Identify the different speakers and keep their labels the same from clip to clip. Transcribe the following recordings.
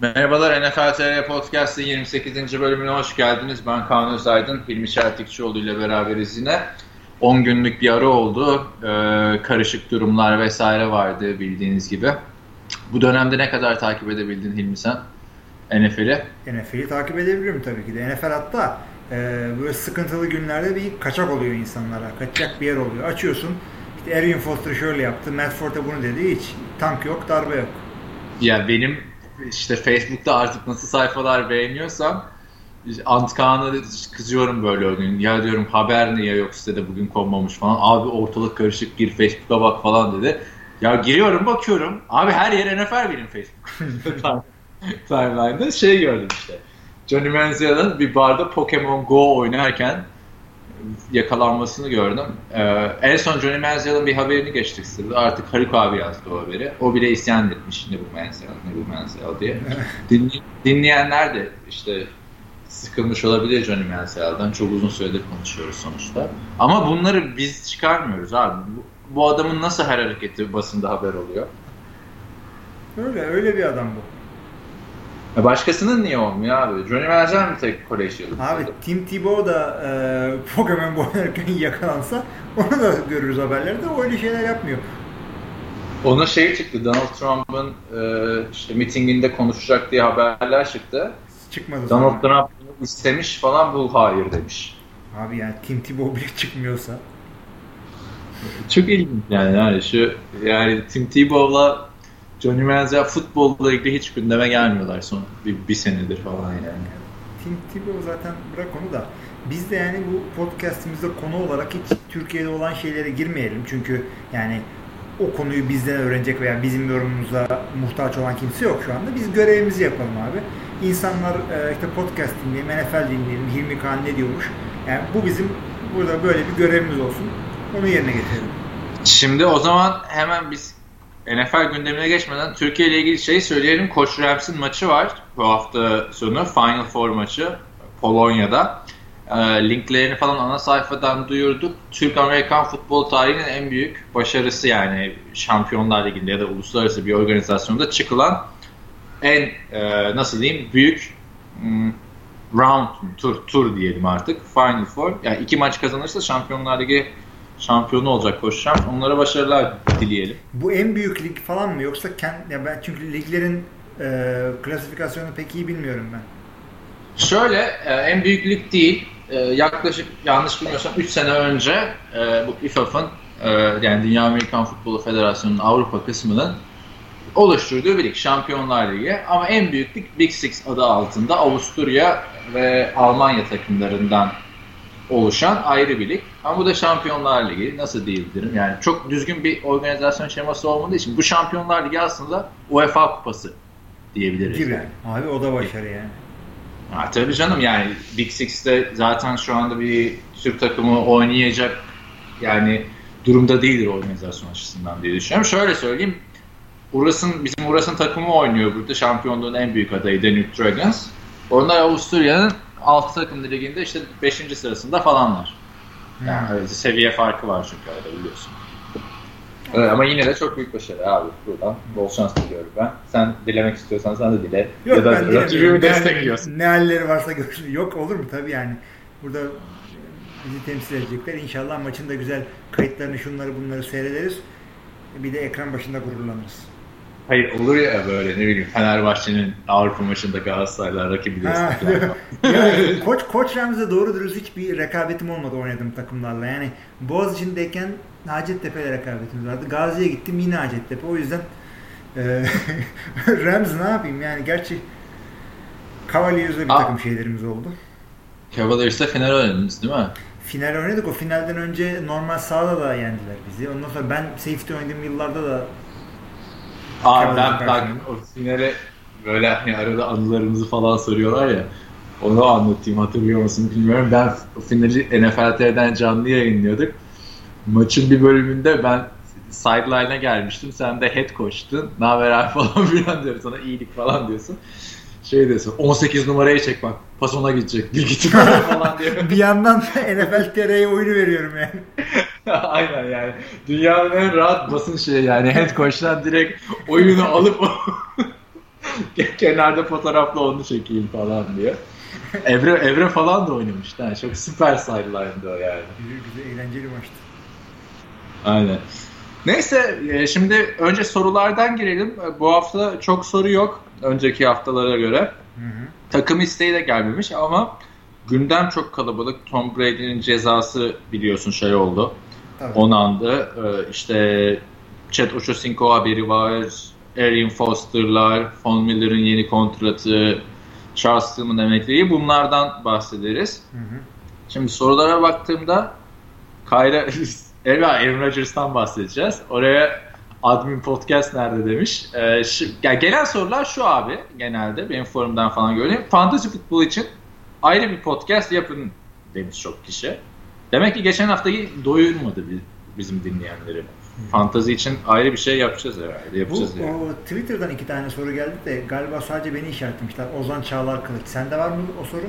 Speaker 1: Merhabalar NFL TR Podcast'ın 28. bölümüne hoş geldiniz. Ben Kaan Özaydın, Hilmi Çeltikçioğlu ile beraberiz yine. 10 günlük bir ara oldu. Ee, karışık durumlar vesaire vardı bildiğiniz gibi. Bu dönemde ne kadar takip edebildin Hilmi sen NFL'i?
Speaker 2: NFL'i takip edebilirim tabii ki de. NFL hatta e, böyle sıkıntılı günlerde bir kaçak oluyor insanlara. Kaçacak bir yer oluyor. Açıyorsun. İşte Arian Foster şöyle yaptı. Matt Forte bunu dedi. Hiç tank yok, darbe yok.
Speaker 1: Ya benim işte Facebook'ta artık nasıl sayfalar beğeniyorsam Antkan'a kızıyorum böyle o gün. Ya diyorum haber niye yok sitede bugün konmamış falan. Abi ortalık karışık gir Facebook'a bak falan dedi. Ya giriyorum bakıyorum. Abi her yer NFL benim Facebook. Timeline'da şey gördüm işte. Johnny Manziel'in bir barda Pokemon Go oynarken yakalanmasını gördüm. Ee, en son Johnny Manziel'in bir haberini geçtik sırada. Artık Haluk abi yazdı o haberi. O bile isyan etmiş ne bu Manziel, ne bu Manziel diye. Dinley, dinleyenler de işte sıkılmış olabilir Johnny Manziel'den. Çok uzun süredir konuşuyoruz sonuçta. Ama bunları biz çıkarmıyoruz abi. Bu, bu adamın nasıl her hareketi basında haber oluyor?
Speaker 2: Öyle, öyle bir adam bu.
Speaker 1: Başkasının niye olmuyor abi? Johnny Manziel mi tek kolej yıldızı?
Speaker 2: Abi Tim Tebow da e, Pokemon oynarken yakalansa onu da görürüz haberlerde. O öyle şeyler yapmıyor.
Speaker 1: Ona şey çıktı. Donald Trump'ın e, işte mitinginde konuşacak diye haberler çıktı.
Speaker 2: Çıkmadı
Speaker 1: Donald sonra. Trump istemiş falan bu hayır demiş.
Speaker 2: Abi yani Tim Tebow bile çıkmıyorsa.
Speaker 1: Çok ilginç yani. yani şu yani Tim Tebow'la Johnny Manziel futbolla ilgili hiç gündeme gelmiyorlar son bir, bir senedir falan yani.
Speaker 2: Tim Tebow zaten bırak onu da biz de yani bu podcastimizde konu olarak hiç Türkiye'de olan şeylere girmeyelim. Çünkü yani o konuyu bizden öğrenecek veya bizim yorumumuza muhtaç olan kimse yok şu anda. Biz görevimizi yapalım abi. İnsanlar e, işte podcast dinleyelim, NFL dinleyelim, Hilmi Kağan ne diyormuş. Yani bu bizim burada böyle bir görevimiz olsun. Onu yerine getirelim.
Speaker 1: Şimdi o zaman hemen biz NFL gündemine geçmeden Türkiye ile ilgili şeyi söyleyelim. Koç Rams'in maçı var bu hafta sonu. Final Four maçı Polonya'da. E, linklerini falan ana sayfadan duyurduk. Türk-Amerikan futbol tarihinin en büyük başarısı yani Şampiyonlar Ligi'nde ya da uluslararası bir organizasyonda çıkılan en e, nasıl diyeyim büyük m, round tur tur diyelim artık Final Four. Yani iki maç kazanırsa Şampiyonlar Ligi şampiyonu olacak koşacağım. Onlara başarılar dileyelim.
Speaker 2: Bu en büyük lig falan mı yoksa kent ya ben çünkü liglerin e, klasifikasyonunu pek iyi bilmiyorum ben.
Speaker 1: Şöyle e, en büyük lig değil. E, yaklaşık yanlış bilmiyorsam 3 sene önce e, bu IFAF'ın e, yani Dünya Amerikan Futbolu Federasyonu'nun Avrupa kısmının oluşturduğu bir lig. Şampiyonlar Ligi. Ama en büyük lig Big Six adı altında Avusturya ve Almanya takımlarından oluşan ayrı bir lig. Ama bu da Şampiyonlar Ligi. Nasıl diyebilirim? Yani çok düzgün bir organizasyon şeması olmadığı için bu Şampiyonlar Ligi aslında UEFA kupası diyebiliriz.
Speaker 2: Gibi. Abi o da başarı yani.
Speaker 1: Ha, tabii canım yani Big Six'te zaten şu anda bir Türk takımı oynayacak yani durumda değildir organizasyon açısından diye düşünüyorum. Şöyle söyleyeyim. Uras'ın, bizim Uras'ın takımı oynuyor burada. Şampiyonluğun en büyük adayı Danube Dragons. Onlar Avusturya'nın alt takım liginde işte 5. sırasında falanlar. Yani hmm. seviye farkı var çünkü arada biliyorsun. Evet, ama yine de çok büyük başarı abi buradan. Bol şans diliyorum ben. Sen dilemek istiyorsan sen de dile.
Speaker 2: Yok, ya da rakibimi destekliyorsun. Ne halleri varsa görsün. Yok olur mu tabii yani. Burada bizi temsil edecekler. İnşallah maçın da güzel kayıtlarını şunları bunları seyrederiz. Bir de ekran başında gururlanırız.
Speaker 1: Hayır olur ya böyle ne bileyim Fenerbahçe'nin Avrupa maçında Galatasaray'la rakibi
Speaker 2: destekler. koç Koç Rams'e doğru dürüst hiçbir rekabetim olmadı oynadığım takımlarla. Yani Boğaziçi'ndeyken Hacettepe ile rekabetimiz vardı. Gazi'ye gittim yine Hacettepe. O yüzden e, Rams ne yapayım yani gerçi Cavaliers'le bir takım şeylerimiz oldu.
Speaker 1: Cavaliers'le final oynadınız değil mi?
Speaker 2: Final oynadık. O finalden önce normal sahada da yendiler bizi. Ondan sonra ben safety oynadığım yıllarda da
Speaker 1: Ben bak o finale böyle hani arada anılarımızı falan soruyorlar ya. Onu anlatayım hatırlıyor musun bilmiyorum. Ben o finali NFL TV'den canlı yayınlıyorduk. Maçın bir bölümünde ben sideline'a gelmiştim. Sen de head coach'tun. Ne haber abi falan filan diyorum sana iyilik falan diyorsun. Şey diyorsun 18 numarayı çek bak pas ona gidecek. Bir git falan
Speaker 2: diyor. bir yandan NFL TR'ye oyunu veriyorum yani.
Speaker 1: Aynen yani. Dünyanın en rahat basın şeyi yani. Head coach'tan direkt oyunu alıp Kenarda fotoğrafla onu çekeyim falan diye. Evre, Evre falan da oynamıştı. Yani çok süper sideline'dı o yani.
Speaker 2: Güzel, güzel eğlenceli maçtı.
Speaker 1: Aynen. Neyse e, şimdi önce sorulardan girelim. E, bu hafta çok soru yok önceki haftalara göre. Hı hı. Takım isteği de gelmemiş ama gündem çok kalabalık. Tom Brady'nin cezası biliyorsun şey oldu. Tabii. Onandı. E, işte Chet Ochocinco haberi var. Arian Foster'lar, Von Miller'ın yeni kontratı, Charles Tillman emekliliği bunlardan bahsederiz. Hı hı. Şimdi sorulara baktığımda Kayra Elva Aaron Rodgers'tan bahsedeceğiz. Oraya admin podcast nerede demiş. Ee, şu, yani gelen sorular şu abi genelde benim forumdan falan gördüğüm. Fantasy futbol için ayrı bir podcast yapın demiş çok kişi. Demek ki geçen haftayı doyurmadı bizim dinleyenleri. Fantazi için ayrı bir şey yapacağız herhalde. Yapacağız
Speaker 2: Bu, yani. o Twitter'dan iki tane soru geldi de galiba sadece beni işaretlemişler. Ozan Çağlar Kılıç. Sende var mı o soru?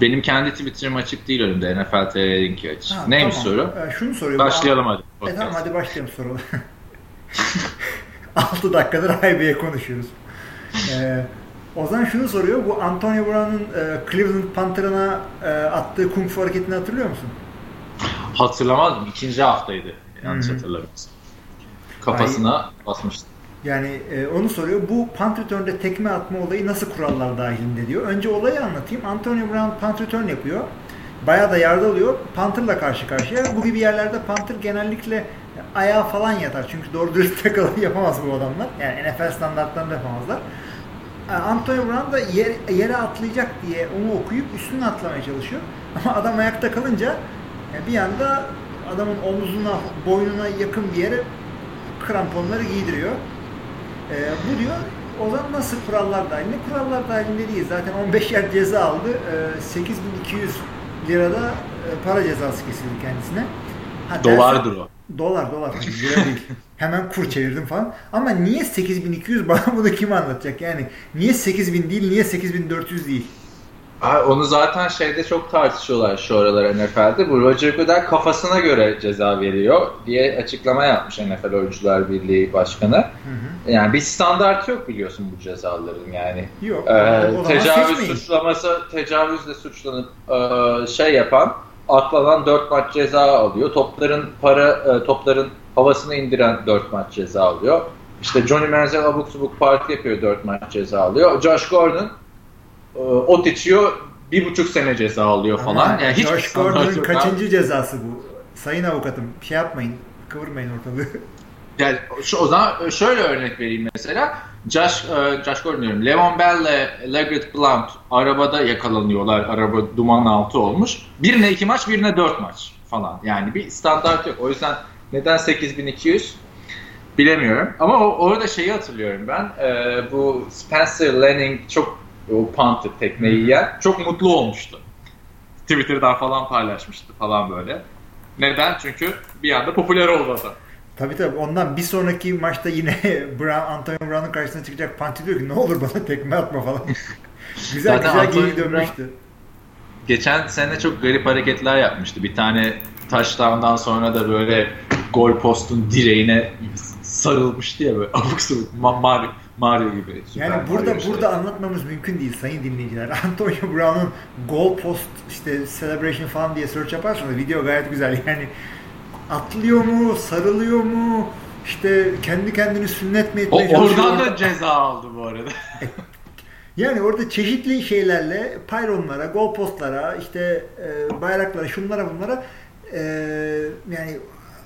Speaker 1: Benim kendi Twitter'ım açık değil önümde. NFL TV'ninki açık. Ha, Neymiş tamam. soru?
Speaker 2: Ee, şunu soruyor.
Speaker 1: Başlayalım hadi.
Speaker 2: E, tamam hadi başlayalım sorular. 6 dakikadır IB'ye konuşuyoruz. Ee, Ozan şunu soruyor. Bu Antonio Brown'un e, Cleveland Panther'ına e, attığı kung fu hareketini hatırlıyor musun?
Speaker 1: Hatırlamadım. İkinci haftaydı. Yanlış hatırlamıyorsam. Kafasına Ay, basmıştı.
Speaker 2: Yani e, onu soruyor. Bu punt return'de tekme atma olayı nasıl kurallar dahilinde diyor. Önce olayı anlatayım. Antonio Brown punt return yapıyor. Bayağı da yardı alıyor. Panther'la karşı karşıya. Bu gibi yerlerde Panther genellikle ayağa falan yatar. Çünkü doğru dürüst tackle yapamaz bu adamlar. Yani NFL standartlarında yapamazlar. E, Antonio Brown da yer, yere atlayacak diye onu okuyup üstüne atlamaya çalışıyor. Ama adam ayakta kalınca e, bir anda adamın omzuna, boynuna yakın bir yere kramponları giydiriyor. E, bu diyor o zaman nasıl kurallar dahilinde? Kurallar dahilinde değil. Zaten 15 yer ceza aldı. E, 8200 lirada para cezası kesildi kendisine.
Speaker 1: Ha, Dolardır o.
Speaker 2: Dolar dolar. Lira değil. Hemen kur çevirdim falan. Ama niye 8200 bana bunu kim anlatacak? Yani niye 8000 değil, niye 8400 değil?
Speaker 1: Onu zaten şeyde çok tartışıyorlar şu aralar NFL'de. Bu Roger Goodell kafasına göre ceza veriyor diye açıklama yapmış NFL Oyuncular Birliği Başkanı. Hı hı. Yani bir standart yok biliyorsun bu cezaların yani.
Speaker 2: Yok.
Speaker 1: Ee, tecavüz suçlaması, tecavüzle suçlanıp e, şey yapan, atlanan 4 maç ceza alıyor. Topların para e, topların havasını indiren 4 maç ceza alıyor. İşte Johnny Manziel abuk subuk parti yapıyor 4 maç ceza alıyor. Josh Gordon e, ot içiyor bir buçuk sene ceza alıyor falan. Ama
Speaker 2: yani hiç Josh Gordon'un kaçıncı cezası bu? Sayın avukatım şey yapmayın, kıvırmayın ortalığı.
Speaker 1: Yani şu, o zaman şöyle örnek vereyim mesela. Josh, uh, Josh Gordon diyorum. Levon Bell ile Leggett Blount arabada yakalanıyorlar. Araba duman altı olmuş. Birine iki maç, birine dört maç falan. Yani bir standart yok. O yüzden neden 8200 bilemiyorum. Ama o, orada şeyi hatırlıyorum ben. E, bu Spencer Lanning çok o Panther tekmeyi yiyen çok mutlu olmuştu. Twitter'dan falan paylaşmıştı falan böyle. Neden? Çünkü bir anda popüler oldu adam.
Speaker 2: Tabii tabii. Ondan bir sonraki maçta yine Brown, Antonio Brown'un karşısına çıkacak Panti diyor ki ne olur bana tekme atma falan. güzel Zaten güzel geri dönmüştü.
Speaker 1: Geçen sene çok garip hareketler yapmıştı. Bir tane taştandan sonra da böyle gol postun direğine sarılmıştı ya böyle abuk sabuk Mario, Mario gibi.
Speaker 2: Yani burada Mario burada şey. anlatmamız mümkün değil sayın dinleyiciler. Antonio Brown'un gol post işte celebration falan diye search yaparsanız video gayet güzel. Yani atlıyor mu, sarılıyor mu, işte kendi kendini sünnet mi etmeye
Speaker 1: çalışıyor. Oradan da ceza aldı bu arada.
Speaker 2: yani orada çeşitli şeylerle payronlara, gol postlara, işte e, bayraklara, şunlara bunlara e, yani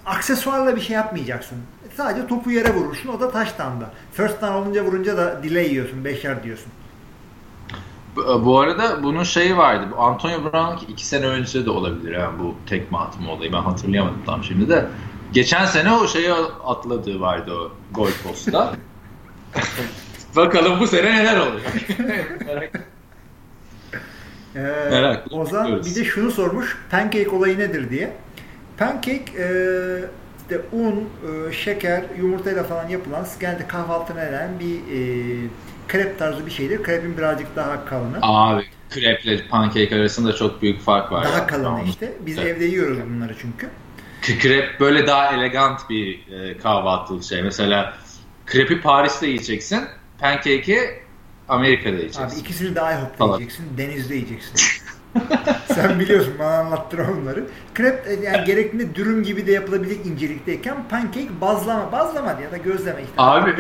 Speaker 2: aksesuarla bir şey yapmayacaksın. Sadece topu yere vurursun. O da taştanda. First down olunca vurunca da delay yiyorsun. Beşer diyorsun.
Speaker 1: Bu arada bunun şeyi vardı. Bu Antonio Brown iki sene önce de olabilir yani bu tekme atma olayı. Ben hatırlayamadım tam şimdi de. Geçen sene o şeyi atladığı vardı o gol posta. Bakalım bu sene neler olacak.
Speaker 2: ee, Merak Ozan bir de şunu sormuş. Pancake olayı nedir diye. Pancake e, işte un, e, şeker, yumurtayla falan yapılan genelde kahvaltına eren bir e, krep tarzı bir şeydir. Krepin birazcık daha kalını.
Speaker 1: Abi kreple pankek arasında çok büyük fark var.
Speaker 2: Daha yani. kalını işte. Biz evet. evde yiyoruz bunları çünkü.
Speaker 1: Krep böyle daha elegant bir e, kahvaltılık şey. Mesela krepi Paris'te yiyeceksin. pancake'i Amerika'da yiyeceksin.
Speaker 2: Abi ikisini de IHOP'ta yiyeceksin, denizde yiyeceksin. Sen biliyorsun bana anlattır onları. Krep e, yani gerekli dürüm gibi de yapılabilecek incelikteyken pancake bazlama, bazlama ya da gözleme işte.
Speaker 1: Abi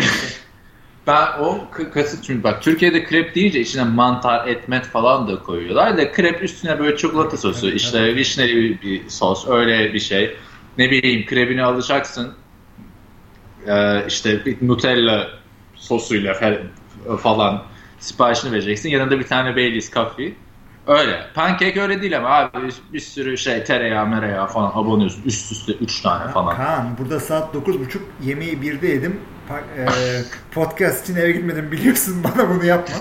Speaker 1: ben o kasıt çünkü bak Türkiye'de krep deyince içine mantar, etmet falan da koyuyorlar da krep üstüne böyle çikolata sosu, evet, işte evet. vişneli bir, bir sos, öyle bir şey. Ne bileyim krebini alacaksın. Ee, işte bir Nutella sosuyla falan siparişini vereceksin. Yanında bir tane Baileys coffee. Öyle. Pancake öyle değil ama abi bir, bir sürü şey tereyağı mereyağı falan abonuyorsun. Üst üste 3 tane falan.
Speaker 2: Kaan burada saat 9.30 yemeği 1'de yedim. Pa- e, podcast için eve gitmedim biliyorsun bana bunu yapma.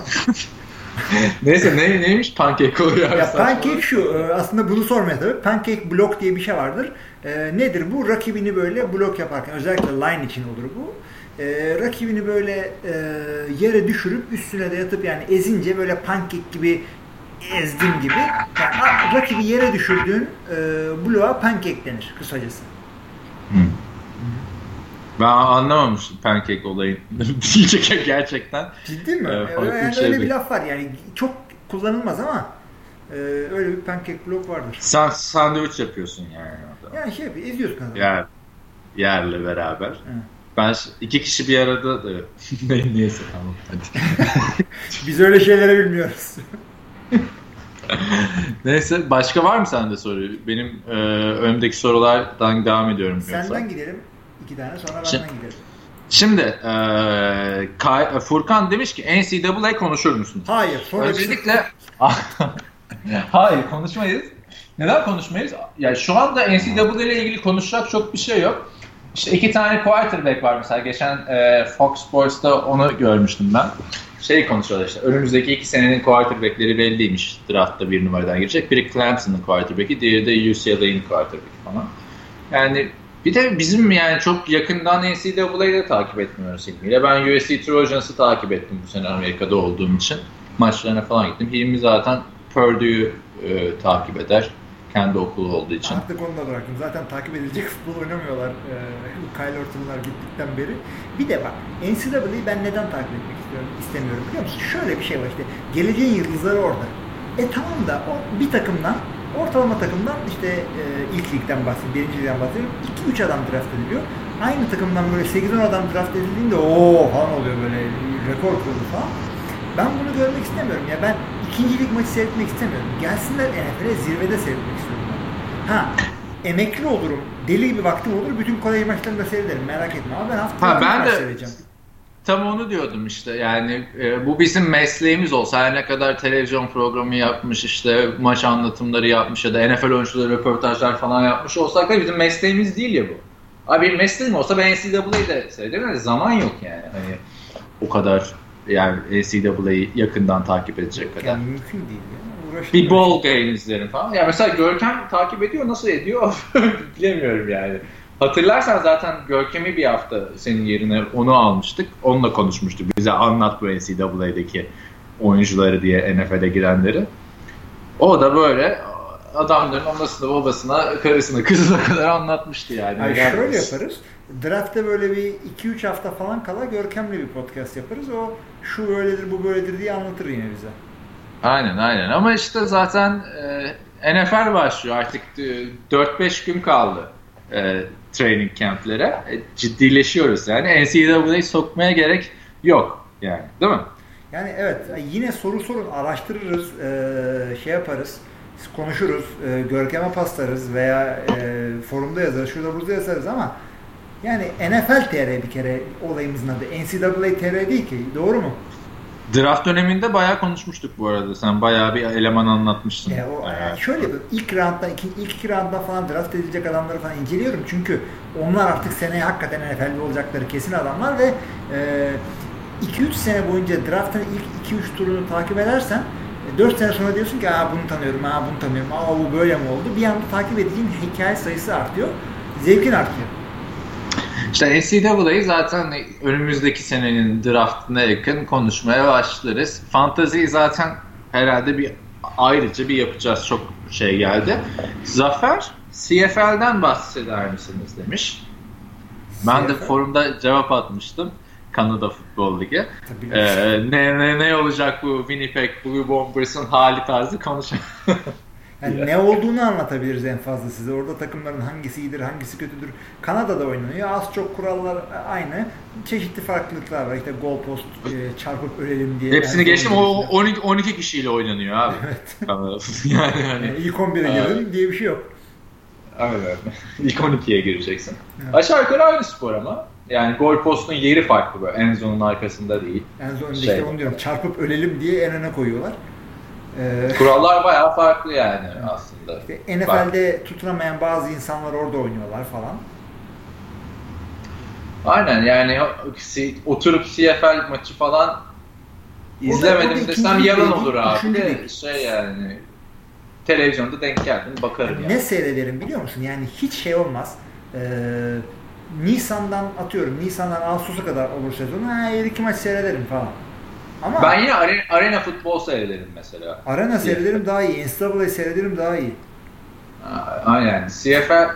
Speaker 1: Neyse ne, neymiş pancake oluyor?
Speaker 2: Ya pancake şu e, aslında bunu sormaya tabii. Pancake block diye bir şey vardır. E, nedir bu? Rakibini böyle blok yaparken özellikle line için olur bu. E, rakibini böyle e, yere düşürüp üstüne de yatıp yani ezince böyle pancake gibi ezdim gibi. Yani rakibi yere düşürdüğün e, bloğa pancake denir kısacası. Hmm.
Speaker 1: Ben anlamamıştım pancake olayını gerçekten.
Speaker 2: Ciddi mi? Ee, yani şey öyle bir laf var yani çok kullanılmaz ama e, öyle bir pancake blok vardır.
Speaker 1: Sen sandviç yapıyorsun yani.
Speaker 2: Yani şey yapıyor, eziyorsun kadar.
Speaker 1: Yer, yerle beraber. Hı. Ben iki kişi bir arada da neyse tamam hadi.
Speaker 2: Biz öyle şeyleri bilmiyoruz.
Speaker 1: Neyse başka var mı sende soru? Benim e, önümdeki sorulardan devam ediyorum.
Speaker 2: Senden yoksa. gidelim. İki tane sonra benden şimdi, gidelim.
Speaker 1: Şimdi e, Kay, Furkan demiş ki NCAA konuşur musun?
Speaker 2: Hayır.
Speaker 1: Öncelikle Hayır konuşmayız. Neden konuşmayız? Yani şu anda NCAA ile ilgili konuşacak çok bir şey yok. İşte iki tane quarterback var mesela. Geçen e, Fox Sports'ta onu görmüştüm ben şey konuşuyorlar işte önümüzdeki iki senenin quarterbackleri belliymiş draftta bir numaradan girecek. Biri Clemson'ın quarterback'i, diğeri de UCLA'nin quarterback'i falan. Yani bir de bizim yani çok yakından NCAA'yı da takip etmiyoruz ilmiyle. Ben USC Trojans'ı takip ettim bu sene Amerika'da olduğum için. Maçlarına falan gittim. Hilmi zaten Purdue'yu e, takip eder kendi okulu olduğu için.
Speaker 2: Artık onu da bıraktım. Zaten takip edilecek futbol oynamıyorlar e, Kyle Orton'lar gittikten beri. Bir de bak NCAA'yı ben neden takip etmek istiyorum, istemiyorum biliyor musun? Şöyle bir şey var işte geleceğin yıldızları orada. E tamam da o bir takımdan ortalama takımdan işte e, ilk ligden bahsediyorum, birinci ligden bahsediyorum. 2-3 adam draft ediliyor. Aynı takımdan böyle 8-10 adam draft edildiğinde o falan oluyor böyle rekor kurulu falan. Ben bunu görmek istemiyorum ya. Ben ikincilik maçı seyretmek istemiyorum. Gelsinler NFL'e zirvede seyretmek istiyorum. Ha emekli olurum. Deli gibi vaktim olur. Bütün kolej maçlarını da seyrederim. Merak etme. Ama ben hafta
Speaker 1: ha, ben de seyredeceğim. Tam onu diyordum işte yani e, bu bizim mesleğimiz olsa her ne kadar televizyon programı yapmış işte maç anlatımları yapmış ya da NFL oyuncuları röportajlar falan yapmış olsak da bizim mesleğimiz değil ya bu. Abi mesleğim olsa ben NCAA'yı de seyrederim zaman yok yani. Hani o kadar yani NCAA'yı yakından takip edecek kadar.
Speaker 2: Yani mümkün değil.
Speaker 1: Ya. Bir ball game izlerim falan. Ya mesela Görkem takip ediyor. Nasıl ediyor? Bilemiyorum yani. Hatırlarsan zaten Görkem'i bir hafta senin yerine onu almıştık. Onunla konuşmuştuk. Bize anlat bu NCAA'deki oyuncuları diye NFL'e girenleri. O da böyle adamların anasına, babasına, karısına, kızına kadar anlatmıştı yani.
Speaker 2: Ay şöyle yaparız. Draft'ta böyle bir 2-3 hafta falan kala Görkem'le bir podcast yaparız. O şu böyledir, bu böyledir diye anlatır yine bize.
Speaker 1: Aynen aynen ama işte zaten e, NFL başlıyor artık 4-5 gün kaldı e, training camp'lere. E, ciddileşiyoruz yani. NCAA'yı sokmaya gerek yok yani değil mi?
Speaker 2: Yani evet yine soru sorun araştırırız, e, şey yaparız konuşuruz, e, Görkem'e paslarız veya e, forumda yazarız, şurada burada yazarız ama yani NFL TR bir kere olayımızın adı. NCAA TR değil ki. Doğru mu?
Speaker 1: Draft döneminde bayağı konuşmuştuk bu arada. Sen bayağı bir eleman anlatmıştın.
Speaker 2: E, o, yani şöyle bir ilk roundda, iki, ilk iki roundda falan draft edilecek adamları falan inceliyorum. Çünkü onlar artık seneye hakikaten NFL'de olacakları kesin adamlar ve 2-3 e, sene boyunca draftın ilk 2-3 turunu takip edersen 4 sene sonra diyorsun ki Aa, bunu tanıyorum, aa, bunu tanıyorum, aa, bu böyle mi oldu? Bir anda takip edeceğin hikaye sayısı artıyor. Zevkin artıyor.
Speaker 1: İşte NCAA'yı zaten önümüzdeki senenin draftına yakın konuşmaya başlarız. Fantaziyi zaten herhalde bir ayrıca bir yapacağız. Çok şey geldi. Zafer CFL'den bahseder misiniz demiş. Ben de forumda cevap atmıştım. Kanada Futbol Ligi. Ee, ne, ne, ne olacak bu Winnipeg Blue Bombers'ın hali tarzı konuşalım.
Speaker 2: Yani ne olduğunu anlatabiliriz en fazla size. Orada takımların hangisi iyidir, hangisi kötüdür. Kanada'da oynanıyor. Az çok kurallar aynı. Çeşitli farklılıklar var. İşte gol post e, çarpıp ölelim diye.
Speaker 1: Hepsini geçtim. O 12, 12 kişiyle oynanıyor abi.
Speaker 2: Evet.
Speaker 1: yani hani.
Speaker 2: Yani ilk 11'e girdin diye bir şey yok.
Speaker 1: Aynen. İlk 12'ye gireceksin. Evet. Aşağı yukarı aynı spor ama. Yani gol postun yeri farklı böyle. En zonun arkasında değil.
Speaker 2: En zon şey. işte onu diyorum. Çarpıp ölelim diye en öne koyuyorlar.
Speaker 1: Ee, Kurallar bayağı farklı yani aslında.
Speaker 2: İşte NFL'de Bak. tutunamayan bazı insanlar orada oynuyorlar falan.
Speaker 1: Aynen yani oturup CFL maçı falan izlemedim desem yalan olur abi. De şey yani televizyonda denk geldim bakarım yani.
Speaker 2: Ne seyrederim biliyor musun? Yani hiç şey olmaz. Ee, Nisan'dan atıyorum. Nisan'dan Ağustos'a kadar olur sezon. Ha, iki maç seyrederim falan.
Speaker 1: Ama ben yine arena, arena futbol seyrederim mesela.
Speaker 2: Arena seyrederim daha iyi. NCAA seyrederim daha iyi.
Speaker 1: Aynen. CFL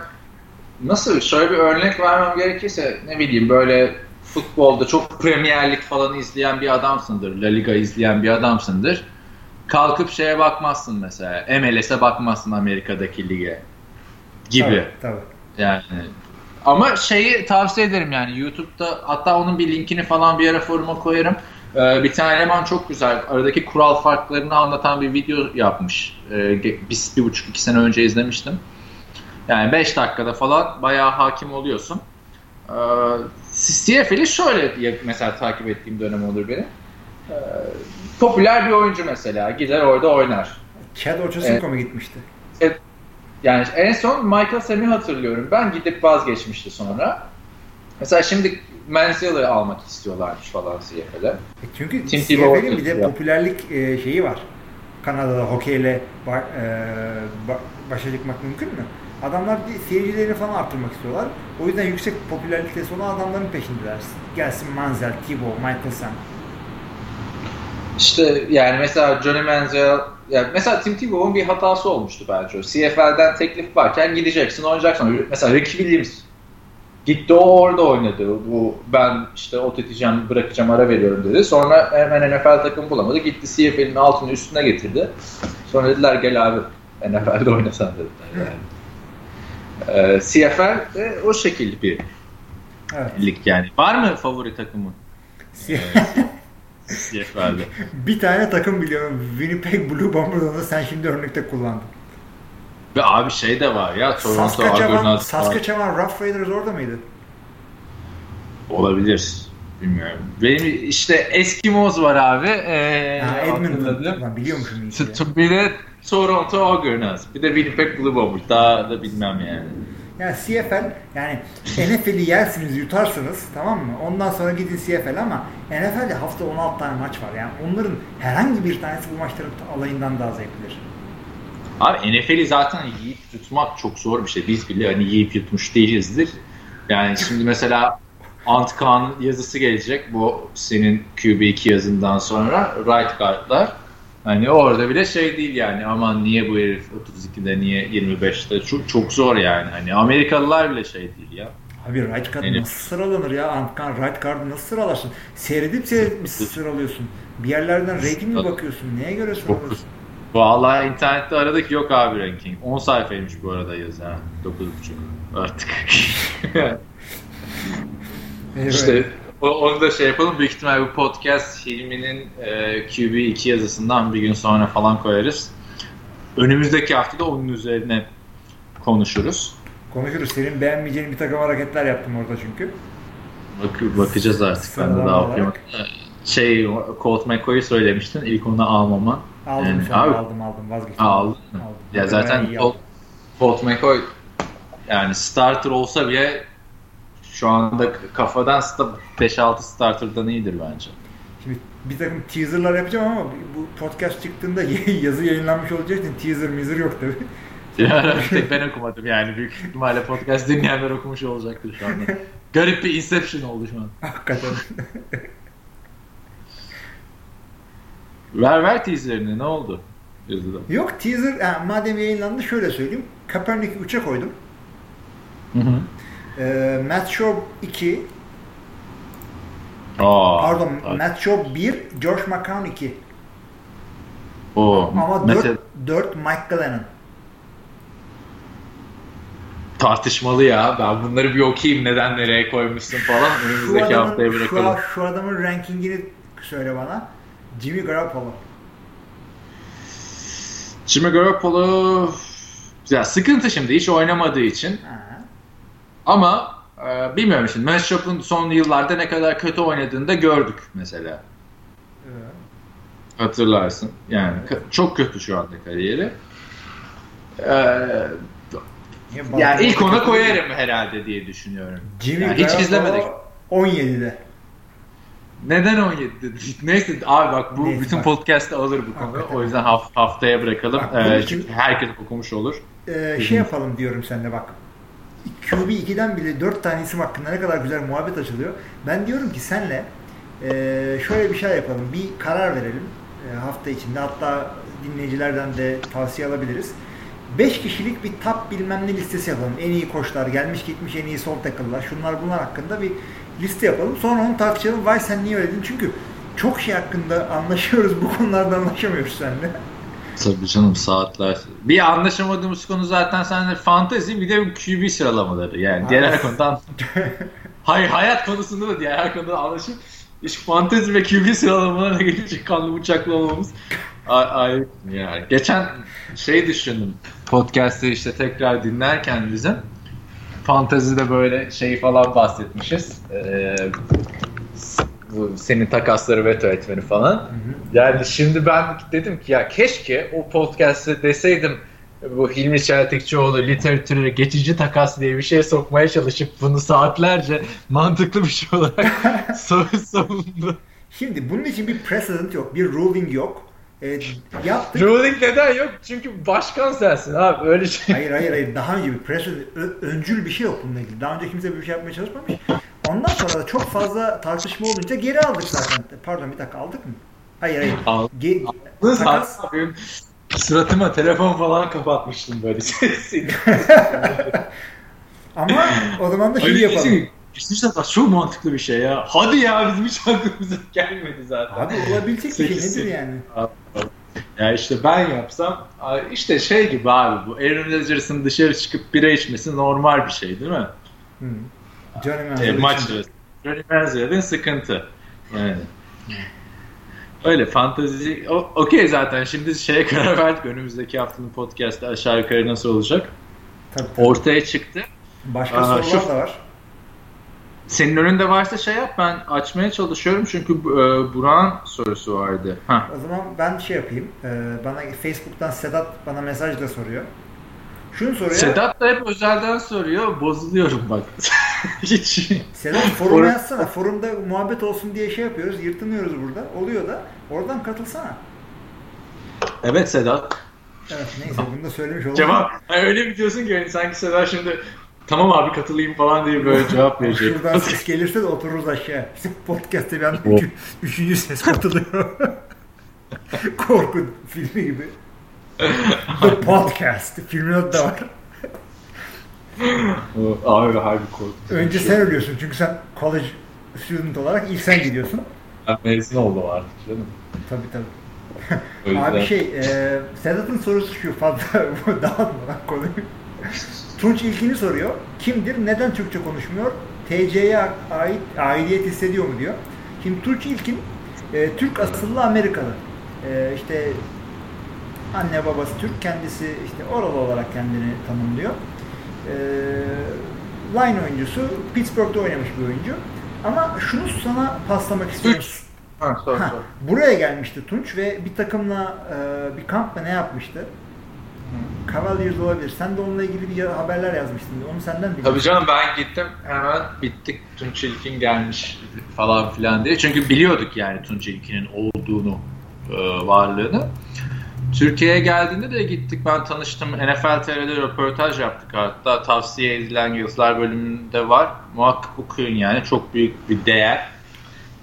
Speaker 1: nasıl şöyle bir örnek vermem gerekirse ne bileyim böyle futbolda çok Premier Lig falan izleyen bir adamsındır. La Liga izleyen bir adamsındır. Kalkıp şeye bakmazsın mesela. MLS'e bakmazsın Amerika'daki lige. Gibi. Tabii,
Speaker 2: tabii.
Speaker 1: Yani ama şeyi tavsiye ederim yani YouTube'da hatta onun bir linkini falan bir yere foruma koyarım. Ee, bir tane eleman çok güzel aradaki kural farklarını anlatan bir video yapmış. Ee, bir, bir buçuk iki sene önce izlemiştim. Yani 5 dakikada falan bayağı hakim oluyorsun. Ee, CFL'i şöyle mesela takip ettiğim dönem olur benim. Ee, popüler bir oyuncu mesela gider orada oynar.
Speaker 2: Chad Ochocinco mu gitmişti?
Speaker 1: Yani en son Michael Sam'i hatırlıyorum. Ben gidip vazgeçmişti sonra. Mesela şimdi Manziel'i almak istiyorlarmış falan CFL'e. E
Speaker 2: çünkü CFL'in bir de popülerlik e, şeyi var. Kanada'da hokeyle ba, e, ba, başa çıkmak mümkün mü? Adamlar seyircilerini falan arttırmak istiyorlar. O yüzden yüksek popülerlikte olan adamların peşindeler. Gelsin Manziel, Thibault, Michael Sam.
Speaker 1: İşte yani mesela Johnny Manziel yani mesela Tim Tebow'un bir hatası olmuştu bence. CFL'den teklif varken gideceksin, oynayacaksın. Mesela Ricky Williams Gitti o orada oynadı. Bu ben işte o teteceğim, bırakacağım, ara veriyorum dedi. Sonra hemen NFL takım bulamadı. Gitti CFL'in altını üstüne getirdi. Sonra dediler gel abi NFL'de oynasan dediler. Yani. Ee, CFL de o şekilde bir evet. lig yani. Var mı favori takımın? CFL'de.
Speaker 2: bir tane takım biliyorum. Winnipeg Blue Bombers'ı sen şimdi örnekte kullandın.
Speaker 1: Ve abi şey de var ya Toronto
Speaker 2: Saskatchewan, Saskatchewan Rough Raiders orada mıydı?
Speaker 1: Olabilir. Bilmiyorum. Benim işte Eskimos var abi.
Speaker 2: Ee, ha, Edmonton. Biliyormuşum
Speaker 1: iyi. Bir de Toronto Argonauts. Bir de Winnipeg Blue Bombers. Daha da bilmem yani.
Speaker 2: Yani CFL yani NFL'i yersiniz yutarsınız tamam mı? Ondan sonra gidin CFL ama NFL'de hafta 16 tane maç var. Yani onların herhangi bir tanesi bu maçların alayından daha zevklidir.
Speaker 1: Abi NFL'i zaten yiyip tutmak çok zor bir şey. Biz bile hani yiyip yutmuş değilizdir. Yani şimdi mesela Antkan yazısı gelecek. Bu senin QB2 yazından sonra right guardlar. Hani orada bile şey değil yani aman niye bu herif 32'de niye 25'te çok, çok zor yani. Hani Amerikalılar bile şey değil ya.
Speaker 2: Abi right guard yani, nasıl sıralanır ya? Antkan right guard nasıl sıralarsın? Seyredip seyredip sıralıyorsun. Bir yerlerden rating mi bakıyorsun? Neye göre sıralıyorsun?
Speaker 1: Vallahi internette aradık yok abi ranking. 10 sayfaymış bu arada yaz ha. 9.5 artık. İşte onu da şey yapalım. Büyük ihtimal bu podcast Hilmi'nin e, QB2 yazısından bir gün sonra falan koyarız. Önümüzdeki hafta da onun üzerine konuşuruz.
Speaker 2: Konuşuruz. Senin beğenmeyeceğin bir takım hareketler yaptım orada çünkü.
Speaker 1: Bak, bakacağız artık. ben de daha okuyayım. Şey, Colt McCoy'u söylemiştin. İlk onu almaman.
Speaker 2: Aldım yani, şu abi, aldım aldım vazgeçtim.
Speaker 1: Aldın mı? Aldım. Ya zaten Colt, McCoy yani starter olsa bile şu anda kafadan 5-6 starter'dan iyidir bence.
Speaker 2: Şimdi bir takım teaserlar yapacağım ama bu podcast çıktığında yazı yayınlanmış olacağı için teaser mizir yok tabi.
Speaker 1: Tek ben okumadım yani büyük ihtimalle podcast dinleyenler okumuş olacaktır şu anda. Garip bir inception oldu şu an.
Speaker 2: Hakikaten.
Speaker 1: Ver ver teaser'ını ne oldu?
Speaker 2: Yazıda. Yok teaser yani madem yayınlandı şöyle söyleyeyim. Kaepernick'i 3'e koydum.
Speaker 1: Hı hı.
Speaker 2: E, Matt Schaub 2
Speaker 1: Aa,
Speaker 2: Pardon
Speaker 1: tabii.
Speaker 2: Matt Schaub 1, George McCown 2.
Speaker 1: O
Speaker 2: Ama
Speaker 1: mesela
Speaker 2: 4, 4 Mike Glennon.
Speaker 1: tartışmalı ya. Ben bunları bir okuyayım neden nereye koymuşsun falan.
Speaker 2: Şu
Speaker 1: Önümüzdeki haftaya
Speaker 2: adamın, şu,
Speaker 1: bırakalım.
Speaker 2: şu adamın rankingini söyle bana. Jimmy Garoppolo.
Speaker 1: Jimmy Garoppolo ya sıkıntı şimdi hiç oynamadığı için
Speaker 2: Ha.
Speaker 1: ama e, bilmiyorum şimdi Matchup'un son yıllarda ne kadar kötü oynadığını da gördük mesela.
Speaker 2: Evet.
Speaker 1: Hatırlarsın. Yani ka- çok kötü şu anda kariyeri. Ee,
Speaker 2: Ya
Speaker 1: yani ilk ona koyarım herhalde diye düşünüyorum.
Speaker 2: Jimmy
Speaker 1: Yani hiç izlemedik.
Speaker 2: 17'de.
Speaker 1: Neden 17 dedi? Neyse abi bak bu
Speaker 2: Neyse,
Speaker 1: bütün
Speaker 2: bak.
Speaker 1: podcast'te alır bu konu.
Speaker 2: Hakikaten.
Speaker 1: O yüzden haf- haftaya bırakalım.
Speaker 2: Bak,
Speaker 1: Ee, çünkü herkes okumuş olur.
Speaker 2: Ee, şey yapalım diyorum sen de bak. QB2'den bile 4 tane isim hakkında ne kadar güzel muhabbet açılıyor. Ben diyorum ki senle e, şöyle bir şey yapalım. Bir karar verelim e, hafta içinde. Hatta dinleyicilerden de tavsiye alabiliriz. 5 kişilik bir top bilmem ne listesi yapalım. En iyi koçlar, gelmiş gitmiş en iyi sol tackle'lar, şunlar bunlar hakkında bir liste yapalım. Sonra onu tartışalım. Vay sen niye öyle dedin? Çünkü çok şey hakkında anlaşıyoruz. Bu konularda anlaşamıyoruz seninle.
Speaker 1: Tabii canım saatler. Bir anlaşamadığımız konu zaten seninle fantezi bir de QB sıralamaları. Yani diğer her konudan Hayır hayat konusunda da diğer konuda anlaşıp iş fantezi ve QB sıralamalarına gelince kanlı bıçaklı olmamız ayrı yani. Geçen şey düşündüm. Podcast'ı işte tekrar dinlerken bizim fantezide böyle şey falan bahsetmişiz. Ee, bu senin takasları veto etmeni falan. Yani şimdi ben dedim ki ya keşke o podcast'te deseydim bu Hilmi Çeltikçioğlu literatüre geçici takas diye bir şey sokmaya çalışıp bunu saatlerce mantıklı bir şey olarak sav- savundu.
Speaker 2: Şimdi bunun için bir precedent yok, bir ruling yok. E, yaptık.
Speaker 1: Ruling neden yok? Çünkü başkan sensin abi öyle şey.
Speaker 2: Hayır hayır hayır daha önce bir ö- öncül bir şey yok bununla ilgili. Daha önce kimse bir şey yapmaya çalışmamış. Ondan sonra da çok fazla tartışma olunca geri aldık zaten. Pardon bir dakika aldık mı? Hayır hayır.
Speaker 1: Al-
Speaker 2: Ge-
Speaker 1: Aldınız
Speaker 2: takas,
Speaker 1: benim suratıma telefon falan kapatmıştım böyle sesini.
Speaker 2: ama o zaman da şey
Speaker 1: Öyle
Speaker 2: yapalım.
Speaker 1: Geçmiş takas çok mantıklı bir şey ya. Hadi ya bizim hiç aklımıza gelmedi zaten.
Speaker 2: Abi olabilecek bir şey nedir yani?
Speaker 1: Ya işte ben yapsam işte şey gibi abi bu Aaron Rodgers'ın dışarı çıkıp bira içmesi normal bir şey değil mi?
Speaker 2: Hı. Johnny
Speaker 1: E, maç. Johnny Manziel'in sıkıntı. Yani. Öyle fantezi okey zaten şimdi şeye karar verdik önümüzdeki haftanın podcast'te aşağı yukarı nasıl olacak
Speaker 2: Tabii, tabii.
Speaker 1: ortaya çıktı.
Speaker 2: Başka
Speaker 1: Aa,
Speaker 2: sorular
Speaker 1: şu-
Speaker 2: da var.
Speaker 1: Senin önünde varsa şey yap ben açmaya çalışıyorum çünkü e, Burak'ın sorusu vardı. Heh.
Speaker 2: O zaman ben şey yapayım. Ee, bana Facebook'tan Sedat bana mesaj da soruyor. Şunu soruyor.
Speaker 1: Sedat da hep özelden soruyor bozuluyorum bak. Hiç.
Speaker 2: Sedat foruma
Speaker 1: Or-
Speaker 2: yazsana. Forumda muhabbet olsun diye şey yapıyoruz. Yırtınıyoruz burada. Oluyor da. Oradan katılsana.
Speaker 1: Evet Sedat.
Speaker 2: Evet neyse bunu da söylemiş olalım.
Speaker 1: Cevap hani öyle bir diyorsun ki sanki Sedat şimdi tamam abi katılayım falan diye böyle cevap verecek.
Speaker 2: Şuradan ses gelirse de otururuz aşağı. Podcast'te bir anda üçü, üçüncü ses katılıyor. Korku filmi gibi. The Podcast. Filmin adı da var.
Speaker 1: abi harbi korktum.
Speaker 2: Önce sen ölüyorsun çünkü sen college student olarak ilk sen gidiyorsun.
Speaker 1: Ben mezun oldum artık canım.
Speaker 2: Tabii tabii. Abi şey, e, Sedat'ın sorusu şu fazla dağıtmadan konuyu. Tunç ilkini soruyor. Kimdir? Neden Türkçe konuşmuyor? TC'ye ait aidiyet hissediyor mu diyor. Şimdi Tunç İlkin e, Türk asıllı Amerikalı. E, işte anne babası Türk, kendisi işte oralı olarak kendini tanımlıyor. E, line oyuncusu, Pittsburgh'da oynamış bir oyuncu. Ama şunu sana paslamak istiyorum.
Speaker 1: Ha, sor,
Speaker 2: Ha,
Speaker 1: sor.
Speaker 2: buraya gelmişti Tunç ve bir takımla e, bir kamp mı ne yapmıştı? Cavaliers olabilir. Sen de onunla ilgili bir haberler yazmıştın. Onu senden biliyorum.
Speaker 1: Tabii canım ben gittim hemen bittik Tunç İlkin gelmiş falan filan diye. Çünkü biliyorduk yani Tunç İlkin'in olduğunu, e, varlığını. Türkiye'ye geldiğinde de gittik ben tanıştım. NFL TV'de röportaj yaptık hatta tavsiye edilen yıldızlar bölümünde var. Muhakkak okuyun yani çok büyük bir değer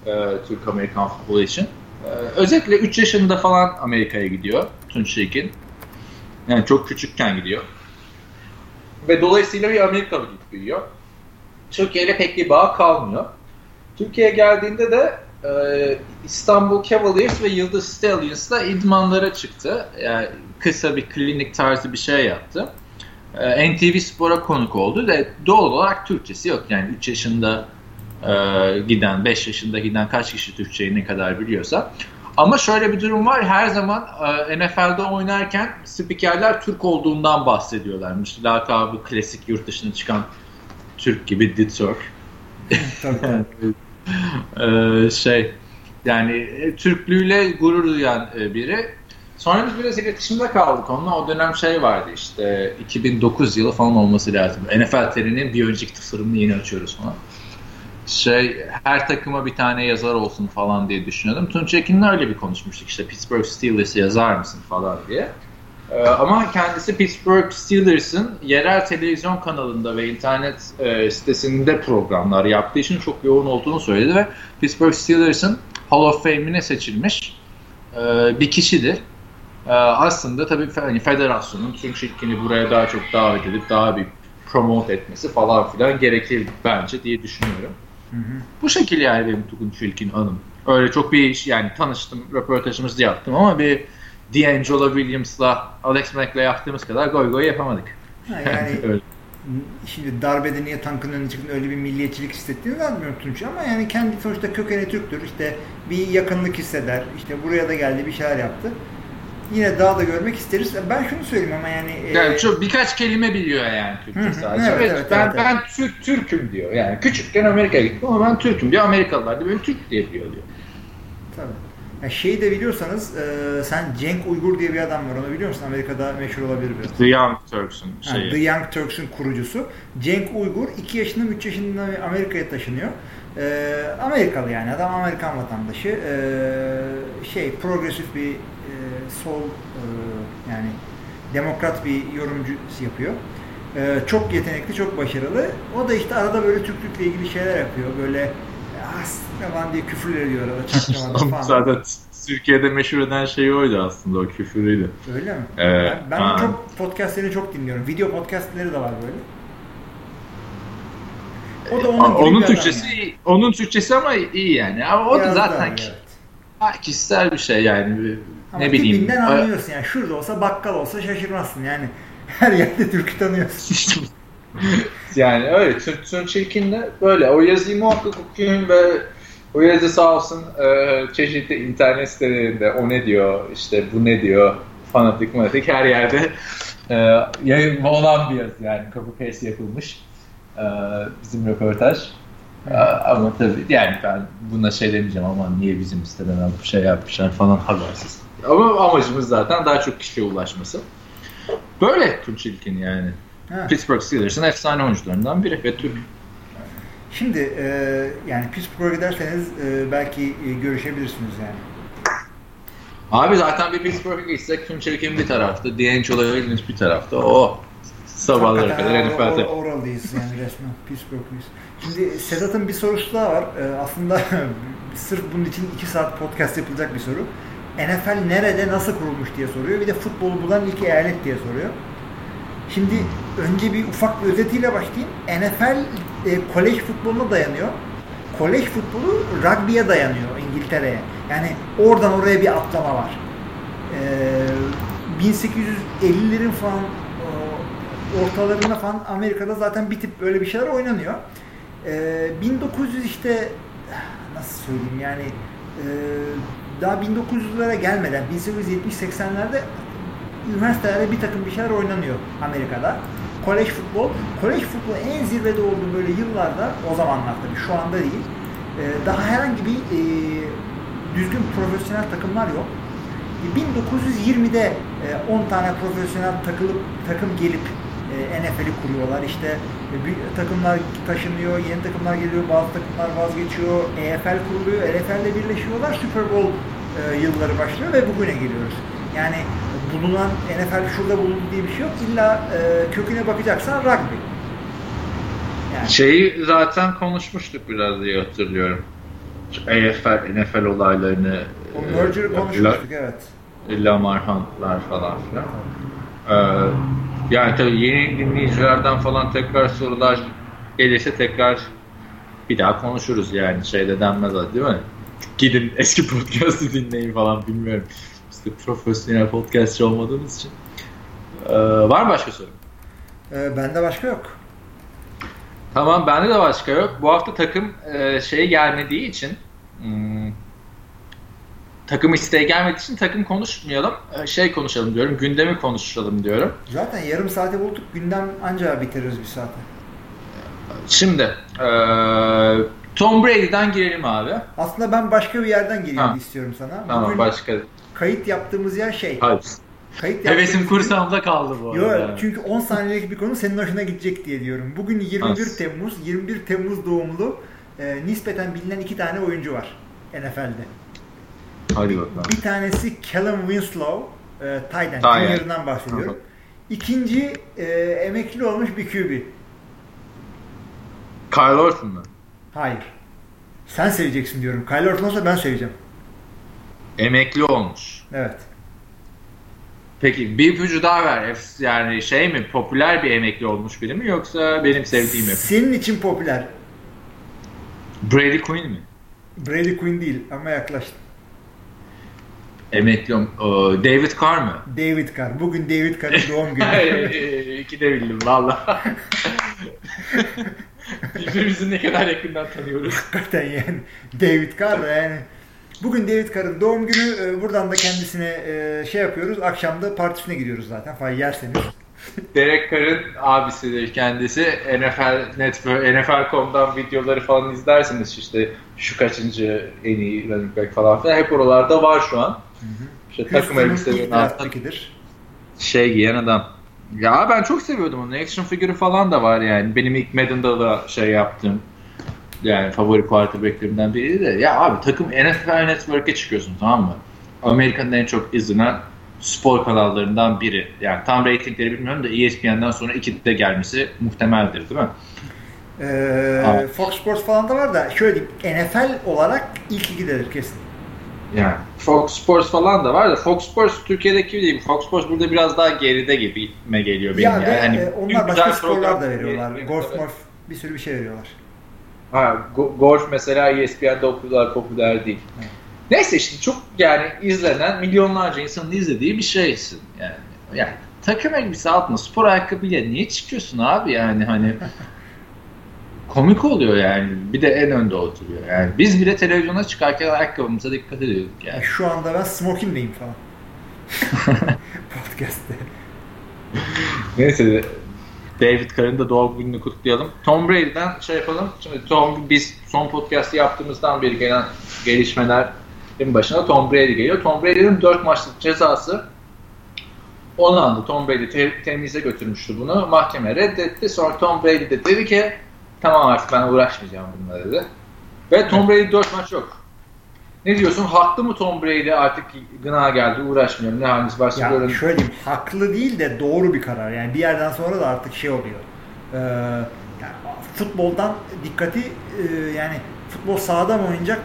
Speaker 1: e, Türk Amerikan futbolu için. E, özellikle 3 yaşında falan Amerika'ya gidiyor Tunç İlkin. Yani çok küçükken gidiyor. Ve dolayısıyla bir Amerikalı gibi büyüyor. Türkiye ile pek bir bağ kalmıyor. Türkiye'ye geldiğinde de e, İstanbul Cavaliers ve Yıldız Stallions'la idmanlara çıktı. Yani kısa bir klinik tarzı bir şey yaptı. E, NTV Spor'a konuk oldu ve doğal olarak Türkçesi yok. Yani 3 yaşında e, giden, 5 yaşında giden kaç kişi Türkçeyi ne kadar biliyorsa. Ama şöyle bir durum var. Her zaman e, NFL'de oynarken spikerler Türk olduğundan bahsediyorlarmış. Lakabı klasik yurt dışına çıkan Türk gibi Ditürk. tabii tabii. ee, şey yani e, Türklüğüyle gurur duyan e, biri. Sonra biz biraz iletişimde kaldık onunla. O dönem şey vardı işte 2009 yılı falan olması lazım. NFL TR'nin bir önceki tasarımını yeni açıyoruz falan. Şey her takıma bir tane yazar olsun falan diye düşünüyordum. Tunç Ekin'le öyle bir konuşmuştuk işte Pittsburgh Steelers'ı yazar mısın falan diye. Ee, ama kendisi Pittsburgh Steelers'ın yerel televizyon kanalında ve internet e, sitesinde programlar yaptığı için çok yoğun olduğunu söyledi ve Pittsburgh Steelers'ın Hall of Fame'ine seçilmiş e, bir kişidir. E, aslında tabii hani federasyonun şirkini buraya daha çok davet edip daha bir promote etmesi falan filan gerekir bence diye düşünüyorum. Hı hı. Bu şekilde yani benim Tugun Çilkin anım. Öyle çok bir iş yani tanıştım, röportajımızı yaptım ama bir D'Angelo Williams'la Alex Mack'le yaptığımız kadar goy goy yapamadık.
Speaker 2: Ha, yani öyle. şimdi darbede niye tankın önüne çıktın öyle bir milliyetçilik hissettiğini zannetmiyorum Tunç ama yani kendi sonuçta kökeni Türktür. İşte bir yakınlık hisseder. İşte buraya da geldi bir şeyler yaptı. Yine daha da görmek isteriz. Ben şunu söyleyeyim ama yani...
Speaker 1: Yani e... çok birkaç kelime biliyor yani Türkçe sadece. Evet, evet, ben, evet, ben Türk, Türk'üm diyor. Yani küçükken Amerika'ya gittim ama ben Türk'üm diyor. Amerikalılar da beni Türk diye biliyor diyor.
Speaker 2: Tabii. Yani şeyi de biliyorsanız e, sen Cenk Uygur diye bir adam var onu biliyor musun? Amerika'da meşhur olabilir biraz.
Speaker 1: The Young Turks'un şeyi.
Speaker 2: Yani The Young Turks'un kurucusu. Cenk Uygur 2 yaşında 3 yaşında Amerika'ya taşınıyor. E, Amerikalı yani adam Amerikan vatandaşı. E, şey progresif bir sol e, yani demokrat bir yorumcu yapıyor. E, çok yetenekli, çok başarılı. O da işte arada böyle Türklükle ilgili şeyler yapıyor. Böyle aslında falan diye küfür ediyor arada çaktırmadan falan.
Speaker 1: Zaten Türkiye'de meşhur eden şey oydu aslında o küfürüydü.
Speaker 2: Öyle mi? Evet. Ben, ben çok podcastleri çok dinliyorum. Video podcastleri de var böyle.
Speaker 1: O da onun, onun Türkçesi yani. onun Türkçesi ama iyi yani. Ama o Biraz da zaten daha, evet. kişisel bir şey yani. Ama ne bileyim.
Speaker 2: Tipinden anlıyorsun yani. Şurada olsa bakkal olsa şaşırmazsın yani. Her yerde Türk'ü tanıyorsun.
Speaker 1: yani öyle. Türk Türk Çirkin de böyle. O yazıyı muhakkak okuyun ve o yazı sağ olsun e, çeşitli internet sitelerinde o ne diyor, işte bu ne diyor, fanatik fanatik her yerde e, yayın olan bir yazı yani copy paste yapılmış e, bizim röportaj. E, ama tabii yani ben buna şey demeyeceğim ama niye bizim siteden alıp şey yapmışlar falan habersiz. Ama amacımız zaten daha çok kişiye ulaşması. Böyle Tunç İlkin yani. Ha. Pittsburgh Steelers'ın efsane oyuncularından biri ve Türk.
Speaker 2: Şimdi e, yani Pittsburgh'a giderseniz e, belki e, görüşebilirsiniz yani.
Speaker 1: Abi zaten bir Pittsburgh'a gitsek Tunç İlkin bir tarafta, D'Angelo Williams bir tarafta. O sabahlara kadar NFL'de.
Speaker 2: Or, oralıyız yani resmen. Pittsburgh'luyuz. Şimdi Sedat'ın bir sorusu daha var. E, aslında sırf bunun için iki saat podcast yapılacak bir soru. NFL nerede nasıl kurulmuş diye soruyor. Bir de futbolu bulan ilk eyalet diye soruyor. Şimdi önce bir ufak bir özetiyle başlayayım. NFL e, kolej futboluna dayanıyor. Kolej futbolu rugby'ye dayanıyor İngiltere'ye. Yani oradan oraya bir atlama var. E, 1850'lerin falan ortalarında falan Amerika'da zaten bir tip böyle bir şeyler oynanıyor. E, 1900 işte nasıl söyleyeyim yani e, daha 1900'lara gelmeden 1870-80'lerde üniversitelerde bir takım bir şeyler oynanıyor Amerika'da. Kolej futbol, kolej futbol en zirvede olduğu böyle yıllarda, o zamanlar tabii şu anda değil, e, daha herhangi bir e, düzgün profesyonel takımlar yok. 1920'de e, 10 tane profesyonel takılıp takım gelip NFL'i kuruyorlar. İşte takımlar taşınıyor, yeni takımlar geliyor, bazı takımlar vazgeçiyor, EFL kuruluyor, NFL'le birleşiyorlar, Super Bowl e, yılları başlıyor ve bugüne geliyoruz. Yani bulunan NFL şurada bulundu diye bir şey yok. İlla e, köküne bakacaksan rugby.
Speaker 1: Yani. Şeyi zaten konuşmuştuk biraz diye hatırlıyorum. AFL, NFL olaylarını
Speaker 2: o merger'ı e, konuşmuştuk la, evet.
Speaker 1: Lamar Hunt'lar falan filan. Ee, yani tabii yeni dinleyicilerden falan tekrar sorular gelirse tekrar bir daha konuşuruz yani şeyde denmez değil mi? Gidin eski podcast'ı dinleyin falan bilmiyorum. Biz de profesyonel podcastçı olmadığımız için. Ee, var mı başka soru?
Speaker 2: Ee, bende başka yok.
Speaker 1: Tamam bende de başka yok. Bu hafta takım e, şey gelmediği için hmm, takım isteği gelmediği için takım konuşmayalım. E, şey konuşalım diyorum. Gündemi konuşalım diyorum.
Speaker 2: Zaten yarım saate bulduk. Gündem anca bitiririz bir saate.
Speaker 1: Şimdi e, Tom Brady'den girelim abi.
Speaker 2: Aslında ben başka bir yerden gireyim istiyorum sana.
Speaker 1: Tamam
Speaker 2: Bugün
Speaker 1: başka.
Speaker 2: kayıt yaptığımız yer şey.
Speaker 1: Hayır.
Speaker 2: Kayıt
Speaker 1: Hevesim kursamda kaldı bu arada.
Speaker 2: çünkü 10 saniyelik bir konu senin hoşuna gidecek diye diyorum. Bugün 21
Speaker 1: As.
Speaker 2: Temmuz, 21 Temmuz doğumlu e, nispeten bilinen iki tane oyuncu var NFL'de.
Speaker 1: Hadi bakalım.
Speaker 2: Bir tanesi Callum Winslow, e, end. junior'ından bahsediyorum. İkinci e, emekli olmuş bir QB.
Speaker 1: Kyle Orton mu?
Speaker 2: Hayır. Sen seveceksin diyorum. Kyle Orton olsa ben seveceğim.
Speaker 1: Emekli olmuş.
Speaker 2: Evet.
Speaker 1: Peki bir ipucu daha ver. Yani şey mi popüler bir emekli olmuş biri mi yoksa benim sevdiğim mi?
Speaker 2: Senin için popüler.
Speaker 1: Brady Quinn mi?
Speaker 2: Brady Quinn değil ama yaklaştın.
Speaker 1: Emekli Ee, David Carr mı?
Speaker 2: David Carr. Bugün David Carr'ın doğum günü.
Speaker 1: İki de bildim valla. Birbirimizi ne kadar yakından tanıyoruz.
Speaker 2: Hakikaten yani. David Carr yani. Bugün David Carr'ın doğum günü. Ee, Buradan da kendisine e, şey yapıyoruz. Akşam da partisine gidiyoruz zaten. Falan yerseniz.
Speaker 1: Derek Carr'ın abisidir kendisi. NFL Network, NFL.com'dan videoları falan izlersiniz işte şu kaçıncı en iyi running back falan filan. Hep oralarda var şu an. İşte takım
Speaker 2: Houston'ın ilk
Speaker 1: elbiselerini
Speaker 2: draft
Speaker 1: altına
Speaker 2: pickidir.
Speaker 1: şey giyen adam. Ya ben çok seviyordum onu. Action figürü falan da var yani. Benim ilk Madden'da da şey yaptım. Yani favori quarterback'lerimden biriydi de. Ya abi takım NFL Network'e çıkıyorsun tamam mı? Amerika'nın en çok izlenen spor kanallarından biri. Yani tam reytingleri bilmiyorum da ESPN'den sonra iki de gelmesi muhtemeldir değil mi?
Speaker 2: Ee. Fox Sports falan da var da şöyle diyeyim. NFL olarak ilk ikidedir kesin.
Speaker 1: Yani Fox Sports falan da var da Fox Sports Türkiye'deki gibi değil. Fox Sports burada biraz daha geride gibime geliyor benim.
Speaker 2: Ya
Speaker 1: yani.
Speaker 2: ve
Speaker 1: Hani
Speaker 2: e, onlar başka sporlar
Speaker 1: program-
Speaker 2: da veriyorlar. Golf,
Speaker 1: evet.
Speaker 2: morf bir sürü bir şey veriyorlar.
Speaker 1: Ha, go- golf mesela ESPN'de o kadar popüler değil.
Speaker 2: Evet.
Speaker 1: Neyse işte çok yani izlenen milyonlarca insanın izlediği bir şeysin yani. Yani takım elbise altına spor ayakkabıyla niye çıkıyorsun abi yani hani komik oluyor yani. Bir de en önde oturuyor yani. Biz bile televizyona çıkarken ayakkabımıza dikkat ediyorduk
Speaker 2: Yani şu anda ben smoking'deyim falan. Podcast'te.
Speaker 1: Neyse David Carr'ın da doğum gününü kutlayalım. Tom Brady'den şey yapalım. Şimdi Tom biz son podcast'ı yaptığımızdan beri gelen gelişmelerin başına Tom Brady geliyor. Tom Brady'nin 4 maçlık cezası onandı. Tom Brady te- temize götürmüştü bunu. Mahkeme reddetti. Sonra Tom Brady de dedi ki tamam artık ben uğraşmayacağım bununla dedi. Ve Tom Brady 4 maç yok. Ne diyorsun? Haklı mı Tom Brady artık gına geldi uğraşmıyorum. Ne haliniz varsa
Speaker 2: Ya
Speaker 1: görün.
Speaker 2: şöyle diyeyim, haklı değil de doğru bir karar. Yani bir yerden sonra da artık şey oluyor. Ee, yani futboldan dikkati e, yani futbol sahada mı oynayacak,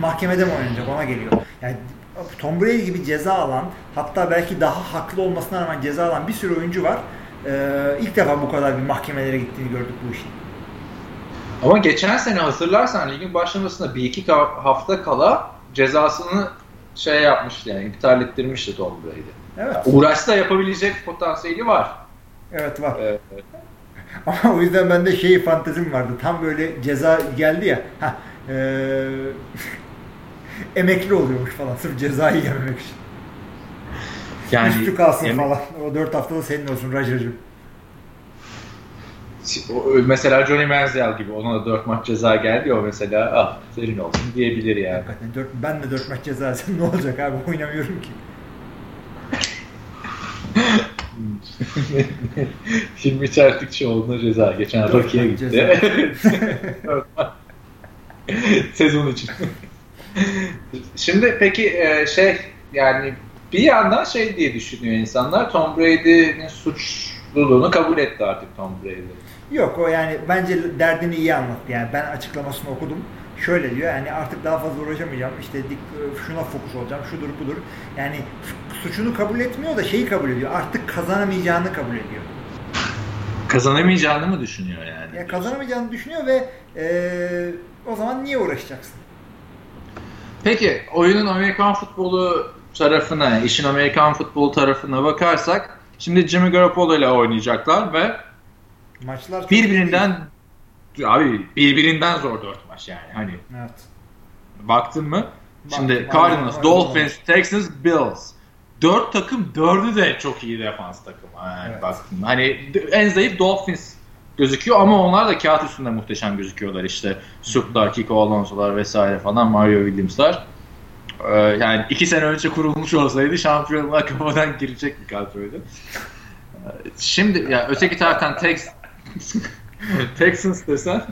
Speaker 2: mahkemede mi oynayacak ona geliyor. Yani Tom Brady gibi ceza alan, hatta belki daha haklı olmasına rağmen ceza alan bir sürü oyuncu var. Ee, ilk defa bu kadar bir mahkemelere gittiğini gördük bu işin.
Speaker 1: Ama geçen sene hatırlarsan ligin başlamasında bir iki hafta kala cezasını şey yapmıştı yani iptal ettirmişti Tom Brady.
Speaker 2: Evet.
Speaker 1: Uğraşsa yapabilecek potansiyeli var.
Speaker 2: Evet var.
Speaker 1: Ee,
Speaker 2: Ama o yüzden bende şey fantezim vardı. Tam böyle ceza geldi ya. Heh, eee, emekli oluyormuş falan. Sırf cezayı yememek için.
Speaker 1: yani
Speaker 2: Üstü kalsın
Speaker 1: yemek-
Speaker 2: falan. O dört haftada senin olsun Rajacığım.
Speaker 1: Mesela Johnny Manziel gibi ona da 4 maç ceza geldi ya o mesela ah senin olsun diyebilir yani.
Speaker 2: Hakikaten dört, ben de dört maç ceza ne olacak abi oynamıyorum ki.
Speaker 1: Hilmi Çeltikçioğlu'na ceza geçen
Speaker 2: maç
Speaker 1: gitti. Sezon için. Şimdi peki e, şey yani bir yandan şey diye düşünüyor insanlar Tom Brady'nin suçluluğunu kabul etti artık Tom Brady.
Speaker 2: Yok o yani bence derdini iyi anlattı. Yani ben açıklamasını okudum. Şöyle diyor yani artık daha fazla uğraşamayacağım. İşte dik- şuna fokus olacağım. Şudur budur. Yani su- suçunu kabul etmiyor da şeyi kabul ediyor. Artık kazanamayacağını kabul ediyor.
Speaker 1: Kazanamayacağını mı düşünüyor yani?
Speaker 2: Ya kazanamayacağını düşünüyor ve e, o zaman niye uğraşacaksın?
Speaker 1: Peki oyunun Amerikan futbolu tarafına, işin Amerikan futbolu tarafına bakarsak şimdi Jimmy Garoppolo ile oynayacaklar ve
Speaker 2: Maçlar çok
Speaker 1: birbirinden abi birbirinden zor dört maç yani. Hani
Speaker 2: Evet.
Speaker 1: baktın mı? Şimdi
Speaker 2: Baktım,
Speaker 1: Cardinals,
Speaker 2: baktım,
Speaker 1: Dolphins, Texans, Bills. Dört takım, dördü de çok iyi defans takımı. Yani
Speaker 2: Evet.
Speaker 1: baktım. Hani en zayıf Dolphins gözüküyor ama onlar da kağıt üstünde muhteşem gözüküyorlar işte. Suplar, Kiko Alonso'lar vesaire falan, Mario Williams'lar. Ee, yani iki sene önce kurulmuş olsaydı şampiyonluğa kafadan girecek bir kadroydu. Ee, Şimdi ya öteki taraftan Tex Texans desen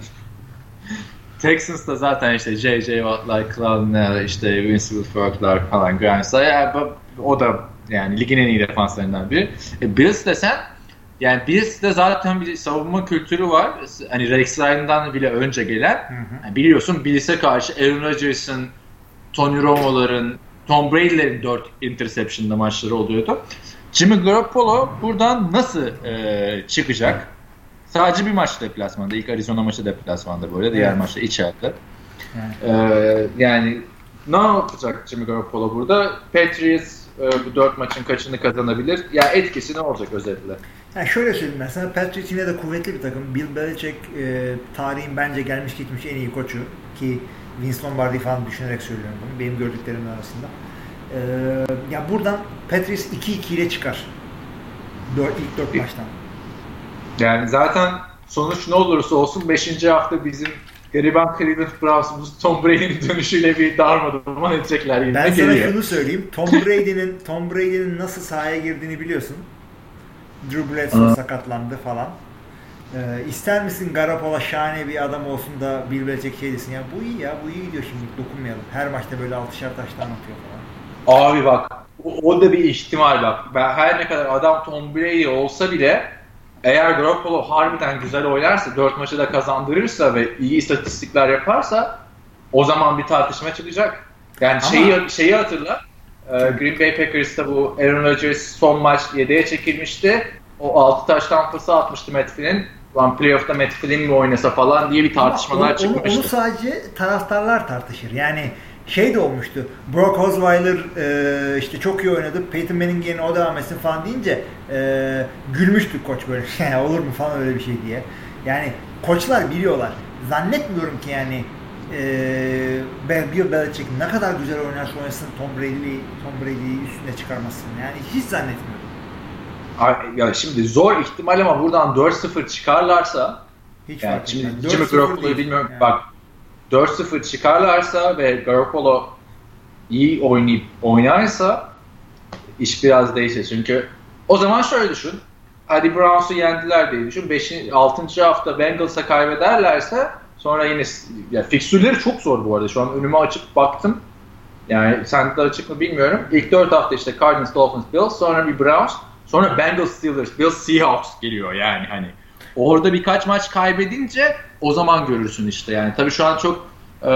Speaker 1: Texans da zaten işte J.J. Watt'lar, Clown'lar, işte Vincent Ferg'lar falan Grimes'lar. Yani o da yani ligin en iyi defanslarından biri. E, Bills desen yani Bills'de zaten bir savunma kültürü var. Hani Rex Ryan'dan bile önce gelen.
Speaker 2: Hı hı.
Speaker 1: Yani biliyorsun Bills'e karşı Aaron Rodgers'ın, Tony Romo'ların, Tom Brady'lerin 4 interception'da maçları oluyordu. Jimmy Garoppolo buradan nasıl e, çıkacak? Sadece bir maç deplasmanda. İlk Arizona maçı deplasmanda böyle. Diğer
Speaker 2: Evet.
Speaker 1: maçta içeride.
Speaker 2: Yani.
Speaker 1: Ee, yani ne yapacak Jimmy Garoppolo burada? Patriots e, bu dört maçın kaçını kazanabilir? Ya etkisi ne olacak özetle?
Speaker 2: Yani şöyle söyleyeyim ben sana Patriots yine de kuvvetli bir takım. Bill Belichick e, tarihin bence gelmiş gitmiş en iyi koçu ki Vince Lombardi falan düşünerek söylüyorum bunu. Benim gördüklerimin arasında. E, ya buradan Patriots 2-2 ile çıkar. Dört, ilk 4 maçtan.
Speaker 1: Yani zaten sonuç ne olursa olsun 5. hafta bizim gariban Cleveland Browns'umuz Tom Brady'nin dönüşüyle bir darmadağın edecekler. gibi
Speaker 2: Ben sana
Speaker 1: geliyor.
Speaker 2: şunu söyleyeyim. Tom Brady'nin Tom Brady'nin nasıl sahaya girdiğini biliyorsun. Drew Bledsoe sakatlandı falan. Ee, ister misin Garoppolo şahane bir adam olsun da Bill Belichick şey desin ya bu iyi ya bu iyi diyor şimdi dokunmayalım. Her maçta böyle altışar taştan atıyor falan.
Speaker 1: Abi bak o, o da bir ihtimal bak. Ben her ne kadar adam Tom Brady olsa bile eğer Garoppolo harbiden güzel oynarsa, 4 maçı da kazandırırsa ve iyi istatistikler yaparsa o zaman bir tartışma çıkacak. Yani
Speaker 2: Ama-
Speaker 1: şeyi şeyi hatırla. e, Green Bay Packers'ta bu Aaron Rodgers son maç 7'ye çekilmişti. O 6 taştan pası atmıştı Matt Flynn. Lan playoff'ta Matt Flynn mi oynasa falan diye bir tartışmalar
Speaker 2: Ama onu, onu,
Speaker 1: çıkmıştı.
Speaker 2: onu sadece taraftarlar tartışır. Yani şey de olmuştu. Brock Osweiler e, işte çok iyi oynadı. Peyton Manning yerine o devam etsin falan deyince e, gülmüştü koç böyle. Olur mu falan öyle bir şey diye. Yani koçlar biliyorlar. Zannetmiyorum ki yani e, Bill Belichick ne kadar güzel oynarsa oynasın Tom Brady'yi Tom Brady'yi üstüne çıkarmasın. Yani hiç zannetmiyorum.
Speaker 1: Ya şimdi zor ihtimal ama buradan 4-0 çıkarlarsa
Speaker 2: Hiç
Speaker 1: Yani şimdi. Jimmy
Speaker 2: 4-0
Speaker 1: Garoppolo'yu bilmiyorum.
Speaker 2: Yani.
Speaker 1: Bak 4-0 çıkarlarsa ve Garoppolo iyi oynayıp oynarsa iş biraz değişir. Çünkü o zaman şöyle düşün. Hadi Browns'u yendiler diye düşün. 5. 6. hafta Bengals'a kaybederlerse sonra yine ya fikstürleri çok zor bu arada. Şu an önüme açıp baktım. Yani sen de açık mı bilmiyorum. İlk 4 hafta işte Cardinals, Dolphins, Bills, sonra bir Browns, sonra Bengals, Steelers, Bills, Seahawks geliyor yani hani. Orada birkaç maç kaybedince o zaman görürsün işte yani. Tabii şu an çok e,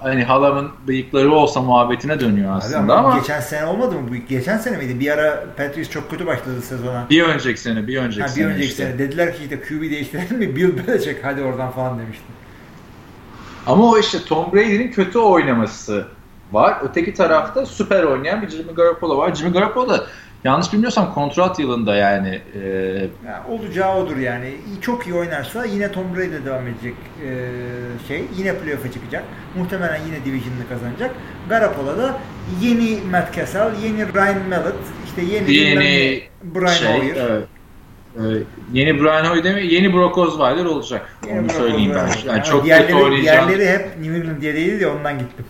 Speaker 1: hani halamın bıyıkları olsa muhabbetine dönüyor
Speaker 2: Abi
Speaker 1: aslında
Speaker 2: ama,
Speaker 1: ama,
Speaker 2: geçen sene olmadı mı? Bu geçen sene miydi? Bir ara Patriots çok kötü başladı sezona.
Speaker 1: bir önceki sene, bir önceki
Speaker 2: Ha, bir
Speaker 1: sene
Speaker 2: önceki
Speaker 1: işte.
Speaker 2: sene dediler ki işte QB değiştirelim mi? Bill Belichick hadi oradan falan demişti.
Speaker 1: Ama o işte Tom Brady'nin kötü oynaması var. Öteki tarafta süper oynayan bir Jimmy Garoppolo var. Jimmy Garoppolo da yanlış bilmiyorsam kontrat yılında yani e,
Speaker 2: Ya, olacağı odur yani. Çok iyi oynarsa yine Tom Brady ile devam edecek ee, şey. Yine playoff'a çıkacak. Muhtemelen yine division'ını kazanacak. Garoppolo da yeni Matt Cassell, yeni Ryan Mallett, işte yeni,
Speaker 1: yeni
Speaker 2: Brian
Speaker 1: şey,
Speaker 2: Hoyer.
Speaker 1: evet. E, yeni Brian Hoyer değil mi? Yeni Brock Osweiler olacak.
Speaker 2: Yeni
Speaker 1: Onu
Speaker 2: Brock
Speaker 1: söyleyeyim ben. Yani
Speaker 2: Ama
Speaker 1: çok
Speaker 2: diğerleri,
Speaker 1: kötü oynayacağım.
Speaker 2: Diğerleri hep New England diye değildi de ondan gittim.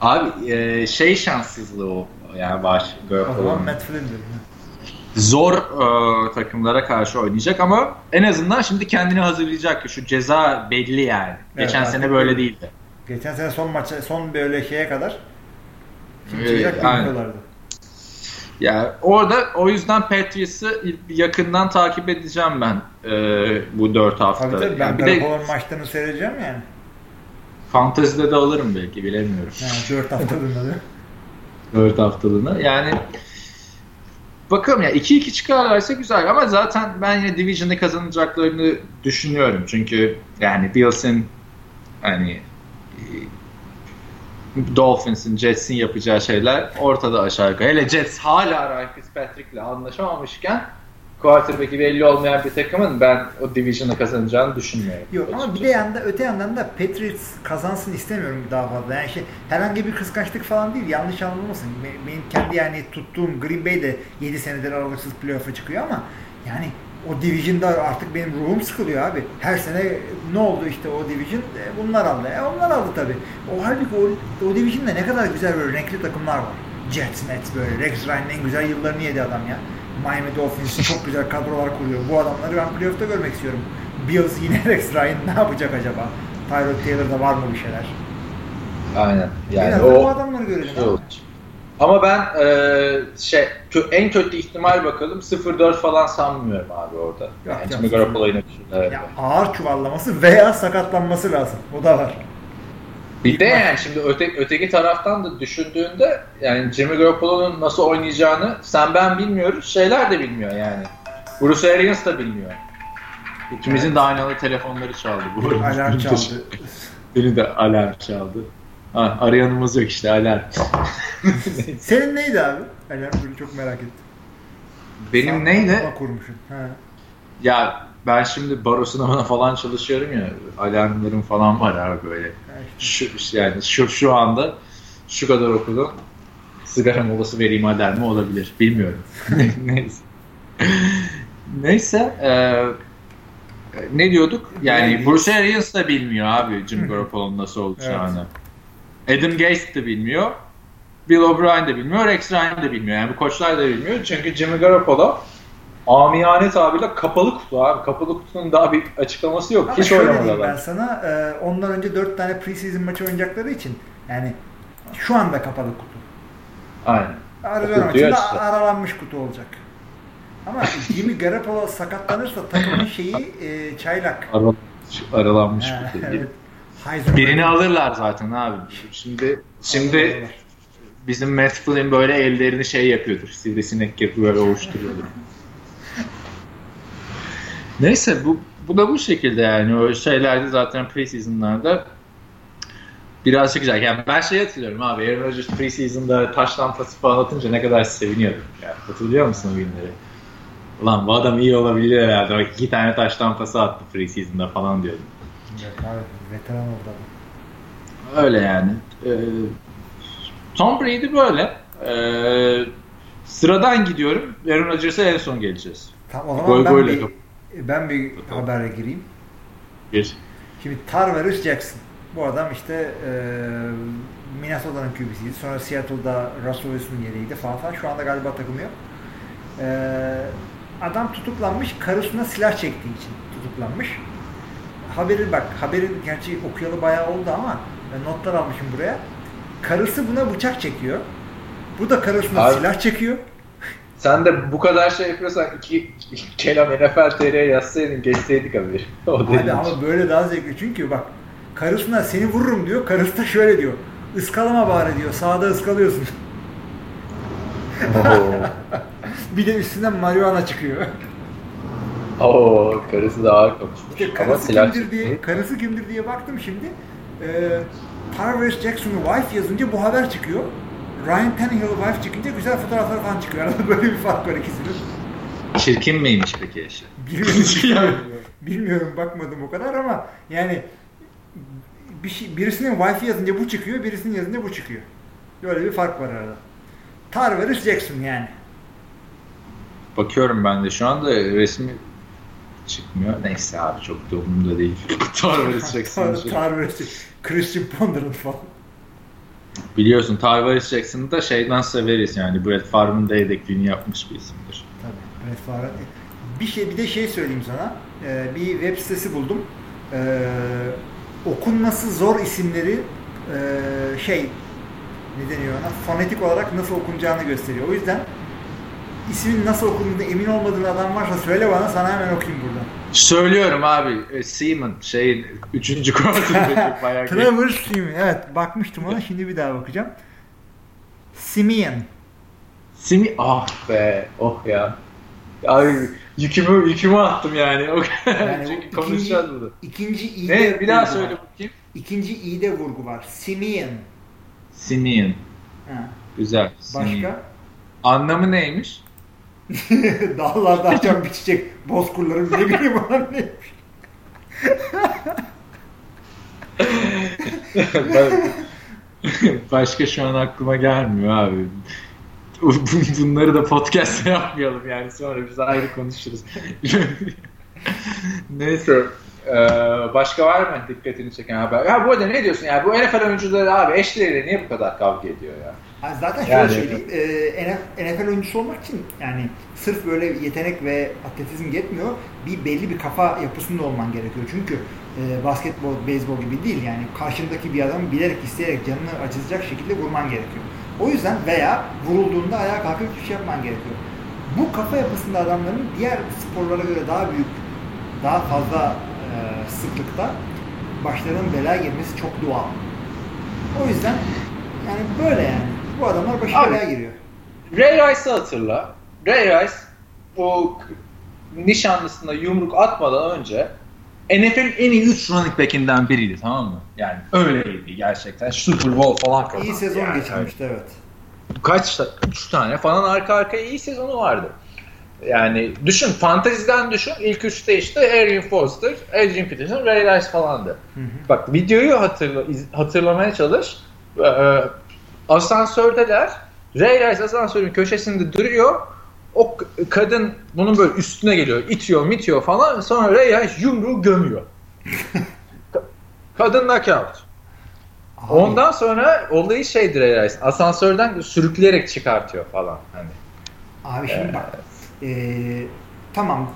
Speaker 1: Abi e, şey şanssızlığı o yani.
Speaker 2: Matt Flynn'dir.
Speaker 1: Zor e, takımlara karşı oynayacak ama en azından şimdi kendini hazırlayacak ki şu ceza belli yani.
Speaker 2: Evet,
Speaker 1: Geçen
Speaker 2: artık
Speaker 1: sene böyle değildi.
Speaker 2: Geçen sene son maça, son böyle şeye kadar
Speaker 1: Evet,
Speaker 2: çıkacak
Speaker 1: aynen.
Speaker 2: bilmiyorlardı.
Speaker 1: Yani orada o yüzden Patriots'ı yakından takip edeceğim ben e, bu 4 hafta.
Speaker 2: Tabii tabii ben
Speaker 1: Yani bir de
Speaker 2: maçlarını seyredeceğim yani.
Speaker 1: fantezide de alırım belki bilemiyorum.
Speaker 2: Yani 4 haftalığında da.
Speaker 1: 4 haftalığını. Yani bakalım ya 2-2 çıkarlarsa güzel ama zaten ben yine Division'ı kazanacaklarını düşünüyorum. Çünkü yani Bills'in hani Dolphins'in, Jets'in yapacağı şeyler ortada aşağı yukarı. Hele Jets hala Ryan Fitzpatrick'le anlaşamamışken quarterback'i belli olmayan bir takımın ben o division'ı kazanacağını düşünmüyorum.
Speaker 2: Yok ama bir de yanda öte yandan da Patriots kazansın istemiyorum daha fazla. Yani şey herhangi bir kıskançlık falan değil. Yanlış anlamasın. Benim kendi yani tuttuğum Green Bay de 7 senedir aralıksız playoff'a çıkıyor ama yani o division'da artık benim ruhum sıkılıyor abi. Her sene ne oldu işte o division? E, bunlar aldı. E, onlar aldı tabii. O halbuki o, o division'da ne kadar güzel böyle renkli takımlar var. Jets, Mets böyle. Rex Ryan'ın en güzel yıllarını yedi adam ya. Miami Dolphins çok güzel kadrolar kuruyor. Bu adamları ben playoff'ta görmek istiyorum. Bills yine Rex Ryan ne yapacak acaba? Tyrod Taylor'da var mı bir şeyler?
Speaker 1: Aynen. Yani
Speaker 2: o, o adamları görelim.
Speaker 1: Ama ben e, şey en kötü ihtimal bakalım 0-4 falan sanmıyorum abi orada. Yok, yani Jimmy Garoppolo yine
Speaker 2: evet. ya, ağır çuvallaması veya sakatlanması lazım. O da var.
Speaker 1: Bir de yani şimdi öte, öteki taraftan da düşündüğünde yani Jimmy Garoppolo'nun nasıl oynayacağını sen ben bilmiyoruz. Şeyler de bilmiyor yani. Bruce Arians da bilmiyor. İkimizin evet. de aynalı telefonları çaldı. Bu
Speaker 2: alarm çaldı.
Speaker 1: Beni de alarm çaldı. Ha, arayanımız yok işte alarm.
Speaker 2: Senin neydi abi? Alarm böyle çok merak ettim.
Speaker 1: Benim Sen neydi?
Speaker 2: kurmuşsun. Ha.
Speaker 1: Ya ben şimdi baro sınavına falan çalışıyorum ya. Alarmlarım falan var abi böyle. Şu, yani şu, şu anda şu kadar okudum. Sigara molası vereyim alarmı olabilir. Bilmiyorum. Neyse. Neyse. E, ne diyorduk? Yani Bruce Arians da bilmiyor abi Jim Garoppolo'nun nasıl olacağını. Evet. Adam Gates de bilmiyor. Bill O'Brien de bilmiyor. Rex Ryan de bilmiyor. Yani bu koçlar da bilmiyor. Çünkü Jimmy Garoppolo amiyane tabirle kapalı kutu abi. Kapalı kutunun daha bir açıklaması yok. Ama Hiç oynamadılar.
Speaker 2: Ben sana e, ondan önce 4 tane preseason maçı oynayacakları için yani şu anda kapalı kutu.
Speaker 1: Aynen.
Speaker 2: Arizona maçında işte. aralanmış kutu olacak. Ama Jimmy Garoppolo sakatlanırsa takımın şeyi e, çaylak.
Speaker 1: Aral aralanmış kutu. evet. Birini alırlar zaten abi. Şimdi şimdi bizim Matt Flynn böyle ellerini şey yapıyordur. Sivrisinek yapıyor böyle ovuşturuyordur. Neyse bu bu da bu şekilde yani o şeylerde zaten preseason'larda birazcık güzel. Yani ben şey hatırlıyorum abi Aaron Rodgers preseason'da taş lampası falan atınca ne kadar seviniyordum. Yani, hatırlıyor musun o günleri? Ulan bu adam iyi olabilir herhalde. Bak iki tane taş lampası attı preseason'da falan diyordum.
Speaker 2: Evet abi veteran oldu
Speaker 1: Öyle yani. Ee, Tom Brady böyle. Ee, sıradan gidiyorum. Aaron Rodgers'a en son geleceğiz.
Speaker 2: Tamam o zaman goy, ben, bir, ben bir tamam. habere gireyim.
Speaker 1: Gir.
Speaker 2: Şimdi Tarverus Jackson. Bu adam işte e, Minnesota'nın QB'siydi. Sonra Seattle'da Russell Wilson'ın yeriydi falan falan. Şu anda galiba takımı yok. E, adam tutuklanmış. Karısına silah çektiği için tutuklanmış. Haberi bak, haberin gerçi okuyalı bayağı oldu ama ben notlar almışım buraya. Karısı buna bıçak çekiyor. Bu da karısına Abi, silah çekiyor.
Speaker 1: Sen de bu kadar şey yapıyorsan iki, iki kelam NFL TR'ye yazsaydın geçseydik abi.
Speaker 2: O Abi ama böyle daha zevkli çünkü bak karısına seni vururum diyor. Karısı da şöyle diyor. Iskalama bari diyor. Sağda ıskalıyorsun. bir de üstünden marihuana çıkıyor.
Speaker 1: Oo, karısı da ağır konuşmuş.
Speaker 2: İşte karısı Ama kimdir diye, karısı kimdir diye baktım şimdi. Ee, Parvers Jackson'u wife yazınca bu haber çıkıyor. Ryan Tannehill wife çıkınca güzel fotoğraflar falan çıkıyor. Arada böyle bir fark var ikisinin.
Speaker 1: Çirkin miymiş peki eşi?
Speaker 2: Bilmiyorum, bilmiyorum bakmadım o kadar ama yani bir şey, birisinin wifi yazınca bu çıkıyor, birisinin yazınca bu çıkıyor. Böyle bir fark var arada. Tarverus Jackson yani.
Speaker 1: Bakıyorum ben de şu anda resmi çıkmıyor. Neyse abi çok da umurumda değil. Tarverus Jackson.
Speaker 2: Tarverus Christian Ponder'ın falan.
Speaker 1: Biliyorsun Tarvaris Jackson'ı da şeyden severiz yani Brett Favre'ın da yedekliğini yapmış bir isimdir.
Speaker 2: Tabii Brett Favre. Bir şey bir de şey söyleyeyim sana. Ee, bir web sitesi buldum. Ee, okunması zor isimleri e, şey ne deniyor ona? Fonetik olarak nasıl okunacağını gösteriyor. O yüzden ismin nasıl okunduğunu emin olmadığın adam varsa söyle bana sana hemen okuyayım buradan.
Speaker 1: Söylüyorum abi. E, Seaman şeyin 3. quarterback'i bayağı
Speaker 2: Trevor Seaman. Evet bakmıştım ona şimdi bir daha bakacağım. Simeon.
Speaker 1: Simi ah be oh ya. Abi yükümü yükümü attım yani. O yani Çünkü konuşacağız
Speaker 2: burada. İkinci i
Speaker 1: Ne bir daha söyle bakayım.
Speaker 2: İkinci i'de vurgu var. Simeon.
Speaker 1: Simeon. Ha. Güzel.
Speaker 2: Başka? Simeon.
Speaker 1: Anlamı neymiş?
Speaker 2: Dağlarda açan bir çiçek. Bozkurların ne bileyim olan neymiş.
Speaker 1: Başka şu an aklıma gelmiyor abi. Bunları da podcast'ta yapmayalım yani sonra biz ayrı konuşuruz. Neyse. Ee, başka var mı dikkatini çeken haber? Ya bu arada ne diyorsun ya? Bu NFL oyuncuları abi eşleriyle niye bu kadar kavga ediyor ya?
Speaker 2: Yani zaten şöyle yani, söyleyeyim. E, NFL oyuncusu olmak için yani sırf böyle yetenek ve atletizm yetmiyor. Bir belli bir kafa yapısında olman gerekiyor. Çünkü e, basketbol, beyzbol gibi değil yani karşındaki bir adamı bilerek isteyerek canını acıtacak şekilde vurman gerekiyor. O yüzden veya vurulduğunda ayağa kalkıp bir şey yapman gerekiyor. Bu kafa yapısında adamların diğer sporlara göre daha büyük, daha fazla e, sıklıkta başlarının belaya girmesi çok doğal. O yüzden yani böyle yani. Bu adamlar başı Abi, belaya giriyor.
Speaker 1: Ray Rice'ı hatırla. Ray Rice bu nişanlısına yumruk atmadan önce NFL'in en iyi 3 running back'inden biriydi tamam mı? Yani öyleydi gerçekten. Super Bowl falan
Speaker 2: kazandı. İyi sezon yani. geçirmişti evet.
Speaker 1: Kaç, 3 tane falan arka arkaya iyi sezonu vardı. Yani düşün fanteziden düşün ilk üçte işte Arian Foster, Adrian Peterson, Ray Rice falandı. Hı hı. Bak videoyu hatırla, hatırlamaya çalış. Ee, asansördeler. Ray Rice asansörün köşesinde duruyor. O kadın bunun böyle üstüne geliyor. itiyor mitiyor falan. Sonra Ray Rice yumruğu gömüyor. kadın knockout. Ondan sonra olayı şeydir Ray Rice. Asansörden sürükleyerek çıkartıyor falan. Hani.
Speaker 2: Abi şimdi ee, bak. Ee, tamam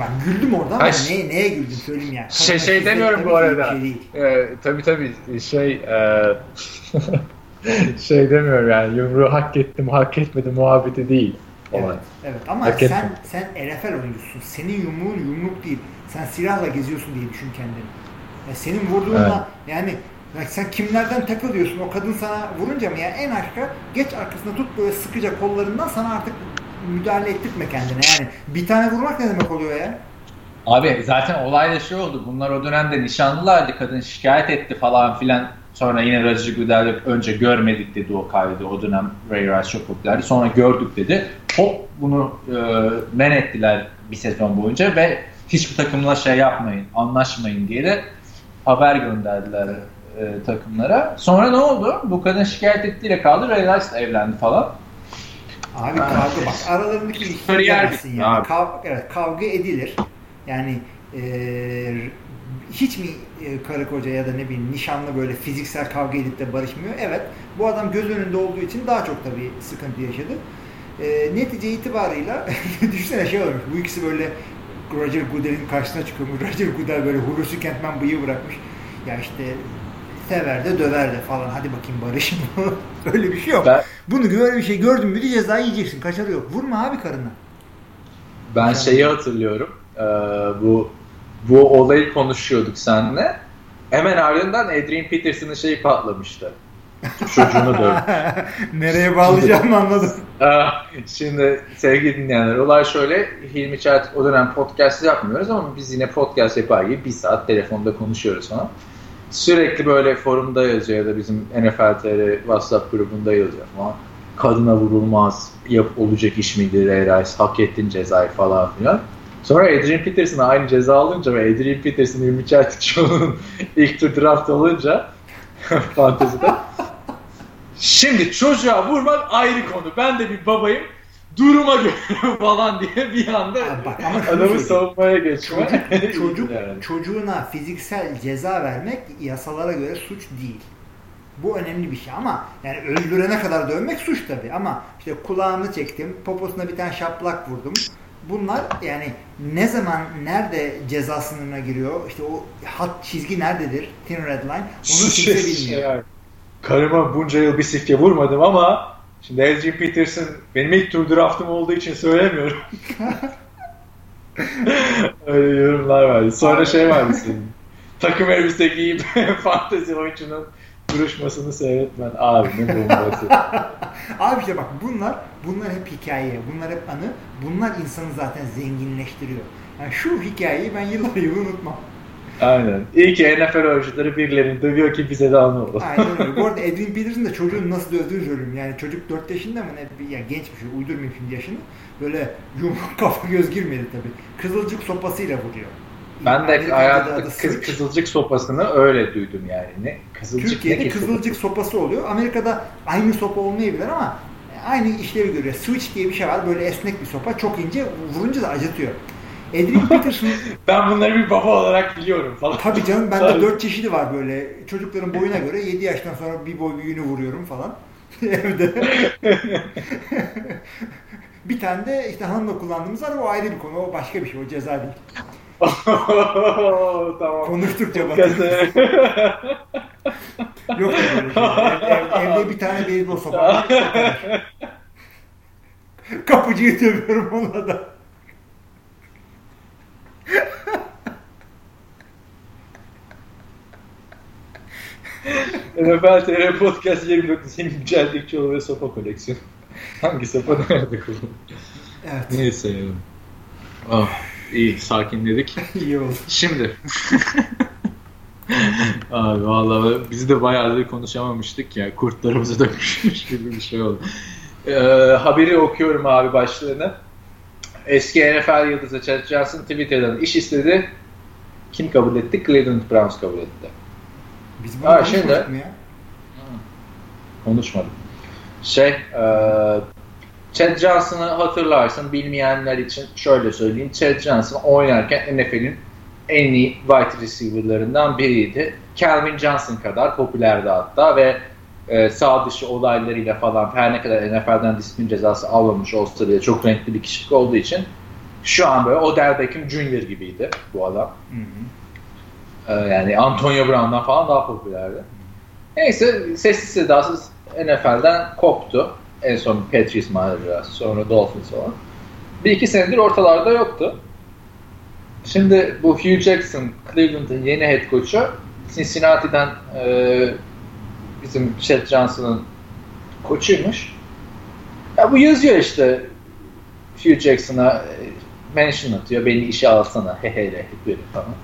Speaker 2: ben güldüm orada ama neye, neye güldüm söyleyeyim yani.
Speaker 1: Şey, şey demiyorum bu arada. Şey ee, tabii tabii şey e, şey demiyorum yani yumruğu hak ettim hak etmedim muhabbeti değil.
Speaker 2: Evet, evet ama hak sen ettim. sen NFL oyuncusun. Senin yumruğun yumruk değil. Sen silahla geziyorsun diye düşün kendini. Ya senin vurduğunla evet. yani ya sen kimlerden takılıyorsun? O kadın sana vurunca mı ya en aşağı geç arkasında tut böyle sıkıca kollarından sana artık müdahale ettirtme kendine. Yani bir tane vurmak ne demek oluyor ya?
Speaker 1: Abi zaten olay da şey oldu. Bunlar o dönemde nişanlılardı. Kadın şikayet etti falan filan. Sonra yine Roger Goodell önce görmedik dedi o kaydı. O dönem Ray Rice çok popülerdi. Sonra gördük dedi. Hop bunu e, men ettiler bir sezon boyunca ve hiçbir takımla şey yapmayın, anlaşmayın diye de haber gönderdiler e, takımlara. Sonra ne oldu? Bu kadın şikayet ettiğiyle kaldı. Ray Rice evlendi falan.
Speaker 2: Abi kavga bak aralarındaki ilişkiyi yani. Abi. Kavga, evet, kavga edilir. Yani e, hiç mi e, karı koca ya da ne bileyim nişanlı böyle fiziksel kavga edip de barışmıyor? Evet. Bu adam göz önünde olduğu için daha çok tabii sıkıntı yaşadı. E, netice itibarıyla düşünsene şey olmuş. Bu ikisi böyle Roger Goodell'in karşısına çıkıyormuş. Roger Goodell böyle Hulusi Kentman bıyığı bırakmış. Ya işte sever de döver de falan. Hadi bakayım barışın. Öyle bir şey yok. Ben, Bunu böyle bir şey gördün mü de ceza yiyeceksin. Kaçarı yok. Vurma abi karına.
Speaker 1: Ben şeyi hatırlıyorum. Ee, bu bu olayı konuşuyorduk seninle. Hemen ardından Adrian Peterson'ın şeyi patlamıştı. Çocuğunu dövdü.
Speaker 2: Nereye bağlayacağımı anladım.
Speaker 1: Şimdi sevgili dinleyenler olay şöyle. Hilmi Çağat o dönem podcast yapmıyoruz ama biz yine podcast yapar gibi bir saat telefonda konuşuyoruz falan sürekli böyle forumda yazıyor ya da bizim NFL WhatsApp grubunda yazıyor ama kadına vurulmaz, yap olacak iş midir Erais, hak ettin cezayı falan filan. Sonra Adrian Peterson aynı ceza alınca ve Adrian Peterson 20 Çeltikçioğlu'nun ilk tur draft olunca fantezide Şimdi çocuğa vurmak ayrı konu. Ben de bir babayım duruma göre falan diye bir anda bak, ama adamı savunmaya geçme.
Speaker 2: Çocuk, çocuk yani. çocuğuna fiziksel ceza vermek yasalara göre suç değil. Bu önemli bir şey ama yani öldürene kadar dövmek suç tabi ama işte kulağını çektim, poposuna bir tane şaplak vurdum. Bunlar yani ne zaman, nerede ceza sınırına giriyor, işte o hat çizgi nerededir, thin red line, onu kimse bilmiyor. Yani,
Speaker 1: karıma bunca yıl bir sifye vurmadım ama Şimdi Adrian Peterson benim ilk tur draftım olduğu için söylemiyorum. Öyle yorumlar vardı. Sonra şey vardı senin. Takım elbise giyip fantezi oyuncunun duruşmasını seyretmen abi ne bombası.
Speaker 2: abi işte bak bunlar bunlar hep hikaye, bunlar hep anı. Bunlar insanı zaten zenginleştiriyor. Yani şu hikayeyi ben yıllar yılı unutmam.
Speaker 1: Aynen. İyi ki NFL oyuncuları birilerini dövüyor ki bize de olur.
Speaker 2: Aynen öyle. Bu arada Edwin Peterson da çocuğun nasıl dövdüğünü söyleyeyim. Yani çocuk 4 yaşında mı ne? Ya genç bir şey. Uydurmayayım şimdi yaşını. Böyle yumruk kafa göz girmedi tabii. Kızılcık sopasıyla vuruyor.
Speaker 1: Ben de hayatta kız, kızılcık sopasını öyle duydum yani. Ne?
Speaker 2: Kızılcık Türkiye'de ne kızılcık sopası oluyor. Amerika'da aynı sopa olmayabilir ama aynı işlevi görüyor. Switch diye bir şey var. Böyle esnek bir sopa. Çok ince. Vurunca da acıtıyor. Adrian Peterson...
Speaker 1: ben bunları bir baba olarak biliyorum falan.
Speaker 2: Tabii canım bende dört çeşidi var böyle. Çocukların boyuna göre 7 yaştan sonra bir boy büyüğünü vuruyorum falan. Evde. bir tane de işte hanımla kullandığımız var o ayrı bir konu. O başka bir şey. O ceza değil.
Speaker 1: tamam.
Speaker 2: Konuştukça bak. Yok böyle şey. Ev, ev, evde bir tane beyzbol sopa var. Kapıcıyı dövüyorum ona da.
Speaker 1: NFL TR Podcast 29 senin güncel çoğu ve sopa koleksiyonu. Hangi sopa nerede kullanılıyor? Evet. Neyse ya. Oh, iyi sakinledik.
Speaker 2: İyi oldu.
Speaker 1: Şimdi. abi vallahi bizi de bayağıdır konuşamamıştık ya. Kurtlarımızı dökmüş gibi bir şey oldu. Ee, haberi okuyorum abi başlığını. Eski NFL yıldızı Chad Johnson Twitter'dan iş istedi. Kim kabul etti? Cleveland Browns kabul etti.
Speaker 2: Biz bunu konuşmadık şimdi, mı ya?
Speaker 1: Konuşmadım. Şey, e, Chad Johnson'ı hatırlarsın. Bilmeyenler için şöyle söyleyeyim. Chad Johnson oynarken NFL'in en iyi wide receiver'larından biriydi. Calvin Johnson kadar popülerdi hatta ve e, sağ dışı olaylarıyla falan her ne kadar NFL'den disiplin cezası almamış olsa bile çok renkli bir kişilik olduğu için şu an böyle Odell Beckham Jr. gibiydi bu adam. Hı hı. E, yani Antonio Brown'dan falan daha popülerdi. Neyse sessiz sedasız NFL'den koptu. En son Patriots macerası, sonra Dolphins falan. Bir iki senedir ortalarda yoktu. Şimdi bu Hugh Jackson, Cleveland'ın yeni head coach'u Cincinnati'den e, bizim Chet Johnson'ın koçuymuş. Ya bu yazıyor işte Hugh Jackson'a e, mention atıyor. Beni işe alsana. Hehehe böyle falan.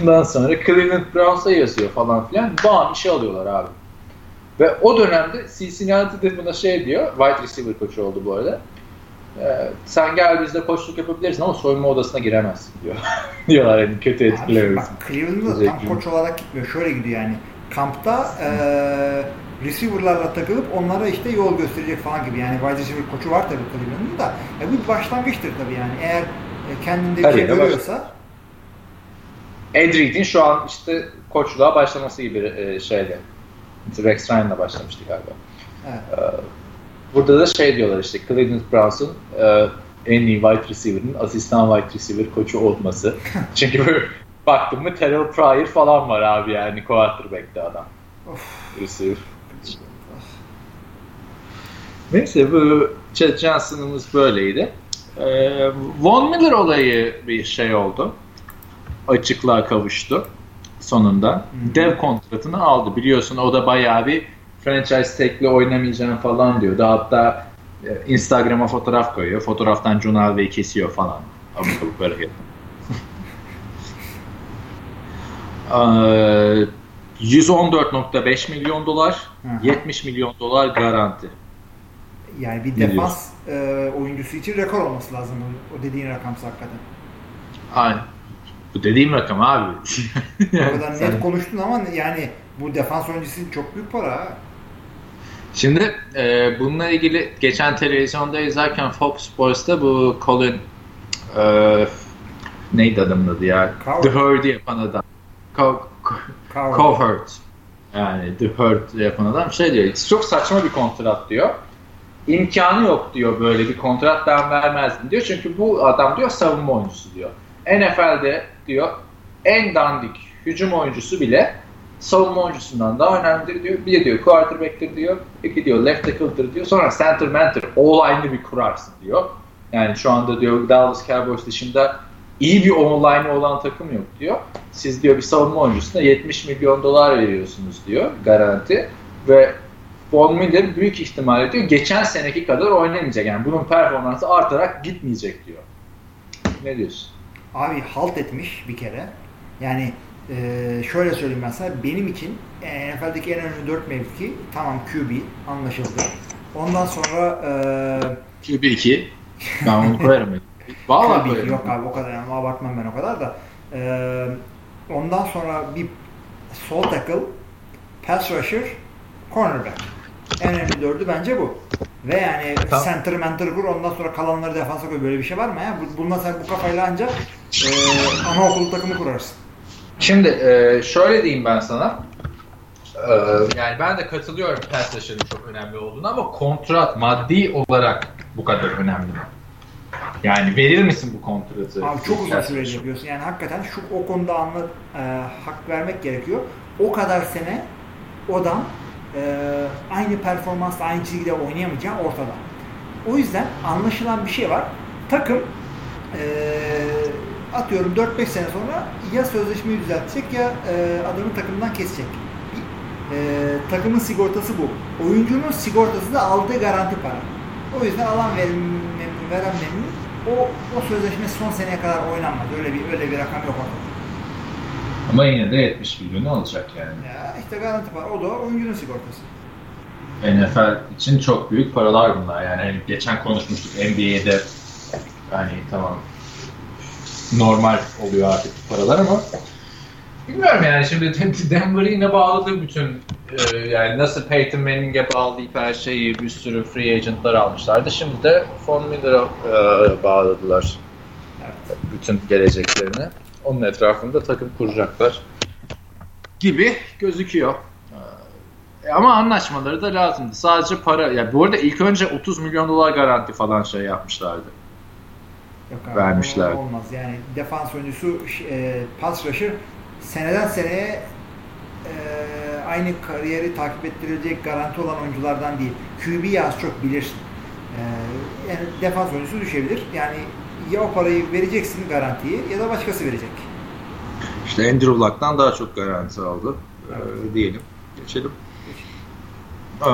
Speaker 1: Ondan sonra Cleveland Browns'a yazıyor falan filan. Bam işe alıyorlar abi. Ve o dönemde Cincinnati de buna şey diyor. Wide receiver koçu oldu bu arada. Ee, sen gel bizde koçluk yapabilirsin ama soyunma odasına giremezsin diyor. Diyorlar hani kötü etkileriz. Bak
Speaker 2: Cleveland'da tam koç olarak gitmiyor. Şöyle gidiyor yani kampta e, receiver'larla takılıp onlara işte yol gösterecek falan gibi. Yani wide receiver koçu var tabii Cleveland'ın da. E, bu bir başlangıçtır tabii yani. Eğer e, kendinde bir şey görüyorsa
Speaker 1: Ed Reed'in şu an işte koçluğa başlaması gibi e, şeyde. Rex Ryan'la başlamıştı galiba. Evet. E, burada da şey diyorlar işte Cleveland Browns'un e, en iyi wide receiver'ın asistan wide receiver koçu olması. Çünkü böyle baktım mı Terrell Pryor falan var abi yani quarterback'te adam. Receiver. Neyse bu Chad Johnson'ımız böyleydi. Ee, Von Miller olayı bir şey oldu. Açıklığa kavuştu sonunda. Hı-hı. Dev kontratını aldı. Biliyorsun o da bayağı bir franchise tag'le oynamayacağım falan diyordu. Hatta e, Instagram'a fotoğraf koyuyor. Fotoğraftan John Alvey'i kesiyor falan. Abuk böyle 114.5 milyon dolar, Hı-hı. 70 milyon dolar garanti.
Speaker 2: Yani bir defans e, oyuncusu için rekor olması lazım o dediğin rakam hakikaten.
Speaker 1: Aynen. Bu dediğim rakam abi.
Speaker 2: yani o kadar net sen... konuştun ama yani bu defans oyuncusu için çok büyük para ha.
Speaker 1: Şimdi e, bununla ilgili geçen televizyonda izlerken Fox Sports'ta bu Colin e, neydi adamın adı ya? Coward. The Herd'i yapan adam. Cowherd. Yani The Herd yapan adam şey diyor. Çok saçma bir kontrat diyor. İmkanı yok diyor böyle bir kontrat ben vermezdim diyor. Çünkü bu adam diyor savunma oyuncusu diyor. NFL'de diyor en dandik hücum oyuncusu bile savunma oyuncusundan daha önemlidir diyor. Bir diyor quarterback'tir diyor. İki diyor left tackle'dır diyor. Sonra center mentor all aynı bir kurarsın diyor. Yani şu anda diyor Dallas Cowboys dışında iyi bir online olan takım yok diyor. Siz diyor bir savunma oyuncusuna 70 milyon dolar veriyorsunuz diyor garanti ve Von Miller büyük ihtimalle diyor geçen seneki kadar oynamayacak. Yani bunun performansı artarak gitmeyecek diyor. Ne diyorsun?
Speaker 2: Abi halt etmiş bir kere. Yani e, şöyle söyleyeyim ben sana. Benim için NFL'deki en önemli 4 mevki tamam QB anlaşıldı. Ondan sonra e,
Speaker 1: QB 2 ben onu koyarım.
Speaker 2: Vallahi QB yok abi o kadar yani abartmam ben o kadar da. E, ondan sonra bir sol tackle, pass rusher, cornerback. En önemli dördü bence bu. Ve yani tamam. center mentor kur ondan sonra kalanları defansa koy. Böyle bir şey var mı ya? Bundan sen bu kafayla ancak e, anaokulu takımı kurarsın.
Speaker 1: Şimdi e, şöyle diyeyim ben sana. E, yani ben de katılıyorum pass rusher'ın çok önemli olduğunu ama kontrat maddi olarak bu kadar önemli. Yani verir misin bu kontratı?
Speaker 2: Abi çok uzun süreli yapıyorsun. Yani hakikaten şu o konuda anla, e, hak vermek gerekiyor. O kadar sene odan e, aynı performansla aynı çizgide oynayamayacağı ortada. O yüzden anlaşılan bir şey var. Takım e, atıyorum 4-5 sene sonra ya sözleşmeyi düzeltecek ya e, adamı takımdan kesecek. E, takımın sigortası bu. Oyuncunun sigortası da aldığı garanti para. O yüzden alan verim veren memnun. O, o sözleşme son seneye kadar oynanmaz. Öyle bir öyle bir rakam yok ortada.
Speaker 1: Ama yine de 70 milyon alacak yani.
Speaker 2: Ya işte garanti para. O da oyuncunun sigortası.
Speaker 1: NFL için çok büyük paralar bunlar. Yani hani geçen konuşmuştuk NBA'de yani tamam normal oluyor artık paralar ama bilmiyorum yani şimdi Denver'ı yine bağladı bütün e, yani nasıl Peyton Manning'e bağlayıp her şeyi bir sürü free agentlar almışlardı. Şimdi de Von Miller'a e, bağladılar. Evet. Bütün geleceklerini onun etrafında takım kuracaklar gibi gözüküyor. Ee, ama anlaşmaları da lazımdı. Sadece para. Ya yani bu arada ilk önce 30 milyon dolar garanti falan şey yapmışlardı.
Speaker 2: Yok abi, vermişler. Olmaz. Yani defans oyuncusu e, pass rusher seneden seneye e, aynı kariyeri takip ettirilecek garanti olan oyunculardan değil. QB'yi az çok bilirsin. E, yani defans oyuncusu düşebilir. Yani ya o parayı vereceksin garantiyi ya da başkası verecek.
Speaker 1: İşte Andrew Luck'tan daha çok garanti aldı. Ee, evet. Ee, diyelim. Geçelim. Ee,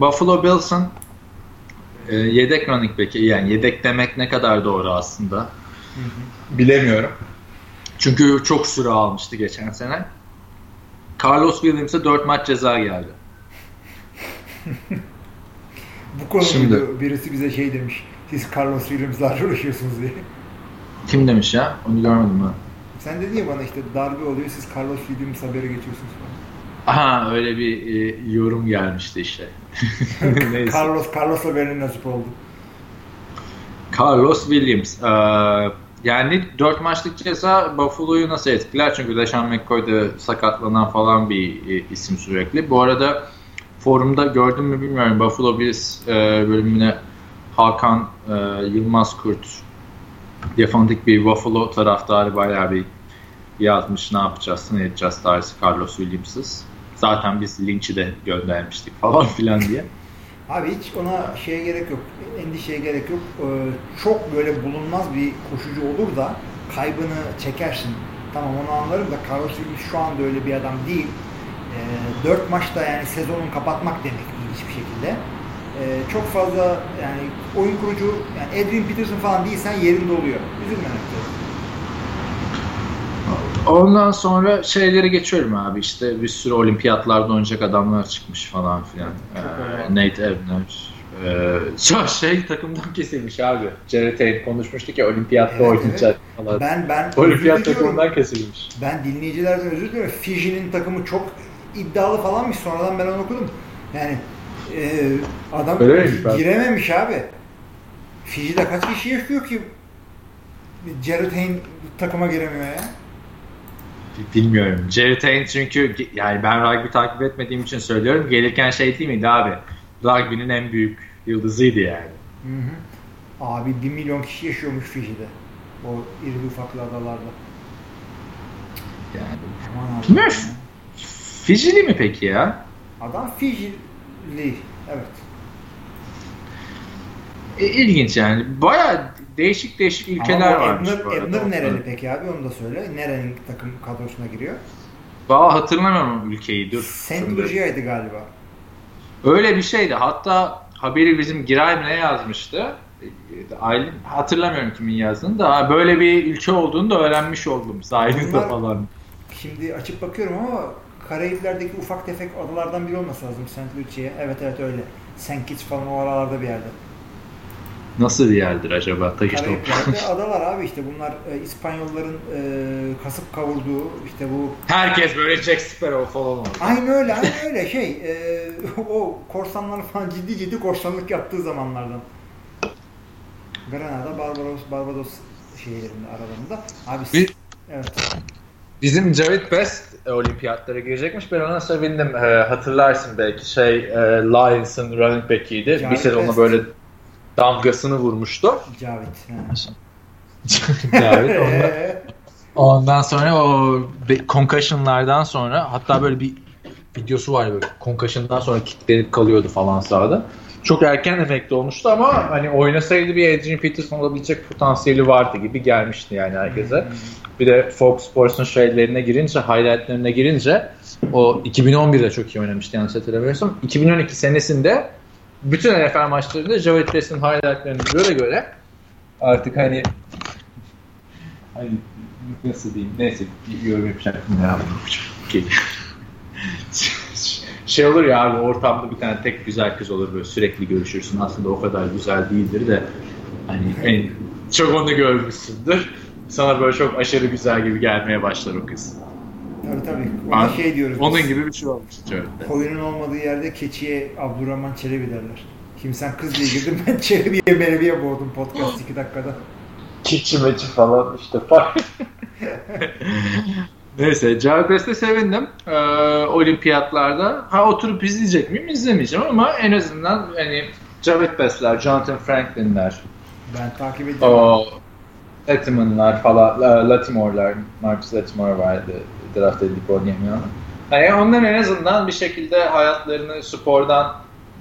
Speaker 1: Buffalo Bills'ın e, yedek running back'i yani yedek demek ne kadar doğru aslında hı hı. bilemiyorum. Çünkü çok süre almıştı geçen sene. Carlos Williams'a 4 maç ceza geldi.
Speaker 2: Bu konuda Şimdi, birisi bize şey demiş. Siz Carlos Williams'la uğraşıyorsunuz diye.
Speaker 1: Kim demiş ya? Onu görmedim ben.
Speaker 2: Sen dedi ya bana işte darbe oluyor siz Carlos Williams haberi geçiyorsunuz falan.
Speaker 1: Aha öyle bir e, yorum gelmişti işte.
Speaker 2: Carlos Carlos haberinin nasip oldu.
Speaker 1: Carlos Williams. Ee, yani 4 maçlık ceza Buffalo'yu nasıl etkiler? Çünkü Deshaun McCoy'da sakatlanan falan bir e, isim sürekli. Bu arada forumda gördüm mü bilmiyorum. Buffalo Bills e, bölümüne Hakan e, Yılmaz Kurt defantik bir Buffalo taraftarı bayağı bir yazmış ne yapacağız ne edeceğiz tarzı Carlos Williams'ız. Zaten biz Lynch'i de göndermiştik falan filan diye.
Speaker 2: Abi hiç ona şeye gerek yok, endişeye gerek yok. Ee, çok böyle bulunmaz bir koşucu olur da kaybını çekersin. Tamam onu anlarım da Carlos Williams şu anda öyle bir adam değil. Ee, 4 maçta yani sezonun kapatmak demek hiçbir şekilde e, çok fazla yani oyun kurucu yani Adrian Peterson falan değilsen yerinde oluyor. Üzülmemek lazım.
Speaker 1: Ondan sonra şeyleri geçiyorum abi işte bir sürü olimpiyatlarda oynayacak adamlar çıkmış falan filan. Ee, Nate Ebner. Ee, şey takımdan kesilmiş abi. Jared Tate konuşmuştuk ya olimpiyatta evet, oynayacak
Speaker 2: evet. falan. Ben, ben
Speaker 1: Olimpiyat takımından kesilmiş.
Speaker 2: Ben dinleyicilerden özür diliyorum. Fiji'nin takımı çok iddialı falanmış. Sonradan ben onu okudum. Yani ee, adam girememiş abi. Fiji'de kaç kişi yaşıyor ki Jared Hayne takıma giremiyor ya?
Speaker 1: Bilmiyorum. Jared Hayne çünkü yani ben rugby takip etmediğim için söylüyorum. Gelirken şey değil miydi abi? Rugby'nin en büyük yıldızıydı yani.
Speaker 2: Hı hı. Abi bir milyon kişi yaşıyormuş Fiji'de. O iri ufaklı adalarda.
Speaker 1: Yani. Aman Fijili mi peki ya?
Speaker 2: Adam Fijili evet.
Speaker 1: ilginç yani. Baya değişik değişik ülkeler
Speaker 2: Ama
Speaker 1: varmış.
Speaker 2: Ebner. Ebner nereli peki abi onu da söyle. Nerenin takım kadrosuna giriyor?
Speaker 1: Valla hatırlamıyorum ülkeyi dur.
Speaker 2: Lucia'ydı galiba.
Speaker 1: Öyle bir şeydi. Hatta haberi bizim Giray ne yazmıştı? Aylin, hatırlamıyorum kimin yazdığını da böyle bir ülke olduğunu da öğrenmiş oldum sayenizde falan.
Speaker 2: Şimdi açıp bakıyorum ama Karayipler'deki ufak tefek adalardan biri olması lazım Saint Lucia. Evet evet öyle. Saint Kitts falan o aralarda bir yerde.
Speaker 1: Nasıl bir yerdir acaba?
Speaker 2: Karayipler'de adalar abi işte bunlar e, İspanyolların e, kasıp kavurduğu işte bu
Speaker 1: Herkes böyle Jack Sparrow falan oldu.
Speaker 2: Aynı öyle, aynı öyle şey. e, o korsanlar falan ciddi ciddi korsanlık yaptığı zamanlardan. Granada, Barbaros, Barbados şehirlerinde aralarında. Abi
Speaker 1: Bir-
Speaker 2: evet.
Speaker 1: Bizim Jared Best e, olimpiyatlara girecekmiş. Ben ona sevindim. E, hatırlarsın belki şey e, Lions'ın running back'iydi. Bir sezonda
Speaker 2: Best.
Speaker 1: böyle damgasını vurmuştu.
Speaker 2: Cavit.
Speaker 1: Jared, ondan, ondan sonra o concussion'lardan sonra hatta böyle bir videosu var böyle concussion'dan sonra kilitlenip kalıyordu falan sahada. Çok erken emekli olmuştu ama hani oynasaydı bir Adrian Peterson olabilecek potansiyeli vardı gibi gelmişti yani herkese. Bir de Fox Sports'un şeylerine girince, highlightlarına girince o 2011'de çok iyi oynamıştı yanlış hatırlamıyorsam. 2012 senesinde bütün NFL maçlarında Jared Best'in highlightlarını göre göre artık hani hani nasıl diyeyim neyse yorum yapacaktım ya. Şey olur ya abi ortamda bir tane tek güzel kız olur böyle sürekli görüşürsün aslında o kadar güzel değildir de hani en, çok onu görmüşsündür sana böyle çok aşırı güzel gibi gelmeye başlar o kız.
Speaker 2: Tabii tabii. Ona
Speaker 1: Ben-
Speaker 2: şey diyoruz. biz.
Speaker 1: Onun gibi bir şey olmuş Jared'de.
Speaker 2: Koyunun olmadığı yerde keçiye Abdurrahman Çelebi derler. Şimdi sen kız diye girdin ben Çelebi'ye Melebi'ye boğdum podcast 2 dakikada.
Speaker 1: Çiçi meçi falan işte fark. Neyse Jared Best'e sevindim. Ee, olimpiyatlarda. Ha oturup izleyecek miyim? İzlemeyeceğim ama en azından hani Jared Best'ler, Jonathan Franklin'ler,
Speaker 2: Ben takip ediyorum.
Speaker 1: o Latimer'lar falan, La- Latimore'lar, Marcus Latimore vardı draft edilip oynayamıyor ama. Yani onlar en azından bir şekilde hayatlarını spordan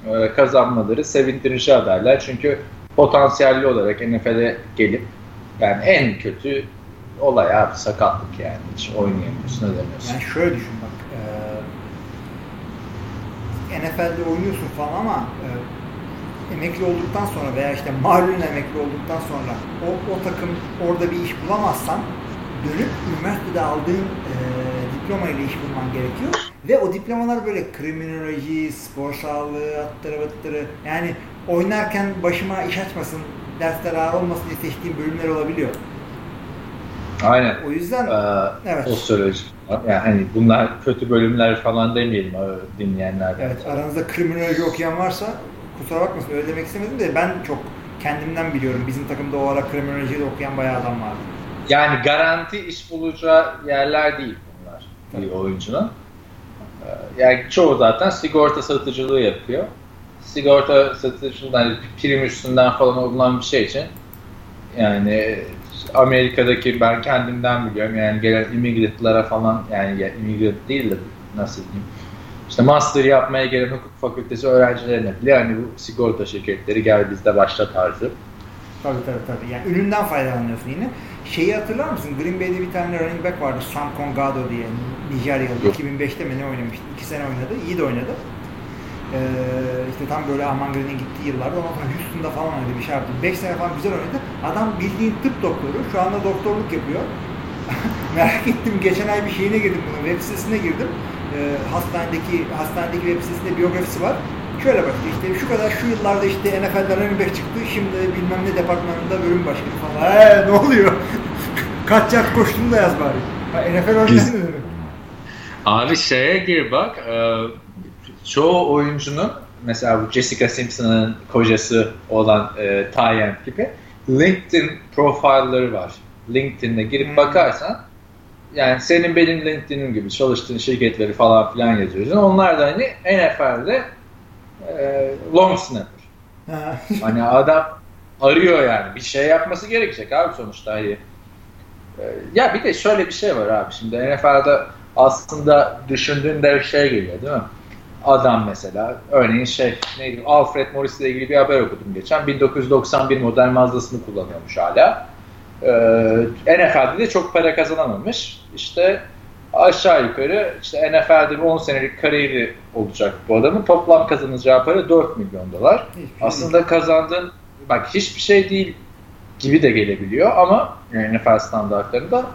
Speaker 1: e, kazanmaları sevindirici haberler. Çünkü potansiyelli olarak NFL'e gelip yani en kötü olay abi sakatlık yani. Hiç oynayamıyorsun, edemiyorsun.
Speaker 2: Yani şöyle düşün bak. eee NFL'de oynuyorsun falan ama eee, emekli olduktan sonra veya işte malum emekli olduktan sonra o, o takım orada bir iş bulamazsan dönüp üniversitede aldığın eee diplomayla iş bulman gerekiyor. Ve o diplomalar böyle kriminoloji, spor sağlığı, attırı bıttırı yani oynarken başıma iş açmasın, dersler ağır olmasın diye seçtiğim bölümler olabiliyor.
Speaker 1: Aynen.
Speaker 2: O yüzden
Speaker 1: Ee,
Speaker 2: Evet.
Speaker 1: Söyleyecek. Yani hani bunlar kötü bölümler falan demeyelim e, dinleyenlerden.
Speaker 2: Evet aranızda kriminoloji okuyan varsa kusura bakmasın öyle demek istemedim de ben çok kendimden biliyorum. Bizim takımda o ara kriminoloji de okuyan bayağı adam vardı.
Speaker 1: Yani garanti iş bulacağı yerler değil bunlar bir oyuncunun. Ee, Yani çoğu zaten sigorta satıcılığı yapıyor. Sigorta satıcılığı hani prim üstünden falan olunan bir şey için yani Amerika'daki ben kendimden biliyorum yani gelen immigrantlara falan yani ya immigrant değil de nasıl diyeyim işte master yapmaya gelen hukuk fakültesi öğrencilerine bile hani bu sigorta şirketleri gel bizde başla tarzı.
Speaker 2: Tabii tabii tabii. Yani üründen faydalanıyorsun yine. Şeyi hatırlar mısın? Green Bay'de bir tane running back vardı. Sam Kongado diye. Nijeryalı.
Speaker 1: Yok.
Speaker 2: 2005'te mi ne oynamıştı? 2 sene oynadı. İyi de oynadı. Ee, işte tam böyle Armand Green'in gittiği yıllarda ondan sonra Houston'da falan oynadı bir şey yaptı. 5 sene falan güzel oynadı. Adam bildiğin tıp doktoru. Şu anda doktorluk yapıyor. Merak ettim. Geçen ay bir şeyine girdim bunun. Web sitesine girdim. Ee, hastanedeki hastanedeki web sitesinde biyografisi var. Şöyle bak işte şu kadar şu yıllarda işte NFL'den running back çıktı. Şimdi bilmem ne departmanında bölüm başkanı falan. Eee ne oluyor? Kaç yard koştuğunu da yaz bari. Ha, NFL oynadın mı?
Speaker 1: Abi şeye gir bak. e, çoğu oyuncunun mesela bu Jessica Simpson'ın kocası olan e, Tyen gibi LinkedIn profilleri var. LinkedIn'e girip
Speaker 2: Hmm.
Speaker 1: bakarsan yani senin benim LinkedIn'im gibi çalıştığın şirketleri falan filan yazıyorsun. Onlar da hani NFL'de e, long snapper.
Speaker 2: Ha.
Speaker 1: Hani adam arıyor yani. Bir şey yapması gerekecek abi sonuçta. Hani, e, ya bir de şöyle bir şey var abi. Şimdi NFL'de aslında düşündüğünde bir şey geliyor değil mi? adam mesela örneğin şey neydi Alfred Morris ile ilgili bir haber okudum geçen 1991 model Mazda'sını kullanıyormuş hala. Ee, NFL'de de çok para kazanamamış. İşte aşağı yukarı işte NFL'de bir 10 senelik kariyeri olacak bu adamın. Toplam kazanacağı para 4 milyon dolar. Hiçbir Aslında değil. kazandığın bak hiçbir şey değil gibi de gelebiliyor ama yani NFL standartlarında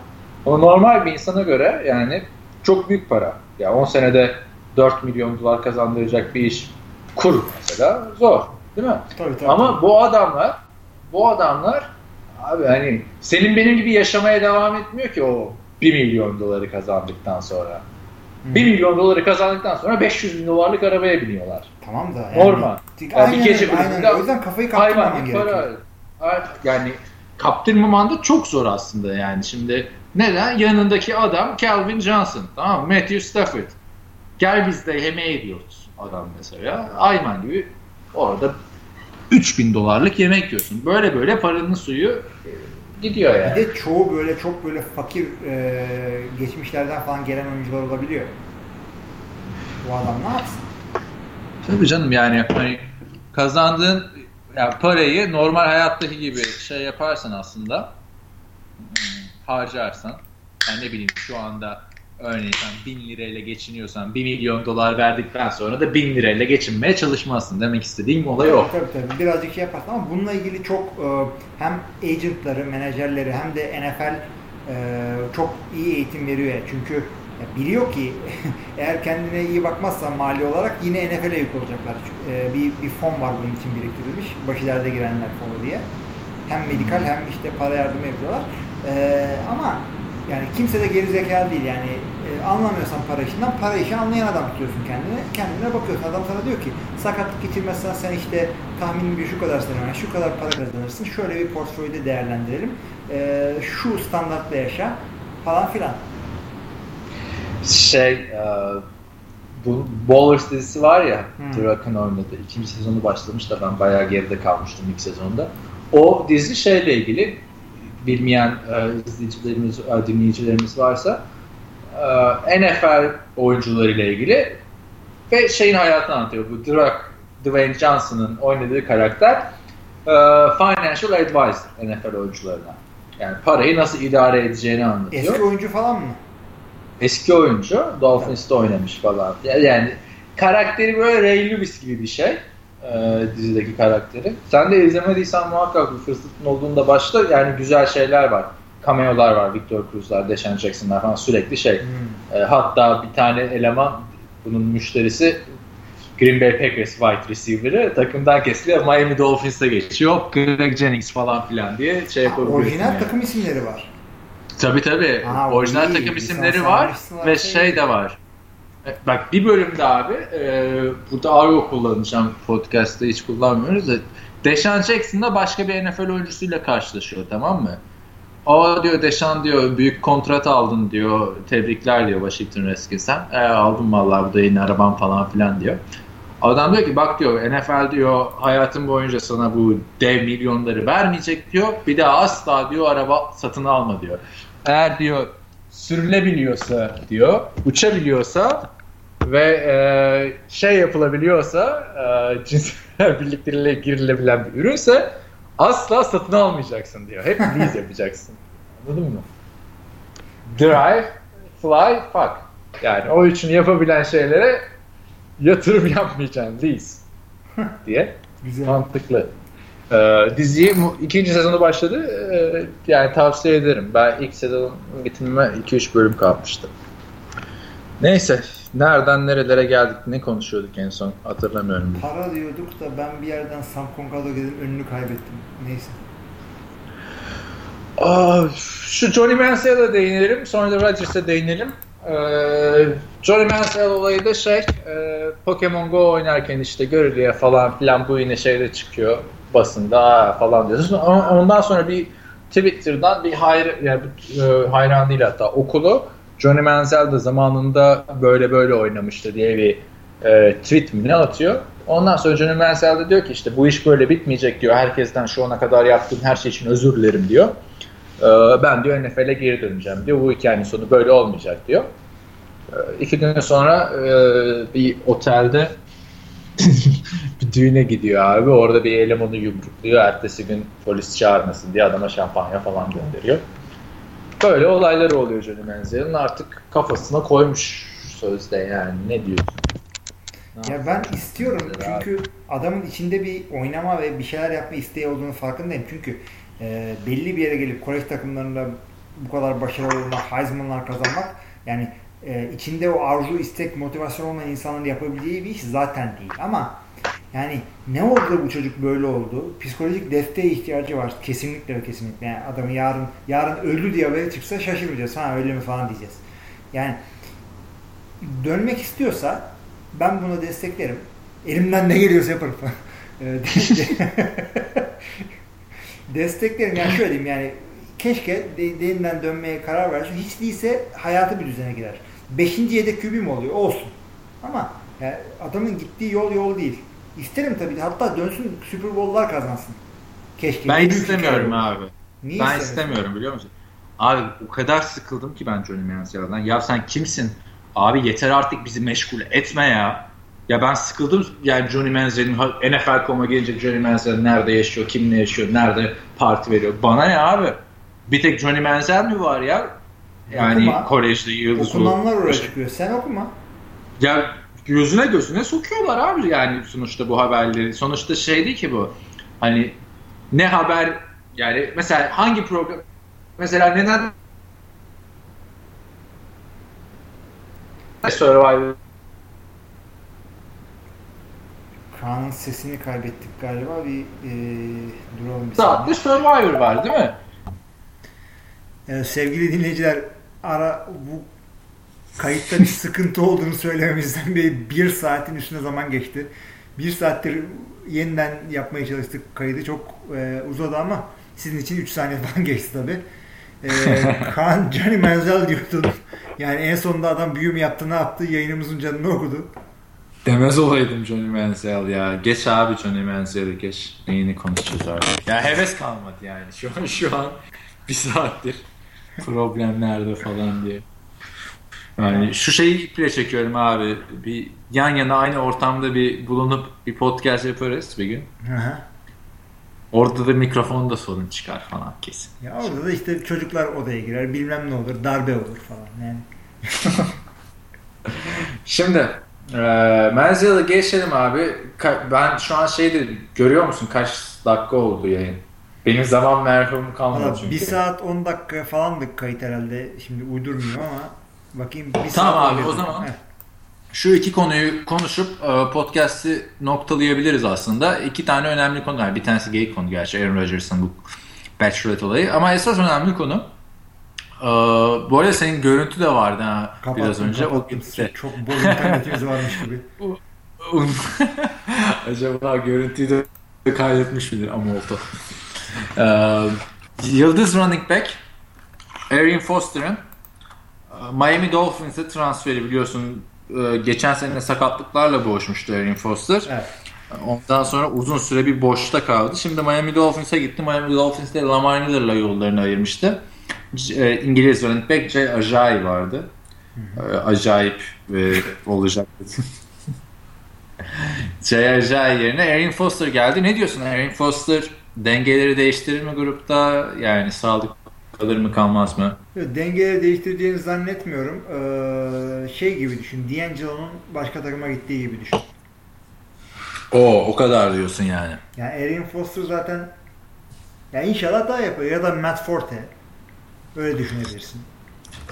Speaker 1: ama normal bir insana göre yani çok büyük para. Ya yani 10 senede 4 milyon dolar kazandıracak bir iş kur mesela zor. Değil mi? Tabii, tabii, Ama bu adamlar bu adamlar abi hani senin benim gibi yaşamaya devam etmiyor ki o 1 milyon doları kazandıktan sonra. Hmm. 1 milyon doları kazandıktan sonra 500 bin dolarlık arabaya biniyorlar.
Speaker 2: Tamam da.
Speaker 1: Yani, Normal.
Speaker 2: Yani bir gece aynen. O yüzden kafayı kaptırmaman
Speaker 1: gerekiyor. Para, yani kaptırmaman da çok zor aslında yani. Şimdi neden? Yanındaki adam Calvin Johnson. Tamam mı? Matthew Stafford. Gel biz de yemeğe gidiyoruz adam mesela. Ayman gibi orada 3000 dolarlık yemek yiyorsun. Böyle böyle paranın suyu gidiyor yani.
Speaker 2: Bir de çoğu böyle çok böyle fakir e, geçmişlerden falan gelen oyuncular olabiliyor. Bu adam ne yapsın?
Speaker 1: Tabii canım yani hani kazandığın yani parayı normal hayattaki gibi şey yaparsan aslında harcarsan yani ne bileyim şu anda örneğin sen 1000 lirayla geçiniyorsan 1 milyon dolar verdikten sonra da 1000 lirayla geçinmeye çalışmazsın. Demek istediğim olay o.
Speaker 2: Tabii tabii. Birazcık şey yaparsın ama bununla ilgili çok e, hem agentları, menajerleri hem de NFL e, çok iyi eğitim veriyor. Çünkü biliyor ki eğer kendine iyi bakmazsan mali olarak yine NFL'e yük olacaklar. E, bir, bir fon var bunun için biriktirilmiş. Başı derde girenler fonu diye. Hem medikal hem işte para yardımı yapıyorlar. ama yani kimse de geri zekalı değil yani e, anlamıyorsan para işinden para işi anlayan adam tutuyorsun kendine. Kendine bakıyorsun. Adam sana diyor ki sakatlık geçirmezsen sen işte tahminin bir şu kadar sene şu kadar para kazanırsın. Şöyle bir portföyde değerlendirelim. E, şu standartla yaşa falan filan.
Speaker 1: Şey e, bu Ballers dizisi var ya hmm. Rock'ın oynadı. İkinci sezonu başlamış da ben bayağı geride kalmıştım ilk sezonda. O dizi şeyle ilgili bilmeyen e, izleyicilerimiz, e, dinleyicilerimiz varsa e, NFL oyuncularıyla ilgili ve şeyin hayatını anlatıyor. Bu Drak, Dwayne Johnson'ın oynadığı karakter e, financial advisor NFL oyuncularına. Yani parayı nasıl idare edeceğini anlatıyor.
Speaker 2: Eski oyuncu falan mı?
Speaker 1: Eski oyuncu. Dolphins'te oynamış falan. Yani karakteri böyle Ray Lewis gibi bir şey e, dizideki karakteri. Sen de izlemediysen muhakkak bir fırsatın olduğunda başla. Yani güzel şeyler var. Cameo'lar var. Victor Cruz'lar, Deshaun Jackson'lar falan sürekli şey. Hmm. E, hatta bir tane eleman bunun müşterisi Green Bay Packers wide receiver'ı takımdan kesiliyor. Miami Dolphins'e geçiyor. Greg Jennings falan filan diye şey
Speaker 2: yapabiliyorsun. Orijinal yani. takım isimleri var.
Speaker 1: Tabii tabii. Aa, orijinal iyi. takım isimleri var ve şey de var. Bak bir bölümde abi e, burada argo kullanacağım podcast'ta hiç kullanmıyoruz da Deshaun Jackson'la başka bir NFL oyuncusuyla karşılaşıyor tamam mı? O diyor Deşan diyor büyük kontrat aldın diyor. Tebrikler diyor Washington Redskins'ten. E, aldım vallahi bu da yeni arabam falan filan diyor. Adam diyor ki bak diyor NFL diyor hayatın boyunca sana bu dev milyonları vermeyecek diyor. Bir daha asla diyor araba satın alma diyor. Eğer diyor sürülebiliyorsa diyor, uçabiliyorsa ve e, şey yapılabiliyorsa e, cinsel birlikleriyle girilebilen bir ürünse asla satın almayacaksın diyor. Hep lease yapacaksın. Anladın mı? Drive, fly, fuck. Yani o için yapabilen şeylere yatırım yapmayacaksın lease diye. Güzel. Mantıklı. Ee, diziyi ikinci sezonu başladı. Ee, yani tavsiye ederim. Ben ilk sezon bitimime 2-3 bölüm kalmıştı. Neyse. Nereden nerelere geldik? Ne konuşuyorduk en son? Hatırlamıyorum.
Speaker 2: Para diyorduk da ben bir yerden Sam Concado gelip önünü kaybettim. Neyse.
Speaker 1: Aa, şu Johnny Manziel'e değinelim. Sonra da Rodgers'e değinelim. Ee, Johnny Manziel olayı da şey e, Pokemon Go oynarken işte görülüyor falan filan bu yine şeyde çıkıyor basında falan diyorsun. Ondan sonra bir Twitter'dan bir hayır yani e, hayran değil hatta okulu Johnny Manziel de zamanında böyle böyle oynamıştı diye bir e, tweet mi ne atıyor. Ondan sonra Johnny Manziel de diyor ki işte bu iş böyle bitmeyecek diyor. Herkesten şu ana kadar yaptığım her şey için özür dilerim diyor. E, ben diyor NFL'e geri döneceğim diyor. Bu hikayenin sonu böyle olmayacak diyor. E, iki gün sonra e, bir otelde bir düğüne gidiyor abi. Orada bir elemanı yumrukluyor. Ertesi gün polis çağırmasın diye adama şampanya falan gönderiyor. Böyle olaylar oluyor Johnny Manziel'in. Artık kafasına koymuş sözde yani. Ne diyorsun?
Speaker 2: Ya ben istiyorum çünkü adamın içinde bir oynama ve bir şeyler yapma isteği olduğunu farkındayım. Çünkü e, belli bir yere gelip kolej takımlarında bu kadar başarılı olmak, Heisman'lar kazanmak yani e, içinde o arzu, istek, motivasyon olmayan insanların yapabileceği bir iş zaten değil. Ama yani ne oldu bu çocuk böyle oldu? Psikolojik desteğe ihtiyacı var. Kesinlikle ve kesinlikle. Yani adamı yarın yarın öldü diye haberi çıksa şaşırmayacağız. Ha öyle mi falan diyeceğiz. Yani dönmek istiyorsa ben bunu desteklerim. Elimden ne geliyorsa yaparım. desteklerim. Yani şöyle diyeyim yani keşke yeniden dönmeye karar versin. Hiç değilse hayatı bir düzene girer. Beşinci yedek kübü mü oluyor? Olsun. Ama yani adamın gittiği yol yol değil. İsterim tabii. Hatta dönsün Super Bowl'lar kazansın.
Speaker 1: Keşke. Ben istemiyorum abi. Niye ben istemiyorum biliyor musun? Abi o kadar sıkıldım ki ben Johnny Manziel'den. Ya sen kimsin? Abi yeter artık bizi meşgul etme ya. Ya ben sıkıldım yani Johnny Manziel'in NFL.com'a gelince Johnny Manziel nerede yaşıyor, kimle yaşıyor, nerede parti veriyor. Bana ne abi? Bir tek Johnny Manziel mi var ya? Yani okuma. kolejde yıldız
Speaker 2: Okunanlar oraya çıkıyor. Sen okuma.
Speaker 1: Ya gözüne gözüne sokuyorlar abi yani sonuçta bu haberleri. Sonuçta şey değil ki bu. Hani ne haber yani mesela hangi program mesela neden Survivor
Speaker 2: Kaan'ın sesini kaybettik galiba. Bir e, duralım bir
Speaker 1: saniye. Survivor var değil mi?
Speaker 2: Evet, sevgili dinleyiciler ara bu kayıtta bir sıkıntı olduğunu söylememizden bir, bir saatin üstüne zaman geçti. Bir saattir yeniden yapmaya çalıştık kaydı. Çok e, uzadı ama sizin için 3 saniye falan geçti tabi. E, Kaan Johnny Manziel diyordun. Yani en sonunda adam büyüm yaptı ne yaptı yayınımızın canını okudu.
Speaker 1: Demez olaydım Johnny Manziel ya. Geç abi Johnny Manziel'i geç. Neyini konuşacağız artık. Ya heves kalmadı yani. Şu an şu an bir saattir problemlerde falan diye. Yani şu şeyi iple çekiyorum abi. Bir yan yana aynı ortamda bir bulunup bir podcast yaparız bir gün. Hı Orada da mikrofonda sorun çıkar falan kesin.
Speaker 2: Ya orada da işte çocuklar odaya girer, bilmem ne olur, darbe olur falan yani.
Speaker 1: Şimdi e, Menziel'e geçelim abi. Ben şu an şeyde görüyor musun kaç dakika oldu yayın? Benim zaman merhum kalmadı Valla çünkü.
Speaker 2: Bir saat 10 dakika falandık kayıt herhalde. Şimdi uydurmuyorum ama bakayım bir
Speaker 1: Tamam abi o zaman. Heh. Şu iki konuyu konuşup e, podcast'i noktalayabiliriz aslında. İki tane önemli konu var. Bir tanesi gay konu gerçi Aaron Rodgers'ın bu Bachelorette olayı. Ama esas önemli konu ee, bu arada senin görüntü de vardı ha kapattım, biraz önce.
Speaker 2: Kapattım. O gitti. Çok bol internetimiz varmış gibi.
Speaker 1: Acaba görüntüyü de kaydetmiş midir Amolto? Ee, Yıldız running back Arian Foster'ın e, Miami Dolphins'e transferi biliyorsun e, geçen sene sakatlıklarla boğuşmuştu Arian Foster. Evet. Ondan sonra uzun süre bir boşta kaldı. Şimdi Miami Dolphins'e gitti. Miami Dolphins de Lamar Miller'la yollarını ayırmıştı. E, İngiliz running back Jay Ajayi vardı. Hı Acayip olacak. Jay Ajayi yerine Arian Foster geldi. Ne diyorsun Arian Foster dengeleri değiştirir mi grupta? Yani sağlık kalır mı kalmaz mı?
Speaker 2: Dengeleri değiştireceğini zannetmiyorum. Ee, şey gibi düşün. D'Angelo'nun başka takıma gittiği gibi düşün.
Speaker 1: O o kadar diyorsun yani.
Speaker 2: Yani Arian Foster zaten ya inşallah daha yapar ya da Matt Forte. Öyle düşünebilirsin.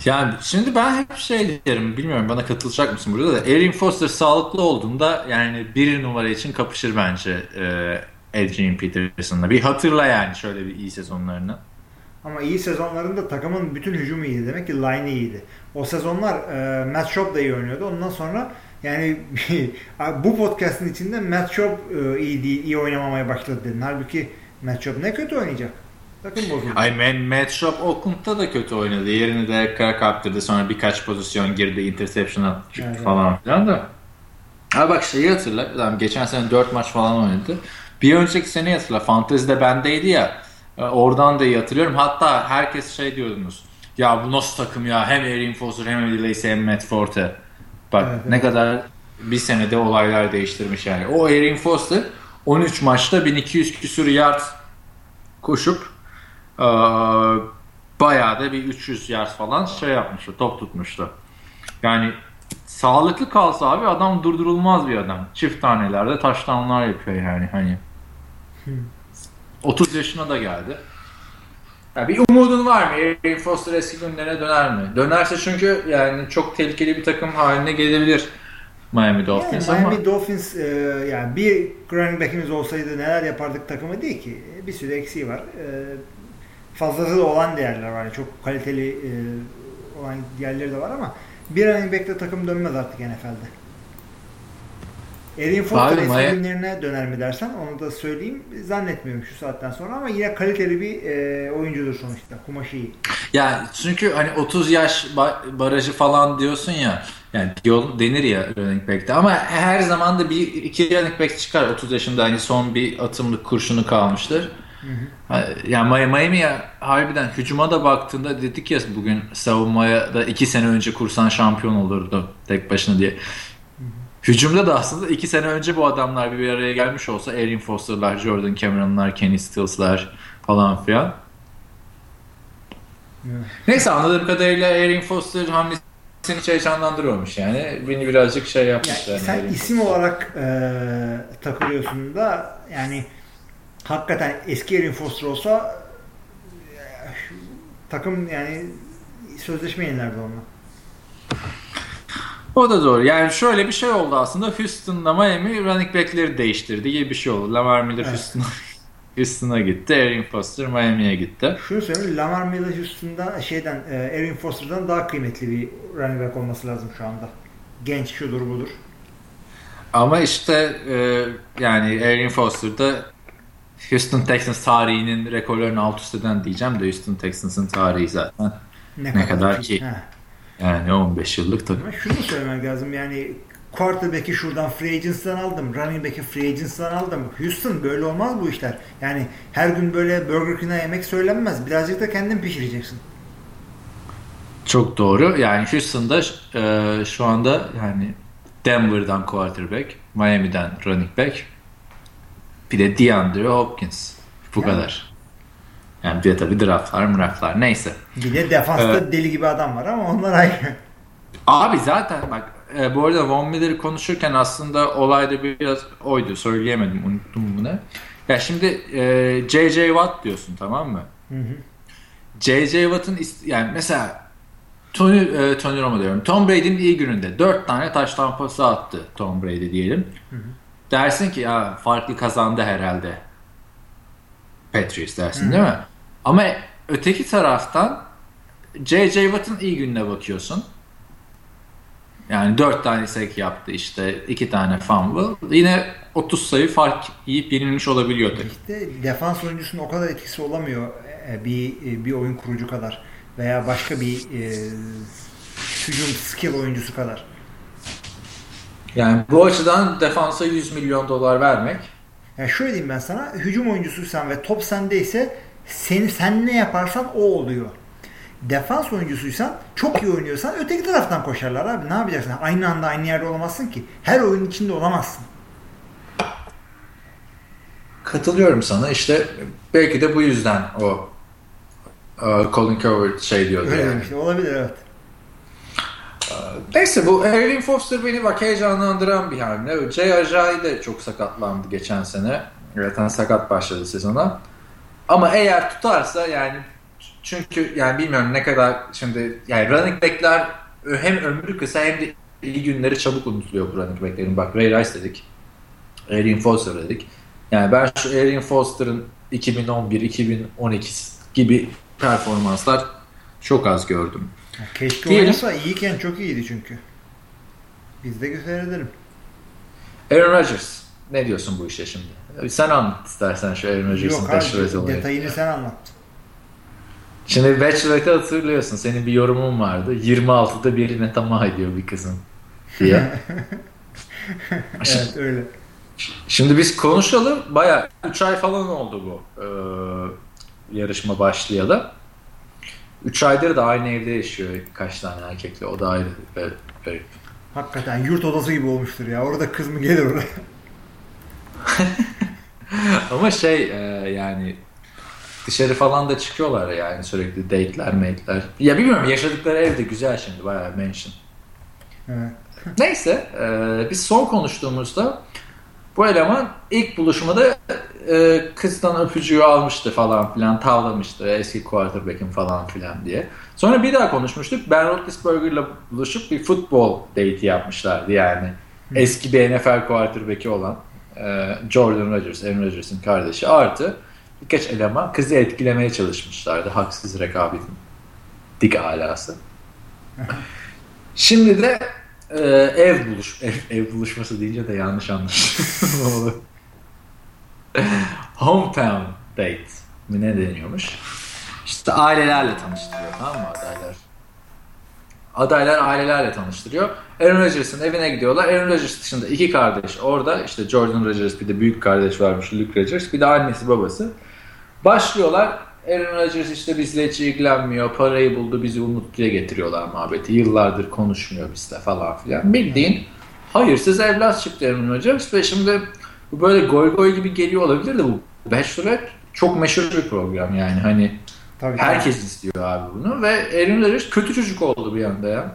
Speaker 1: Yani şimdi ben hep şey derim, bilmiyorum bana katılacak mısın burada da Arian Foster sağlıklı olduğunda yani bir numara için kapışır bence e, Adrian Peterson'la. Bir hatırla yani şöyle bir iyi sezonlarını.
Speaker 2: Ama iyi sezonlarında takımın bütün hücumu iyiydi. Demek ki line iyiydi. O sezonlar e, Matt Schaub da iyi oynuyordu. Ondan sonra yani bu podcast'ın içinde Matt Schaub e, iyi, değil, iyi oynamamaya başladı dedin. Halbuki Matt Schaub ne kötü oynayacak. Takım bozuldu.
Speaker 1: Ay Man, Matt Schaub Oakland'da da kötü oynadı. Yerini de Carr kaptırdı. Sonra birkaç pozisyon girdi. Interception attı evet, falan filan da. Ha bak şeyi hatırla. Adam geçen sene 4 maç falan oynadı. Bir önceki sene hatırla. Fantezi'de bendeydi ya. E, oradan da iyi hatırlıyorum. Hatta herkes şey diyordunuz. ya bu nasıl takım ya hem Erin Foster hem Eddie Lacy hem Matt Forte. Bak evet, ne evet. kadar bir senede olaylar değiştirmiş yani. O Erin Foster 13 maçta 1200 küsur yard koşup ee, bayağı da bir 300 yard falan şey yapmıştı, top tutmuştu. Yani sağlıklı kalsa abi adam durdurulmaz bir adam. Çift tanelerde taştanlar yapıyor yani hani. 30 yaşına da geldi. Yani bir umudun var mı? Aaron Foster eski günlerine döner mi? Dönerse çünkü yani çok tehlikeli bir takım haline gelebilir Miami Dolphins
Speaker 2: yani
Speaker 1: ama.
Speaker 2: Miami Dolphins e, yani bir running back'imiz olsaydı neler yapardık takımı değil ki. Bir sürü eksiği var. E, fazlası da olan değerler var. Yani çok kaliteli e, olan yerleri de var ama bir running back'te takım dönmez artık NFL'de. Erin Foster eski günlerine döner mi dersen onu da söyleyeyim. Zannetmiyorum şu saatten sonra ama yine kaliteli bir e, oyuncudur sonuçta. Kumaşı iyi.
Speaker 1: Ya çünkü hani 30 yaş barajı falan diyorsun ya yani yol denir ya running back'te ama her zaman da bir iki running back çıkar 30 yaşında hani son bir atımlık kurşunu kalmıştır. Hı hı. Yani Miami'ye harbiden hücuma da baktığında dedik ya bugün savunmaya da iki sene önce kursan şampiyon olurdu tek başına diye. Hücumda da aslında iki sene önce bu adamlar bir araya gelmiş olsa Erin Foster'lar, Jordan Cameron'lar, Kenny Stills'lar falan filan. Evet. Neyse anladığım kadarıyla Erin Foster hamlesi hiç heyecanlandırıyormuş yani. Beni birazcık şey yapmış.
Speaker 2: Yani sen isim olarak e, takılıyorsun da yani hakikaten eski Erin Foster olsa e, takım yani sözleşme yenilerdi onunla.
Speaker 1: O da doğru. Yani şöyle bir şey oldu aslında. Houston'la Miami running back'leri değiştirdi gibi bir şey oldu. Lamar Miller evet. Houston'a Houston'a gitti. Erin Foster Miami'ye gitti.
Speaker 2: Şunu söyleyeyim. Lamar Miller Houston'da şeyden Erin Foster'dan daha kıymetli bir running back olması lazım şu anda. Genç şudur budur.
Speaker 1: Ama işte e, yani Erin Foster'da Houston Texans tarihinin rekorlarını alt üst eden diyeceğim de Houston Texans'ın tarihi zaten ne, ne kadar, kadar ki. He. Yani 15 yıllık tabii.
Speaker 2: Ama şunu söylemek lazım yani quarterback'i şuradan free agency'den aldım. Running back'i free agency'den aldım. Houston böyle olmaz bu işler. Yani her gün böyle Burger King'e yemek söylenmez. Birazcık da kendin pişireceksin.
Speaker 1: Çok doğru. Yani Houston'da e, şu anda yani Denver'dan quarterback, Miami'den running back, bir de DeAndre Hopkins. Bu yani. kadar. Yani bir de tabii draftlar draftlar neyse.
Speaker 2: Bir de defansta ee, deli gibi adam var ama onlar ayrı.
Speaker 1: Abi zaten bak e, bu arada Von Miller'ı konuşurken aslında olay da biraz oydu. Söyleyemedim unuttum bunu. Ya şimdi e, J.J. Watt diyorsun tamam mı? J.J. Watt'ın yani mesela Tony, e, Tony Romo diyorum. Tom Brady'nin iyi gününde 4 tane taş tampası attı Tom Brady diyelim. Hı hı. Dersin ki ya farklı kazandı herhalde. Patriots dersin hı. değil mi? Ama öteki taraftan J.J. Watt'ın iyi gününe bakıyorsun. Yani 4 tane sek yaptı işte 2 tane fumble. Yine 30 sayı fark yiyip yenilmiş olabiliyor tabii.
Speaker 2: İşte defans oyuncusunun o kadar etkisi olamıyor e, bir e, bir oyun kurucu kadar veya başka bir e, hücum skill oyuncusu kadar.
Speaker 1: Yani bu açıdan defansa 100 milyon dolar vermek.
Speaker 2: Yani şöyle diyeyim ben sana hücum oyuncusuysan ve top sendeyse seni sen ne yaparsan o oluyor. Defans oyuncusuysan çok iyi oynuyorsan öteki taraftan koşarlar abi. Ne yapacaksın? Aynı anda aynı yerde olamazsın ki. Her oyun içinde olamazsın.
Speaker 1: Katılıyorum sana. İşte belki de bu yüzden o uh, Colin Coward şey diyordu
Speaker 2: Öyle yani. Demişti. Olabilir evet.
Speaker 1: Neyse bu Erin Foster beni bak heyecanlandıran bir hamle. Jay Ajayi de çok sakatlandı geçen sene. Zaten sakat başladı sezona. Ama eğer tutarsa yani çünkü yani bilmiyorum ne kadar şimdi yani running back'ler hem ömrü kısa hem de iyi günleri çabuk unutuluyor bu running back'lerin. Bak Ray Rice dedik. Erin Foster dedik. Yani ben şu Erin Foster'ın 2011-2012 gibi performanslar çok az gördüm.
Speaker 2: Keşke Diyelim. oynasa iyiyken çok iyiydi çünkü. Biz de seyredelim.
Speaker 1: Aaron Rodgers. Ne diyorsun bu işe şimdi? Sen anlat istersen şu Aaron Rodgers'ın
Speaker 2: Bachelorette olayı. detayını sen anlat.
Speaker 1: Şimdi Bachelorette'i hatırlıyorsun. Senin bir yorumun vardı. 26'da birine tamah ediyor bir kızın diye.
Speaker 2: evet öyle.
Speaker 1: Şimdi biz konuşalım. Baya 3 ay falan oldu bu e, yarışma başlayalı. 3 aydır da aynı evde yaşıyor kaç tane erkekle. O da ayrı garip.
Speaker 2: Hakikaten yurt odası gibi olmuştur ya. Orada kız mı gelir oraya?
Speaker 1: Ama şey e, yani dışarı falan da çıkıyorlar yani sürekli date'ler, mate'ler. Ya bilmiyorum yaşadıkları ev de güzel şimdi bayağı mansion.
Speaker 2: Evet.
Speaker 1: Neyse e, biz son konuştuğumuzda bu eleman ilk buluşmada e, kızdan öpücüğü almıştı falan filan tavlamıştı eski quarterback'im falan filan diye. Sonra bir daha konuşmuştuk. Ben Roethlisberger'la buluşup bir futbol date yapmışlardı yani. Hı. Eski bir NFL quarterback'i olan e, Jordan Rodgers, Aaron Rodgers'ın kardeşi artı birkaç eleman kızı etkilemeye çalışmışlardı. Haksız rekabetin dik alası. Şimdi de e, ev buluş ev, ev buluşması deyince de yanlış anlaşıldı. Hometown date mi ne deniyormuş? İşte ailelerle tanıştırıyor tamam mı adaylar? Adaylar ailelerle tanıştırıyor. Aaron Rodgers'ın evine gidiyorlar. Aaron Rodgers dışında iki kardeş orada. İşte Jordan Rodgers bir de büyük kardeş varmış Luke Rodgers. Bir de annesi babası. Başlıyorlar. Aaron Rodgers işte bizle hiç ilgilenmiyor. Parayı buldu bizi unuttuya getiriyorlar muhabbeti. Yıllardır konuşmuyor bizle falan filan. Bildiğin hayırsız evlat çıktı Aaron Rodgers ve şimdi böyle goy goy gibi geliyor olabilir de bu Bachelorette çok meşhur bir program yani hani Tabii herkes tabii. istiyor abi bunu ve Aaron Rodgers kötü çocuk oldu bir anda ya.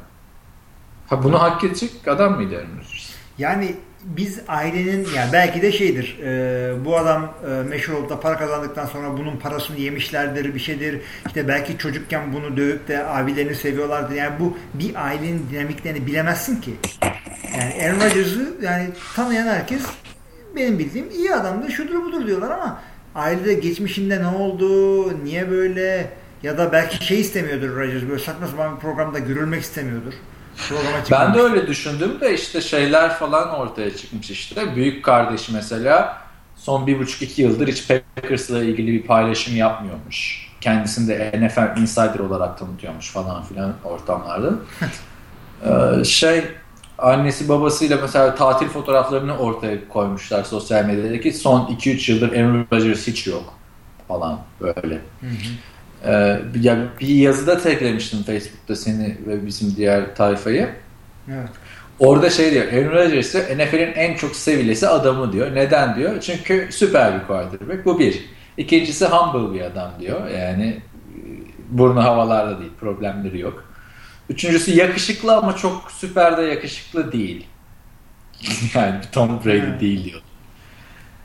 Speaker 1: Ha bunu hak edecek adam mıydı Aaron Rodgers?
Speaker 2: Yani biz ailenin yani belki de şeydir e, bu adam e, meşhur olup da para kazandıktan sonra bunun parasını yemişlerdir bir şeydir işte belki çocukken bunu dövüp de abilerini seviyorlardı yani bu bir ailenin dinamiklerini bilemezsin ki yani Aaron Rodgers'ı yani tanıyan herkes benim bildiğim iyi adamdır şudur budur diyorlar ama ailede geçmişinde ne oldu niye böyle ya da belki şey istemiyordur Rodgers böyle saçma sapan bir programda görülmek istemiyordur
Speaker 1: ben de öyle düşündüm de işte şeyler falan ortaya çıkmış işte. Büyük kardeşi mesela son bir buçuk iki yıldır hiç Packers'la ilgili bir paylaşım yapmıyormuş. Kendisini de NFL Insider olarak tanıtıyormuş falan filan ortamlarda. ee, şey annesi babasıyla mesela tatil fotoğraflarını ortaya koymuşlar sosyal medyadaki son 2-3 yıldır Aaron Rodgers hiç yok falan böyle. Hı hı. Ee, ya bir yazıda taglemiştim Facebook'ta seni ve bizim diğer tayfayı. Evet. Orada şey diyor, Aaron Rodgers NFL'in en çok sevilesi adamı diyor. Neden diyor? Çünkü süper bir quarterback. Bu bir. İkincisi humble bir adam diyor. Yani e, burnu havalarda değil, problemleri yok. Üçüncüsü yakışıklı ama çok süper de yakışıklı değil. yani Tom Brady evet. değil diyor.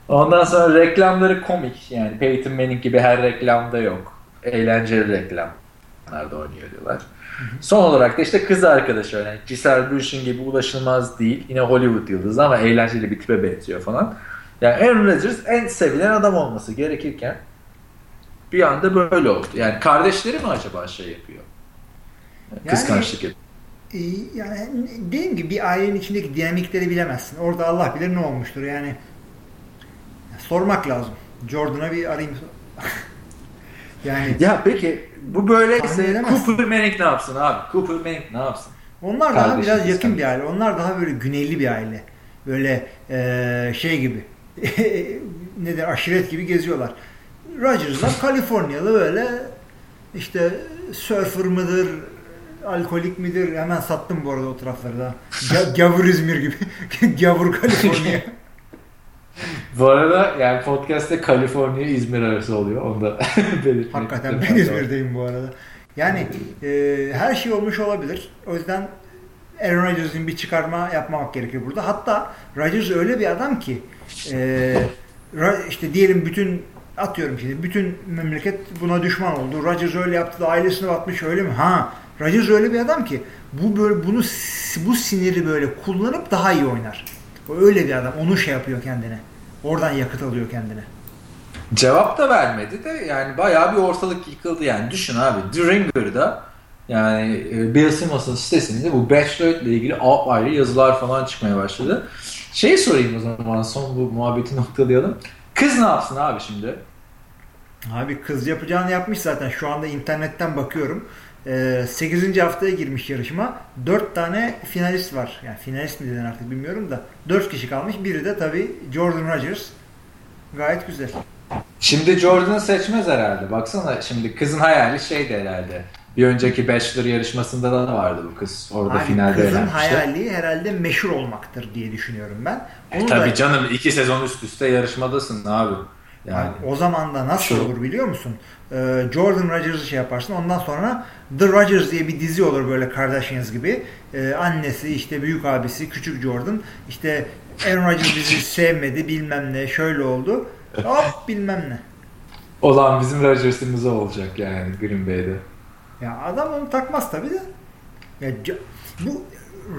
Speaker 1: Ondan sonra reklamları komik. Yani Peyton Manning gibi her reklamda yok eğlenceli reklamlarda oynuyor diyorlar. Son olarak da işte kız arkadaşı yani Giselle Bündchen gibi ulaşılmaz değil. Yine Hollywood yıldızı ama eğlenceli bir tipe benziyor falan. Yani Aaron Rodgers en sevilen adam olması gerekirken bir anda böyle oldu. Yani kardeşleri mi acaba şey yapıyor? Yani, Kıskançlık yapıyor.
Speaker 2: E, yani dediğim gibi bir ailenin içindeki dinamikleri bilemezsin. Orada Allah bilir ne olmuştur yani. Sormak lazım. Jordan'a bir arayayım.
Speaker 1: Yani ya peki bu böyleyse Cooper Manning ne yapsın abi? Cooper Manning ne yapsın?
Speaker 2: Onlar daha biraz yakın bir aile. Onlar daha böyle güneyli bir aile. Böyle e, şey gibi. ne de aşiret gibi geziyorlar. Rodgers'lar Kaliforniyalı böyle işte surfer mıdır, alkolik midir? Hemen sattım bu arada o taraflarda. Gavur İzmir gibi. Gavur Kaliforniya.
Speaker 1: Bu arada yani podcast'te Kaliforniya İzmir arası oluyor. Onu da
Speaker 2: belirtmek Hakikaten ben İzmir'deyim bu arada. Yani e, her şey olmuş olabilir. O yüzden Aaron Rodgers'ın bir çıkarma yapmamak gerekir burada. Hatta Rodgers öyle bir adam ki e, işte diyelim bütün atıyorum şimdi bütün memleket buna düşman oldu. Rodgers öyle yaptı da ailesine batmış öyle mi? Ha Rodgers öyle bir adam ki bu böyle bunu bu siniri böyle kullanıp daha iyi oynar. O öyle bir adam. Onu şey yapıyor kendine. Oradan yakıt alıyor kendine.
Speaker 1: Cevap da vermedi de yani bayağı bir ortalık yıkıldı yani. Düşün abi The Ringer'da yani e, Bill Simmons'ın sitesinde bu Bachelorette ile ilgili ayrı yazılar falan çıkmaya başladı. Şey sorayım o zaman son bu muhabbeti noktalayalım. Kız ne yapsın abi şimdi?
Speaker 2: Abi kız yapacağını yapmış zaten. Şu anda internetten bakıyorum. 8. Ee, haftaya girmiş yarışma. 4 tane finalist var. Yani finalist mi denen artık bilmiyorum da. 4 kişi kalmış. Biri de tabii Jordan Rodgers. Gayet güzel.
Speaker 1: Şimdi Jordan'ı seçmez herhalde. Baksana şimdi kızın hayali şeydi herhalde. Bir önceki Bachelor yarışmasında da vardı bu kız. Orada
Speaker 2: Abi
Speaker 1: finalde
Speaker 2: kızın
Speaker 1: eğlenmişti.
Speaker 2: hayali herhalde meşhur olmaktır diye düşünüyorum ben.
Speaker 1: E,
Speaker 2: Onu
Speaker 1: tabii
Speaker 2: da-
Speaker 1: canım iki sezon üst üste yarışmadasın abi. Yani
Speaker 2: o zaman da nasıl
Speaker 1: Şu-
Speaker 2: olur biliyor musun? Ee, Jordan Rodgers'ı şey yaparsın. Ondan sonra The Rodgers diye bir dizi olur böyle Kardashians gibi. Ee, annesi işte büyük abisi küçük Jordan işte Aaron Rodgers bizi sevmedi bilmem ne şöyle oldu. Hop bilmem ne.
Speaker 1: olan bizim Rodgers'ımız olacak yani Green Bay'de.
Speaker 2: Ya adam onu takmaz tabi de. Ya bu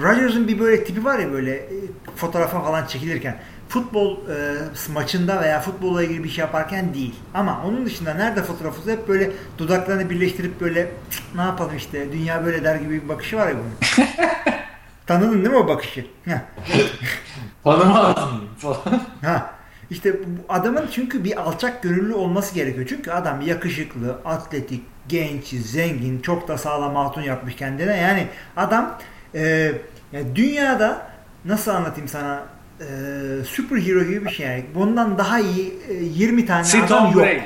Speaker 2: Rodgers'ın bir böyle tipi var ya böyle e, fotoğrafa falan çekilirken futbol e, maçında veya futbolla ilgili bir şey yaparken değil. Ama onun dışında nerede fotoğrafı hep böyle dudaklarını birleştirip böyle "Cık, ne yapalım işte dünya böyle der gibi bir bakışı var ya bunun. Tanıdın değil mi o bakışı?
Speaker 1: Tanımaz mıyım falan.
Speaker 2: Ha. İşte bu adamın çünkü bir alçak gönüllü olması gerekiyor. Çünkü adam yakışıklı, atletik, genç, zengin, çok da sağlam hatun yapmış kendine. Yani adam e, yani dünyada nasıl anlatayım sana e, superhero gibi bir şey. Yani bundan daha iyi e, 20 tane
Speaker 1: Si
Speaker 2: adam
Speaker 1: Tom
Speaker 2: yok.
Speaker 1: Brady.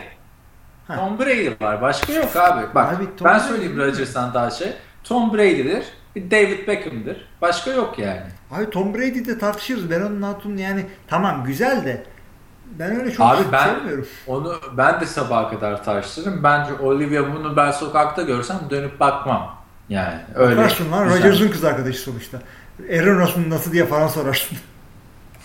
Speaker 2: Ha.
Speaker 1: Tom Brady var. Başka yok abi. Bak
Speaker 2: Abi Tom
Speaker 1: ben söyleyeyim Rodgers'tan daha şey. Tom Brady'dir. Bir David Beckham'dır. Başka yok yani.
Speaker 2: Abi Tom Brady de tartışırız. Ben onun hatun yani tamam güzel de ben öyle çok
Speaker 1: Abi ben-
Speaker 2: sevmiyorum.
Speaker 1: Onu ben de sabaha kadar tartıştırırım. Bence Olivia bunu ben sokakta görsem dönüp bakmam. Yani öyle.
Speaker 2: Bakarsın lan. Rodgers'ın kız arkadaşı sonuçta. Aaron Rodgers'ın nasıl diye falan sorarsın.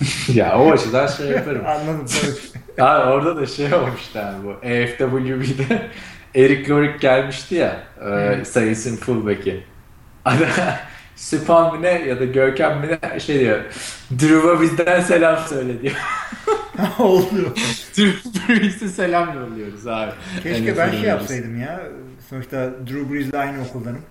Speaker 1: ya o açıdan şey yaparım.
Speaker 2: Anladım tabii.
Speaker 1: Abi orada da şey olmuştu abi bu AFWB'de Eric Lorik gelmişti ya e, Saints'in fullback'i. Adam mı ne ya da Görkem mi ne şey diyor. Drew'a bizden selam söyle diyor.
Speaker 2: Oluyor.
Speaker 1: Drew Brees'e selam yolluyoruz abi.
Speaker 2: Keşke ben şey yapsaydım ya. Sonuçta Drew Brees'le aynı okuldanım.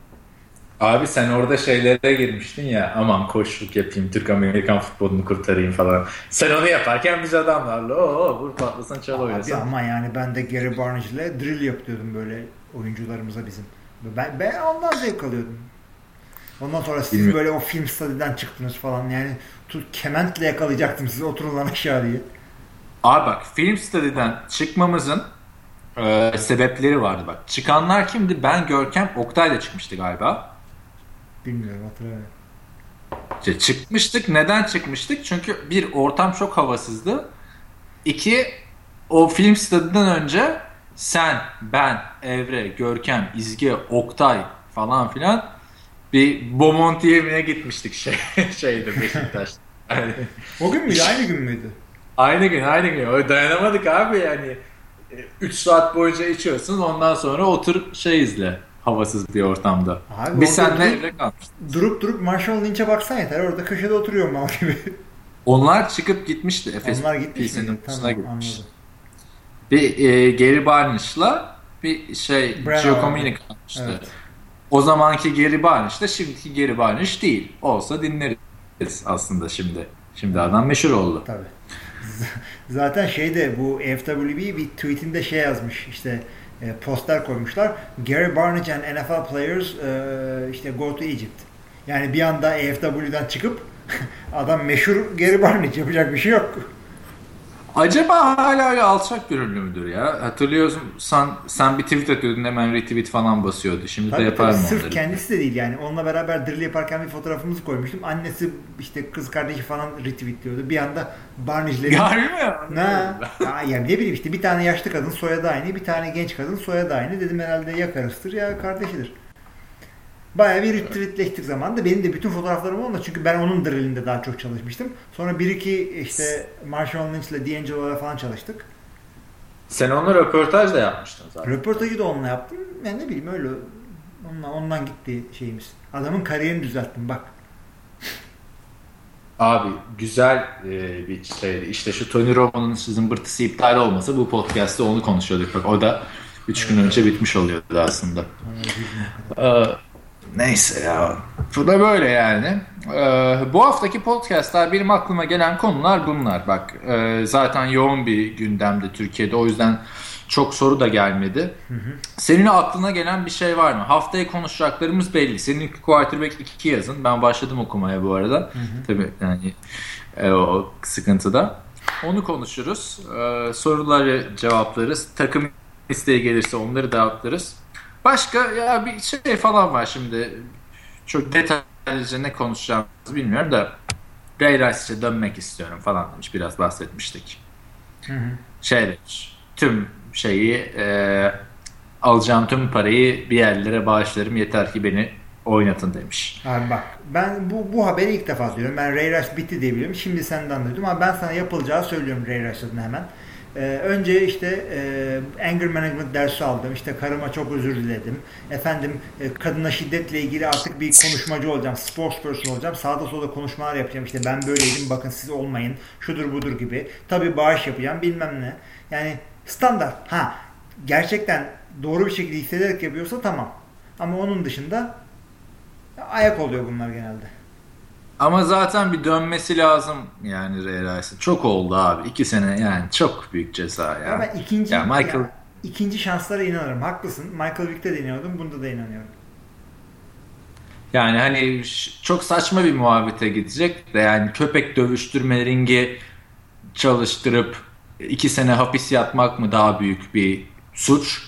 Speaker 1: Abi sen orada şeylere girmiştin ya aman koçluk yapayım Türk Amerikan futbolunu kurtarayım falan. Sen onu yaparken biz adamlarla o vur patlasın çal
Speaker 2: Abi
Speaker 1: oynasın.
Speaker 2: ama yani ben de Gary Barnage ile drill yapıyordum böyle oyuncularımıza bizim. Ben, ben ondan zevk alıyordum. Ondan sonra siz
Speaker 1: Bilmiyorum.
Speaker 2: böyle o film stadiden çıktınız falan yani tut, kementle yakalayacaktım sizi oturun lan aşağı diye.
Speaker 1: Abi bak film study'den çıkmamızın e, sebepleri vardı bak. Çıkanlar kimdi? Ben Görkem Oktay'la çıkmıştı galiba.
Speaker 2: Bilmiyorum hatırlamıyorum.
Speaker 1: İşte çıkmıştık. Neden çıkmıştık? Çünkü bir ortam çok havasızdı. İki o film study'den önce sen, ben, Evre, Görkem, İzge, Oktay falan filan bir Beaumont yemine gitmiştik şey şeyde Beşiktaş'ta. Yani
Speaker 2: O gün müydü? Aynı gün müydü?
Speaker 1: Aynı gün aynı gün. O dayanamadık abi yani. 3 saat boyunca içiyorsun ondan sonra otur şey izle. Havasız bir ortamda.
Speaker 2: Abi
Speaker 1: Biz
Speaker 2: durup-
Speaker 1: evde kalmıştık.
Speaker 2: Durup durup Marshall Lynch'e baksan yeter. Orada köşede oturuyorum mal gibi.
Speaker 1: Onlar çıkıp gitmişti. Efes
Speaker 2: Onlar gitmiş miydi? Tamam
Speaker 1: gitmiş.
Speaker 2: anladım.
Speaker 1: Bir e, Gary Barnish'la bir şey
Speaker 2: Brown.
Speaker 1: Giacomin'i kalmıştı.
Speaker 2: Evet.
Speaker 1: O zamanki Gary Barnish da şimdiki Gary Barnish değil. Olsa dinleriz aslında şimdi. Şimdi adam meşhur oldu.
Speaker 2: Tabii. Z- Zaten şeyde bu FWB bir tweetinde şey yazmış işte e, poster koymuşlar. Gary Barnage and NFL players e, işte go to Egypt. Yani bir anda AFW'den çıkıp adam meşhur Gary Barnage yapacak bir şey yok.
Speaker 1: Acaba hala öyle alçak gönüllü müdür ya? Hatırlıyorsun sen, sen bir tweet atıyordun hemen retweet falan basıyordu. Şimdi
Speaker 2: Tabii,
Speaker 1: de yapar
Speaker 2: tabii,
Speaker 1: mı
Speaker 2: sırf
Speaker 1: onları?
Speaker 2: kendisi de değil yani. Onunla beraber drill yaparken bir fotoğrafımızı koymuştum. Annesi işte kız kardeşi falan retweetliyordu. Bir anda Barnage'leri
Speaker 1: Harbi mi?
Speaker 2: Ne? Ya, yani ne bileyim işte bir tane yaşlı kadın soyadı aynı, bir tane genç kadın soyadı aynı. Dedim herhalde ya karısıdır ya kardeşidir. Bayağı bir retweetleştik zamanında. Benim de bütün fotoğraflarım onunla çünkü ben onun drillinde daha çok çalışmıştım. Sonra bir iki işte Marshall Lynch ile D'Angelo'la falan çalıştık.
Speaker 1: Sen onunla röportaj da yapmıştın zaten.
Speaker 2: Röportajı da onunla yaptım. Yani ne bileyim öyle ondan, ondan gitti şeyimiz. Adamın kariyerini düzelttim bak.
Speaker 1: Abi güzel e, bir şeydi. İşte şu Tony Romo'nun zımbırtısı iptal olmasa bu podcast'te onu konuşuyorduk. Bak o da 3 gün önce bitmiş oluyordu aslında. Neyse ya. Bu da böyle yani. Ee, bu haftaki podcastlar benim aklıma gelen konular bunlar. Bak e, zaten yoğun bir gündemde Türkiye'de. O yüzden çok soru da gelmedi. Senin aklına gelen bir şey var mı? Haftaya konuşacaklarımız belli. Senin quarterback 2 yazın. Ben başladım okumaya bu arada. Tabii yani e, o sıkıntıda. Onu konuşuruz. Ee, soruları cevaplarız. Takım isteği gelirse onları dağıtırız. Başka ya bir şey falan var şimdi. Çok detaylıca ne konuşacağımızı bilmiyorum da Ray Rice'e dönmek istiyorum falan demiş. Biraz bahsetmiştik. Hı hı. Şey demiş. Tüm şeyi e, alacağım tüm parayı bir yerlere bağışlarım yeter ki beni oynatın demiş.
Speaker 2: Abi bak ben bu, bu haberi ilk defa söylüyorum. Ben Ray Rice bitti diye biliyorum. Şimdi senden duydum ama ben sana yapılacağı söylüyorum Ray Rice'ın hemen. Ee, önce işte e, anger management dersi aldım. İşte karıma çok özür diledim. Efendim e, kadına şiddetle ilgili artık bir konuşmacı olacağım. Spokesperson olacağım. Sağda solda konuşmalar yapacağım. İşte ben böyleydim bakın siz olmayın. Şudur budur gibi. Tabi bağış yapacağım bilmem ne. Yani standart. Ha gerçekten doğru bir şekilde hissederek yapıyorsa tamam. Ama onun dışında ayak oluyor bunlar genelde.
Speaker 1: Ama zaten bir dönmesi lazım yani Ray Rice'ın. Çok oldu abi. iki sene yani çok büyük ceza ya.
Speaker 2: Ama ikinci, ya Michael... Ya, ikinci şanslara inanırım. Haklısın. Michael Vick'te de inanıyordum. Bunda da inanıyorum.
Speaker 1: Yani hani çok saçma bir muhabbete gidecek de yani köpek dövüştürme ringi çalıştırıp iki sene hapis yatmak mı daha büyük bir suç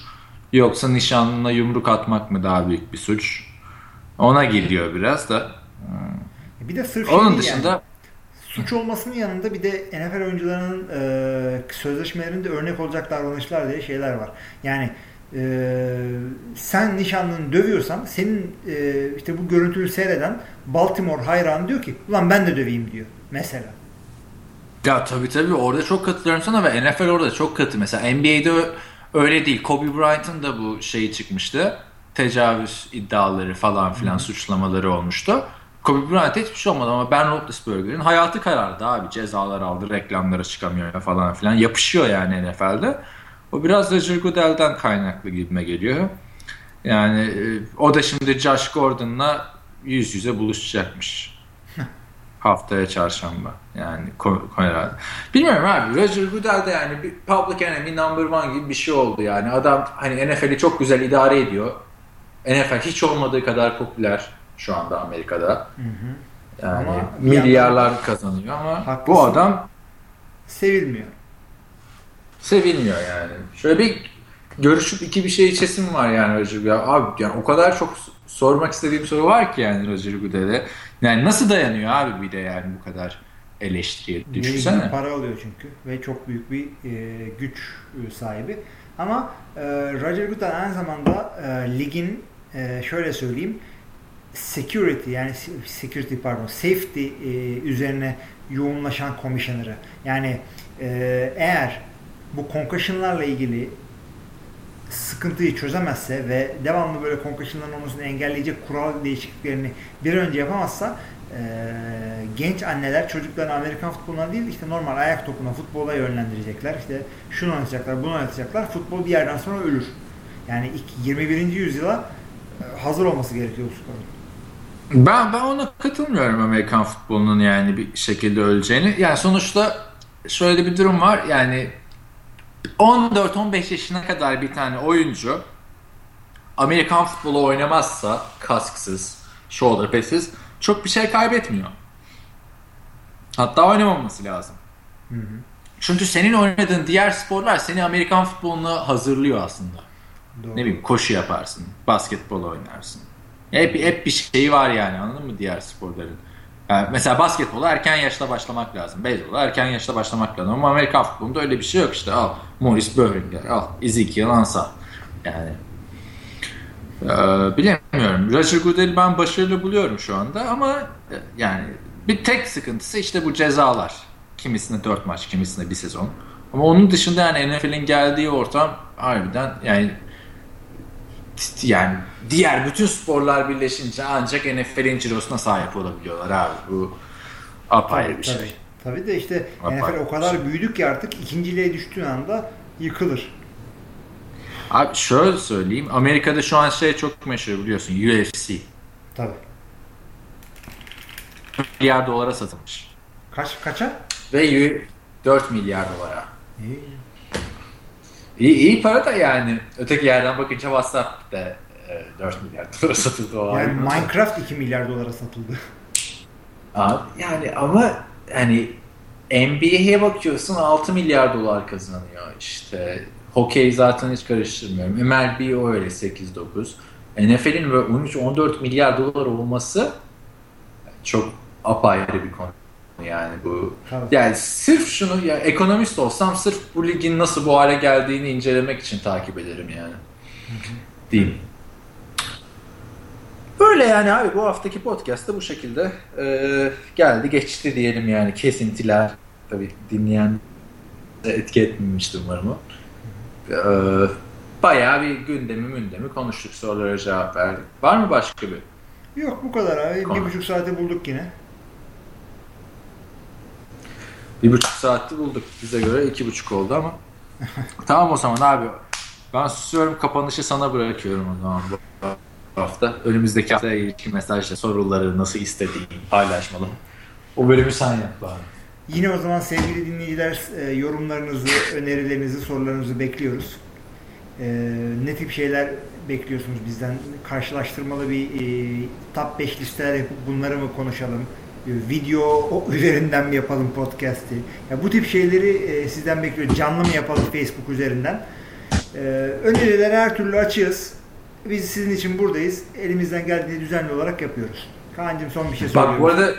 Speaker 1: yoksa nişanlına yumruk atmak mı daha büyük bir suç? Ona geliyor biraz da.
Speaker 2: E, bir de sırf Onun dışında yani, suç olmasının yanında bir de NFL oyuncularının e, sözleşmelerinde örnek olacak davranışlar diye şeyler var. Yani e, sen nişanlını dövüyorsan senin e, işte bu görüntüyü seyreden Baltimore hayran diyor ki ulan ben de döveyim diyor mesela.
Speaker 1: Ya tabii tabii orada çok katılıyorum sana ve NFL orada çok katı. Mesela NBA'de öyle değil. Kobe Bryant'ın da bu şeyi çıkmıştı. Tecavüz iddiaları falan filan Hı. suçlamaları olmuştu. Kobe Bryant'a hiçbir şey olmadı ama Ben Roethlisberger'in hayatı karardı abi. Cezalar aldı, reklamlara çıkamıyor falan filan. Yapışıyor yani NFL'de. O biraz Roger Goodell'den kaynaklı gibime geliyor. Yani e, o da şimdi Josh Gordon'la yüz yüze buluşacakmış. Haftaya çarşamba. Yani herhalde. Bilmiyorum abi. Roger Goodell de yani bir public enemy number one gibi bir şey oldu yani. Adam hani NFL'i çok güzel idare ediyor. NFL hiç olmadığı kadar popüler şu anda Amerika'da. Hı hı. Yani ama milyarlar kazanıyor ama haklısın. bu adam
Speaker 2: sevilmiyor.
Speaker 1: Sevilmiyor yani. Şöyle bir görüşüp iki bir şey içesim var yani Roger ya abi yani o kadar çok sormak istediğim soru var ki yani Roger Goodell'e. Yani nasıl dayanıyor abi bir de yani bu kadar eleştiriye düşünsene.
Speaker 2: Para alıyor çünkü ve çok büyük bir e, güç e, sahibi. Ama e, Roger Goodell aynı zamanda e, ligin e, şöyle söyleyeyim security yani security pardon safety e, üzerine yoğunlaşan komisyonları. Yani e, eğer bu concussionlarla ilgili sıkıntıyı çözemezse ve devamlı böyle concussionların olmasını engelleyecek kural değişikliklerini bir önce yapamazsa e, genç anneler çocuklarını Amerikan futboluna değil işte normal ayak topuna futbola yönlendirecekler. İşte şunu oynatacaklar, bunu oynatacaklar. Futbol bir yerden sonra ölür. Yani 21. yüzyıla e, hazır olması gerekiyor bu sporun.
Speaker 1: Ben ben ona katılmıyorum Amerikan futbolunun yani bir şekilde öleceğini. Yani sonuçta şöyle bir durum var. Yani 14-15 yaşına kadar bir tane oyuncu Amerikan futbolu oynamazsa kasksız, shoulder pads'iz çok bir şey kaybetmiyor. Hatta oynamaması lazım. Hı hı. Çünkü senin oynadığın diğer sporlar seni Amerikan futboluna hazırlıyor aslında. Doğru. Ne bileyim koşu yaparsın, basketbol oynarsın. Hep, hep bir şeyi var yani anladın mı diğer sporların. Yani mesela basketbola erken yaşta başlamak lazım. Beyzbola erken yaşta başlamak lazım. Ama Amerikan futbolunda öyle bir şey yok işte. Al Morris Böhringer, al Ezekiel Ansah. Yani ee, bilemiyorum. Roger Goodell'i ben başarılı buluyorum şu anda ama e, yani bir tek sıkıntısı işte bu cezalar. Kimisinde dört maç, kimisinde bir sezon. Ama onun dışında yani NFL'in geldiği ortam harbiden yani yani diğer bütün sporlar birleşince ancak NFL'in cirosuna sahip olabiliyorlar abi. Bu apayrı tabii, bir şey.
Speaker 2: Tabii. tabii de işte apayrı NFL o kadar şey. büyüdük ki artık ikinciliğe düştüğün anda yıkılır.
Speaker 1: Abi şöyle söyleyeyim. Amerika'da şu an şey çok meşhur biliyorsun. UFC.
Speaker 2: Tabii.
Speaker 1: milyar dolara satılmış.
Speaker 2: Kaç kaça?
Speaker 1: Ve 4 milyar dolara. İyi. İyi, iyi para da yani. Öteki yerden bakınca WhatsApp da e, 4 milyar dolara satıldı.
Speaker 2: O yani Minecraft 2 milyar dolara satıldı.
Speaker 1: Abi, yani ama hani NBA'ye bakıyorsun 6 milyar dolar kazanıyor işte. Hokey zaten hiç karıştırmıyorum. MLB o öyle 8-9. NFL'in böyle 13-14 milyar dolar olması çok apayrı bir konu yani bu. Tabii. Yani sırf şunu ya ekonomist olsam sırf bu ligin nasıl bu hale geldiğini incelemek için takip ederim yani. Diyeyim. Böyle yani abi bu haftaki podcast da bu şekilde e, geldi geçti diyelim yani kesintiler tabii dinleyen etki etmemiştir umarım o. E, bayağı bir gündemi mündemi konuştuk sorulara cevap verdik. Var mı başka bir?
Speaker 2: Yok bu kadar abi. Konu. Bir buçuk saate bulduk yine.
Speaker 1: Bir buçuk saatti bulduk. Bize göre iki buçuk oldu ama. tamam o zaman abi. Ben susuyorum kapanışı sana bırakıyorum o zaman bu hafta. Önümüzdeki haftaya ilişkin mesajla soruları nasıl istediğin paylaşmalı. O bölümü sen yap bari.
Speaker 2: Yine o zaman sevgili dinleyiciler e, yorumlarınızı, önerilerinizi, sorularınızı bekliyoruz. E, ne tip şeyler bekliyorsunuz bizden? Karşılaştırmalı bir e, top 5 listeler yapıp bunları mı konuşalım? Video üzerinden mi yapalım podcast'i? Ya bu tip şeyleri sizden bekliyoruz. Canlı mı yapalım Facebook üzerinden? Öneriler her türlü açığız. Biz sizin için buradayız. Elimizden geldiği düzenli olarak yapıyoruz. Kaan'cığım son bir şey
Speaker 1: söylüyorum. Bak bu arada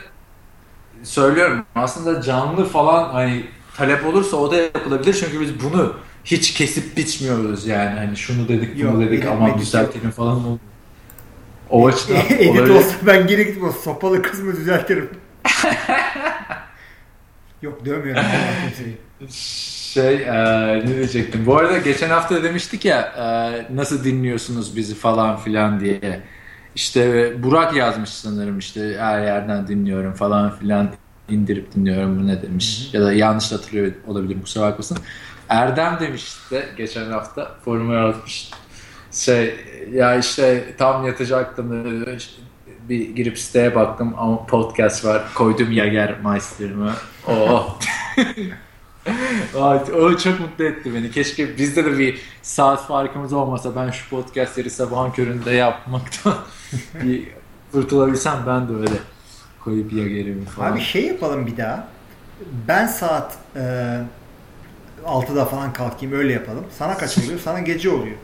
Speaker 1: söylüyorum. Aslında canlı falan hani talep olursa o da yapılabilir. Çünkü biz bunu hiç kesip biçmiyoruz yani. Hani şunu dedik bunu Yok, dedik ama düzeltelim falan oldu. O açıdan
Speaker 2: Edit olsa ben geri gidip o sopalı kısmı düzeltirim. Yok dövmüyorum
Speaker 1: Şey e, ne diyecektim. Bu arada geçen hafta demiştik ya e, nasıl dinliyorsunuz bizi falan filan diye. İşte Burak yazmış sanırım işte her yerden dinliyorum falan filan indirip dinliyorum bu ne demiş. Hı hı. Ya da yanlış hatırlıyor olabilir kusura bakmasın. Erdem demiş işte geçen hafta foruma yazmış. Şey ya işte tam yatacaktım bir girip siteye baktım ama podcast var. Koydum Yager Meister'ımı. Oh. o çok mutlu etti beni. Keşke bizde de bir saat farkımız olmasa ben şu podcastleri sabahın köründe yapmaktan bir kurtulabilsem ben de öyle koyup Yager'imi falan.
Speaker 2: Abi şey yapalım bir daha. Ben saat e, 6'da falan kalkayım öyle yapalım. Sana kaç oluyor? Sana gece oluyor.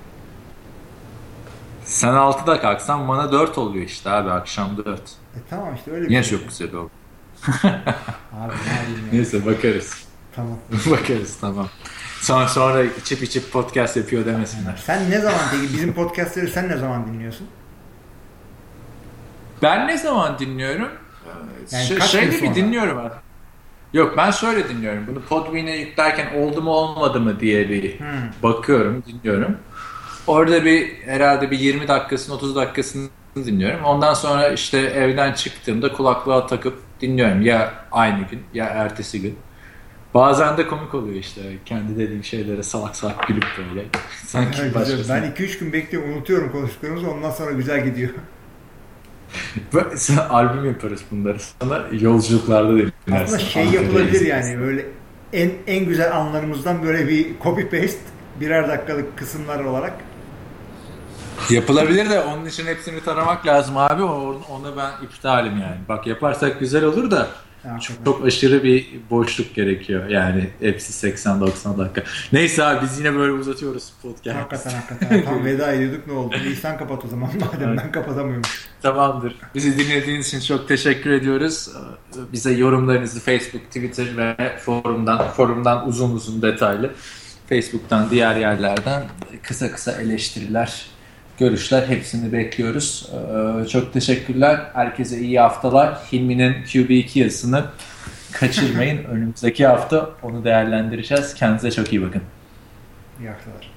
Speaker 1: Sen 6'da kalksan bana 4 oluyor işte abi akşam 4. E
Speaker 2: tamam işte öyle bir
Speaker 1: Niye şey. çok güzel oldu. abi ne Neyse bakarız.
Speaker 2: Tamam.
Speaker 1: bakarız tamam. Sonra sonra içip içip podcast yapıyor demesinler.
Speaker 2: Sen ne zaman peki bizim podcastleri sen ne zaman dinliyorsun?
Speaker 1: Ben ne zaman dinliyorum? Yani Ş- şey gibi dinliyorum abi. Yok ben şöyle dinliyorum. Bunu Podbean'e yüklerken oldu mu olmadı mı diye bir hmm. bakıyorum, dinliyorum. Orada bir herhalde bir 20 dakikasını 30 dakikasını dinliyorum. Ondan sonra işte evden çıktığımda kulaklığa takıp dinliyorum. Ya aynı gün ya ertesi gün. Bazen de komik oluyor işte. Kendi dediğim şeylere salak salak gülüp böyle. Sanki
Speaker 2: ha, başkasına. Ben 2-3 gün bekliyorum unutuyorum konuştuklarımızı ondan sonra güzel gidiyor.
Speaker 1: Sen albüm yaparız bunları. Sana yolculuklarda dinlersin.
Speaker 2: Aslında şey yapılabilir yani böyle en en güzel anlarımızdan böyle bir copy paste birer dakikalık kısımlar olarak
Speaker 1: Yapılabilir de onun için hepsini taramak lazım abi. Ona ben iptalim yani. Bak yaparsak güzel olur da çok, çok aşırı bir boşluk gerekiyor. Yani hepsi 80-90 dakika. Neyse abi biz yine böyle uzatıyoruz podcast.
Speaker 2: Hakikaten hakikaten. Tam veda ediyorduk ne oldu? İyi sen kapat o zaman madem ben kapatamıyorum.
Speaker 1: Tamamdır. Bizi dinlediğiniz için çok teşekkür ediyoruz. Bize yorumlarınızı Facebook, Twitter ve forumdan, forumdan uzun uzun detaylı Facebook'tan diğer yerlerden kısa kısa eleştiriler görüşler hepsini bekliyoruz. Ee, çok teşekkürler. Herkese iyi haftalar. Hilmi'nin QB2 yazısını kaçırmayın. Önümüzdeki hafta onu değerlendireceğiz. Kendinize çok iyi bakın.
Speaker 2: İyi haftalar.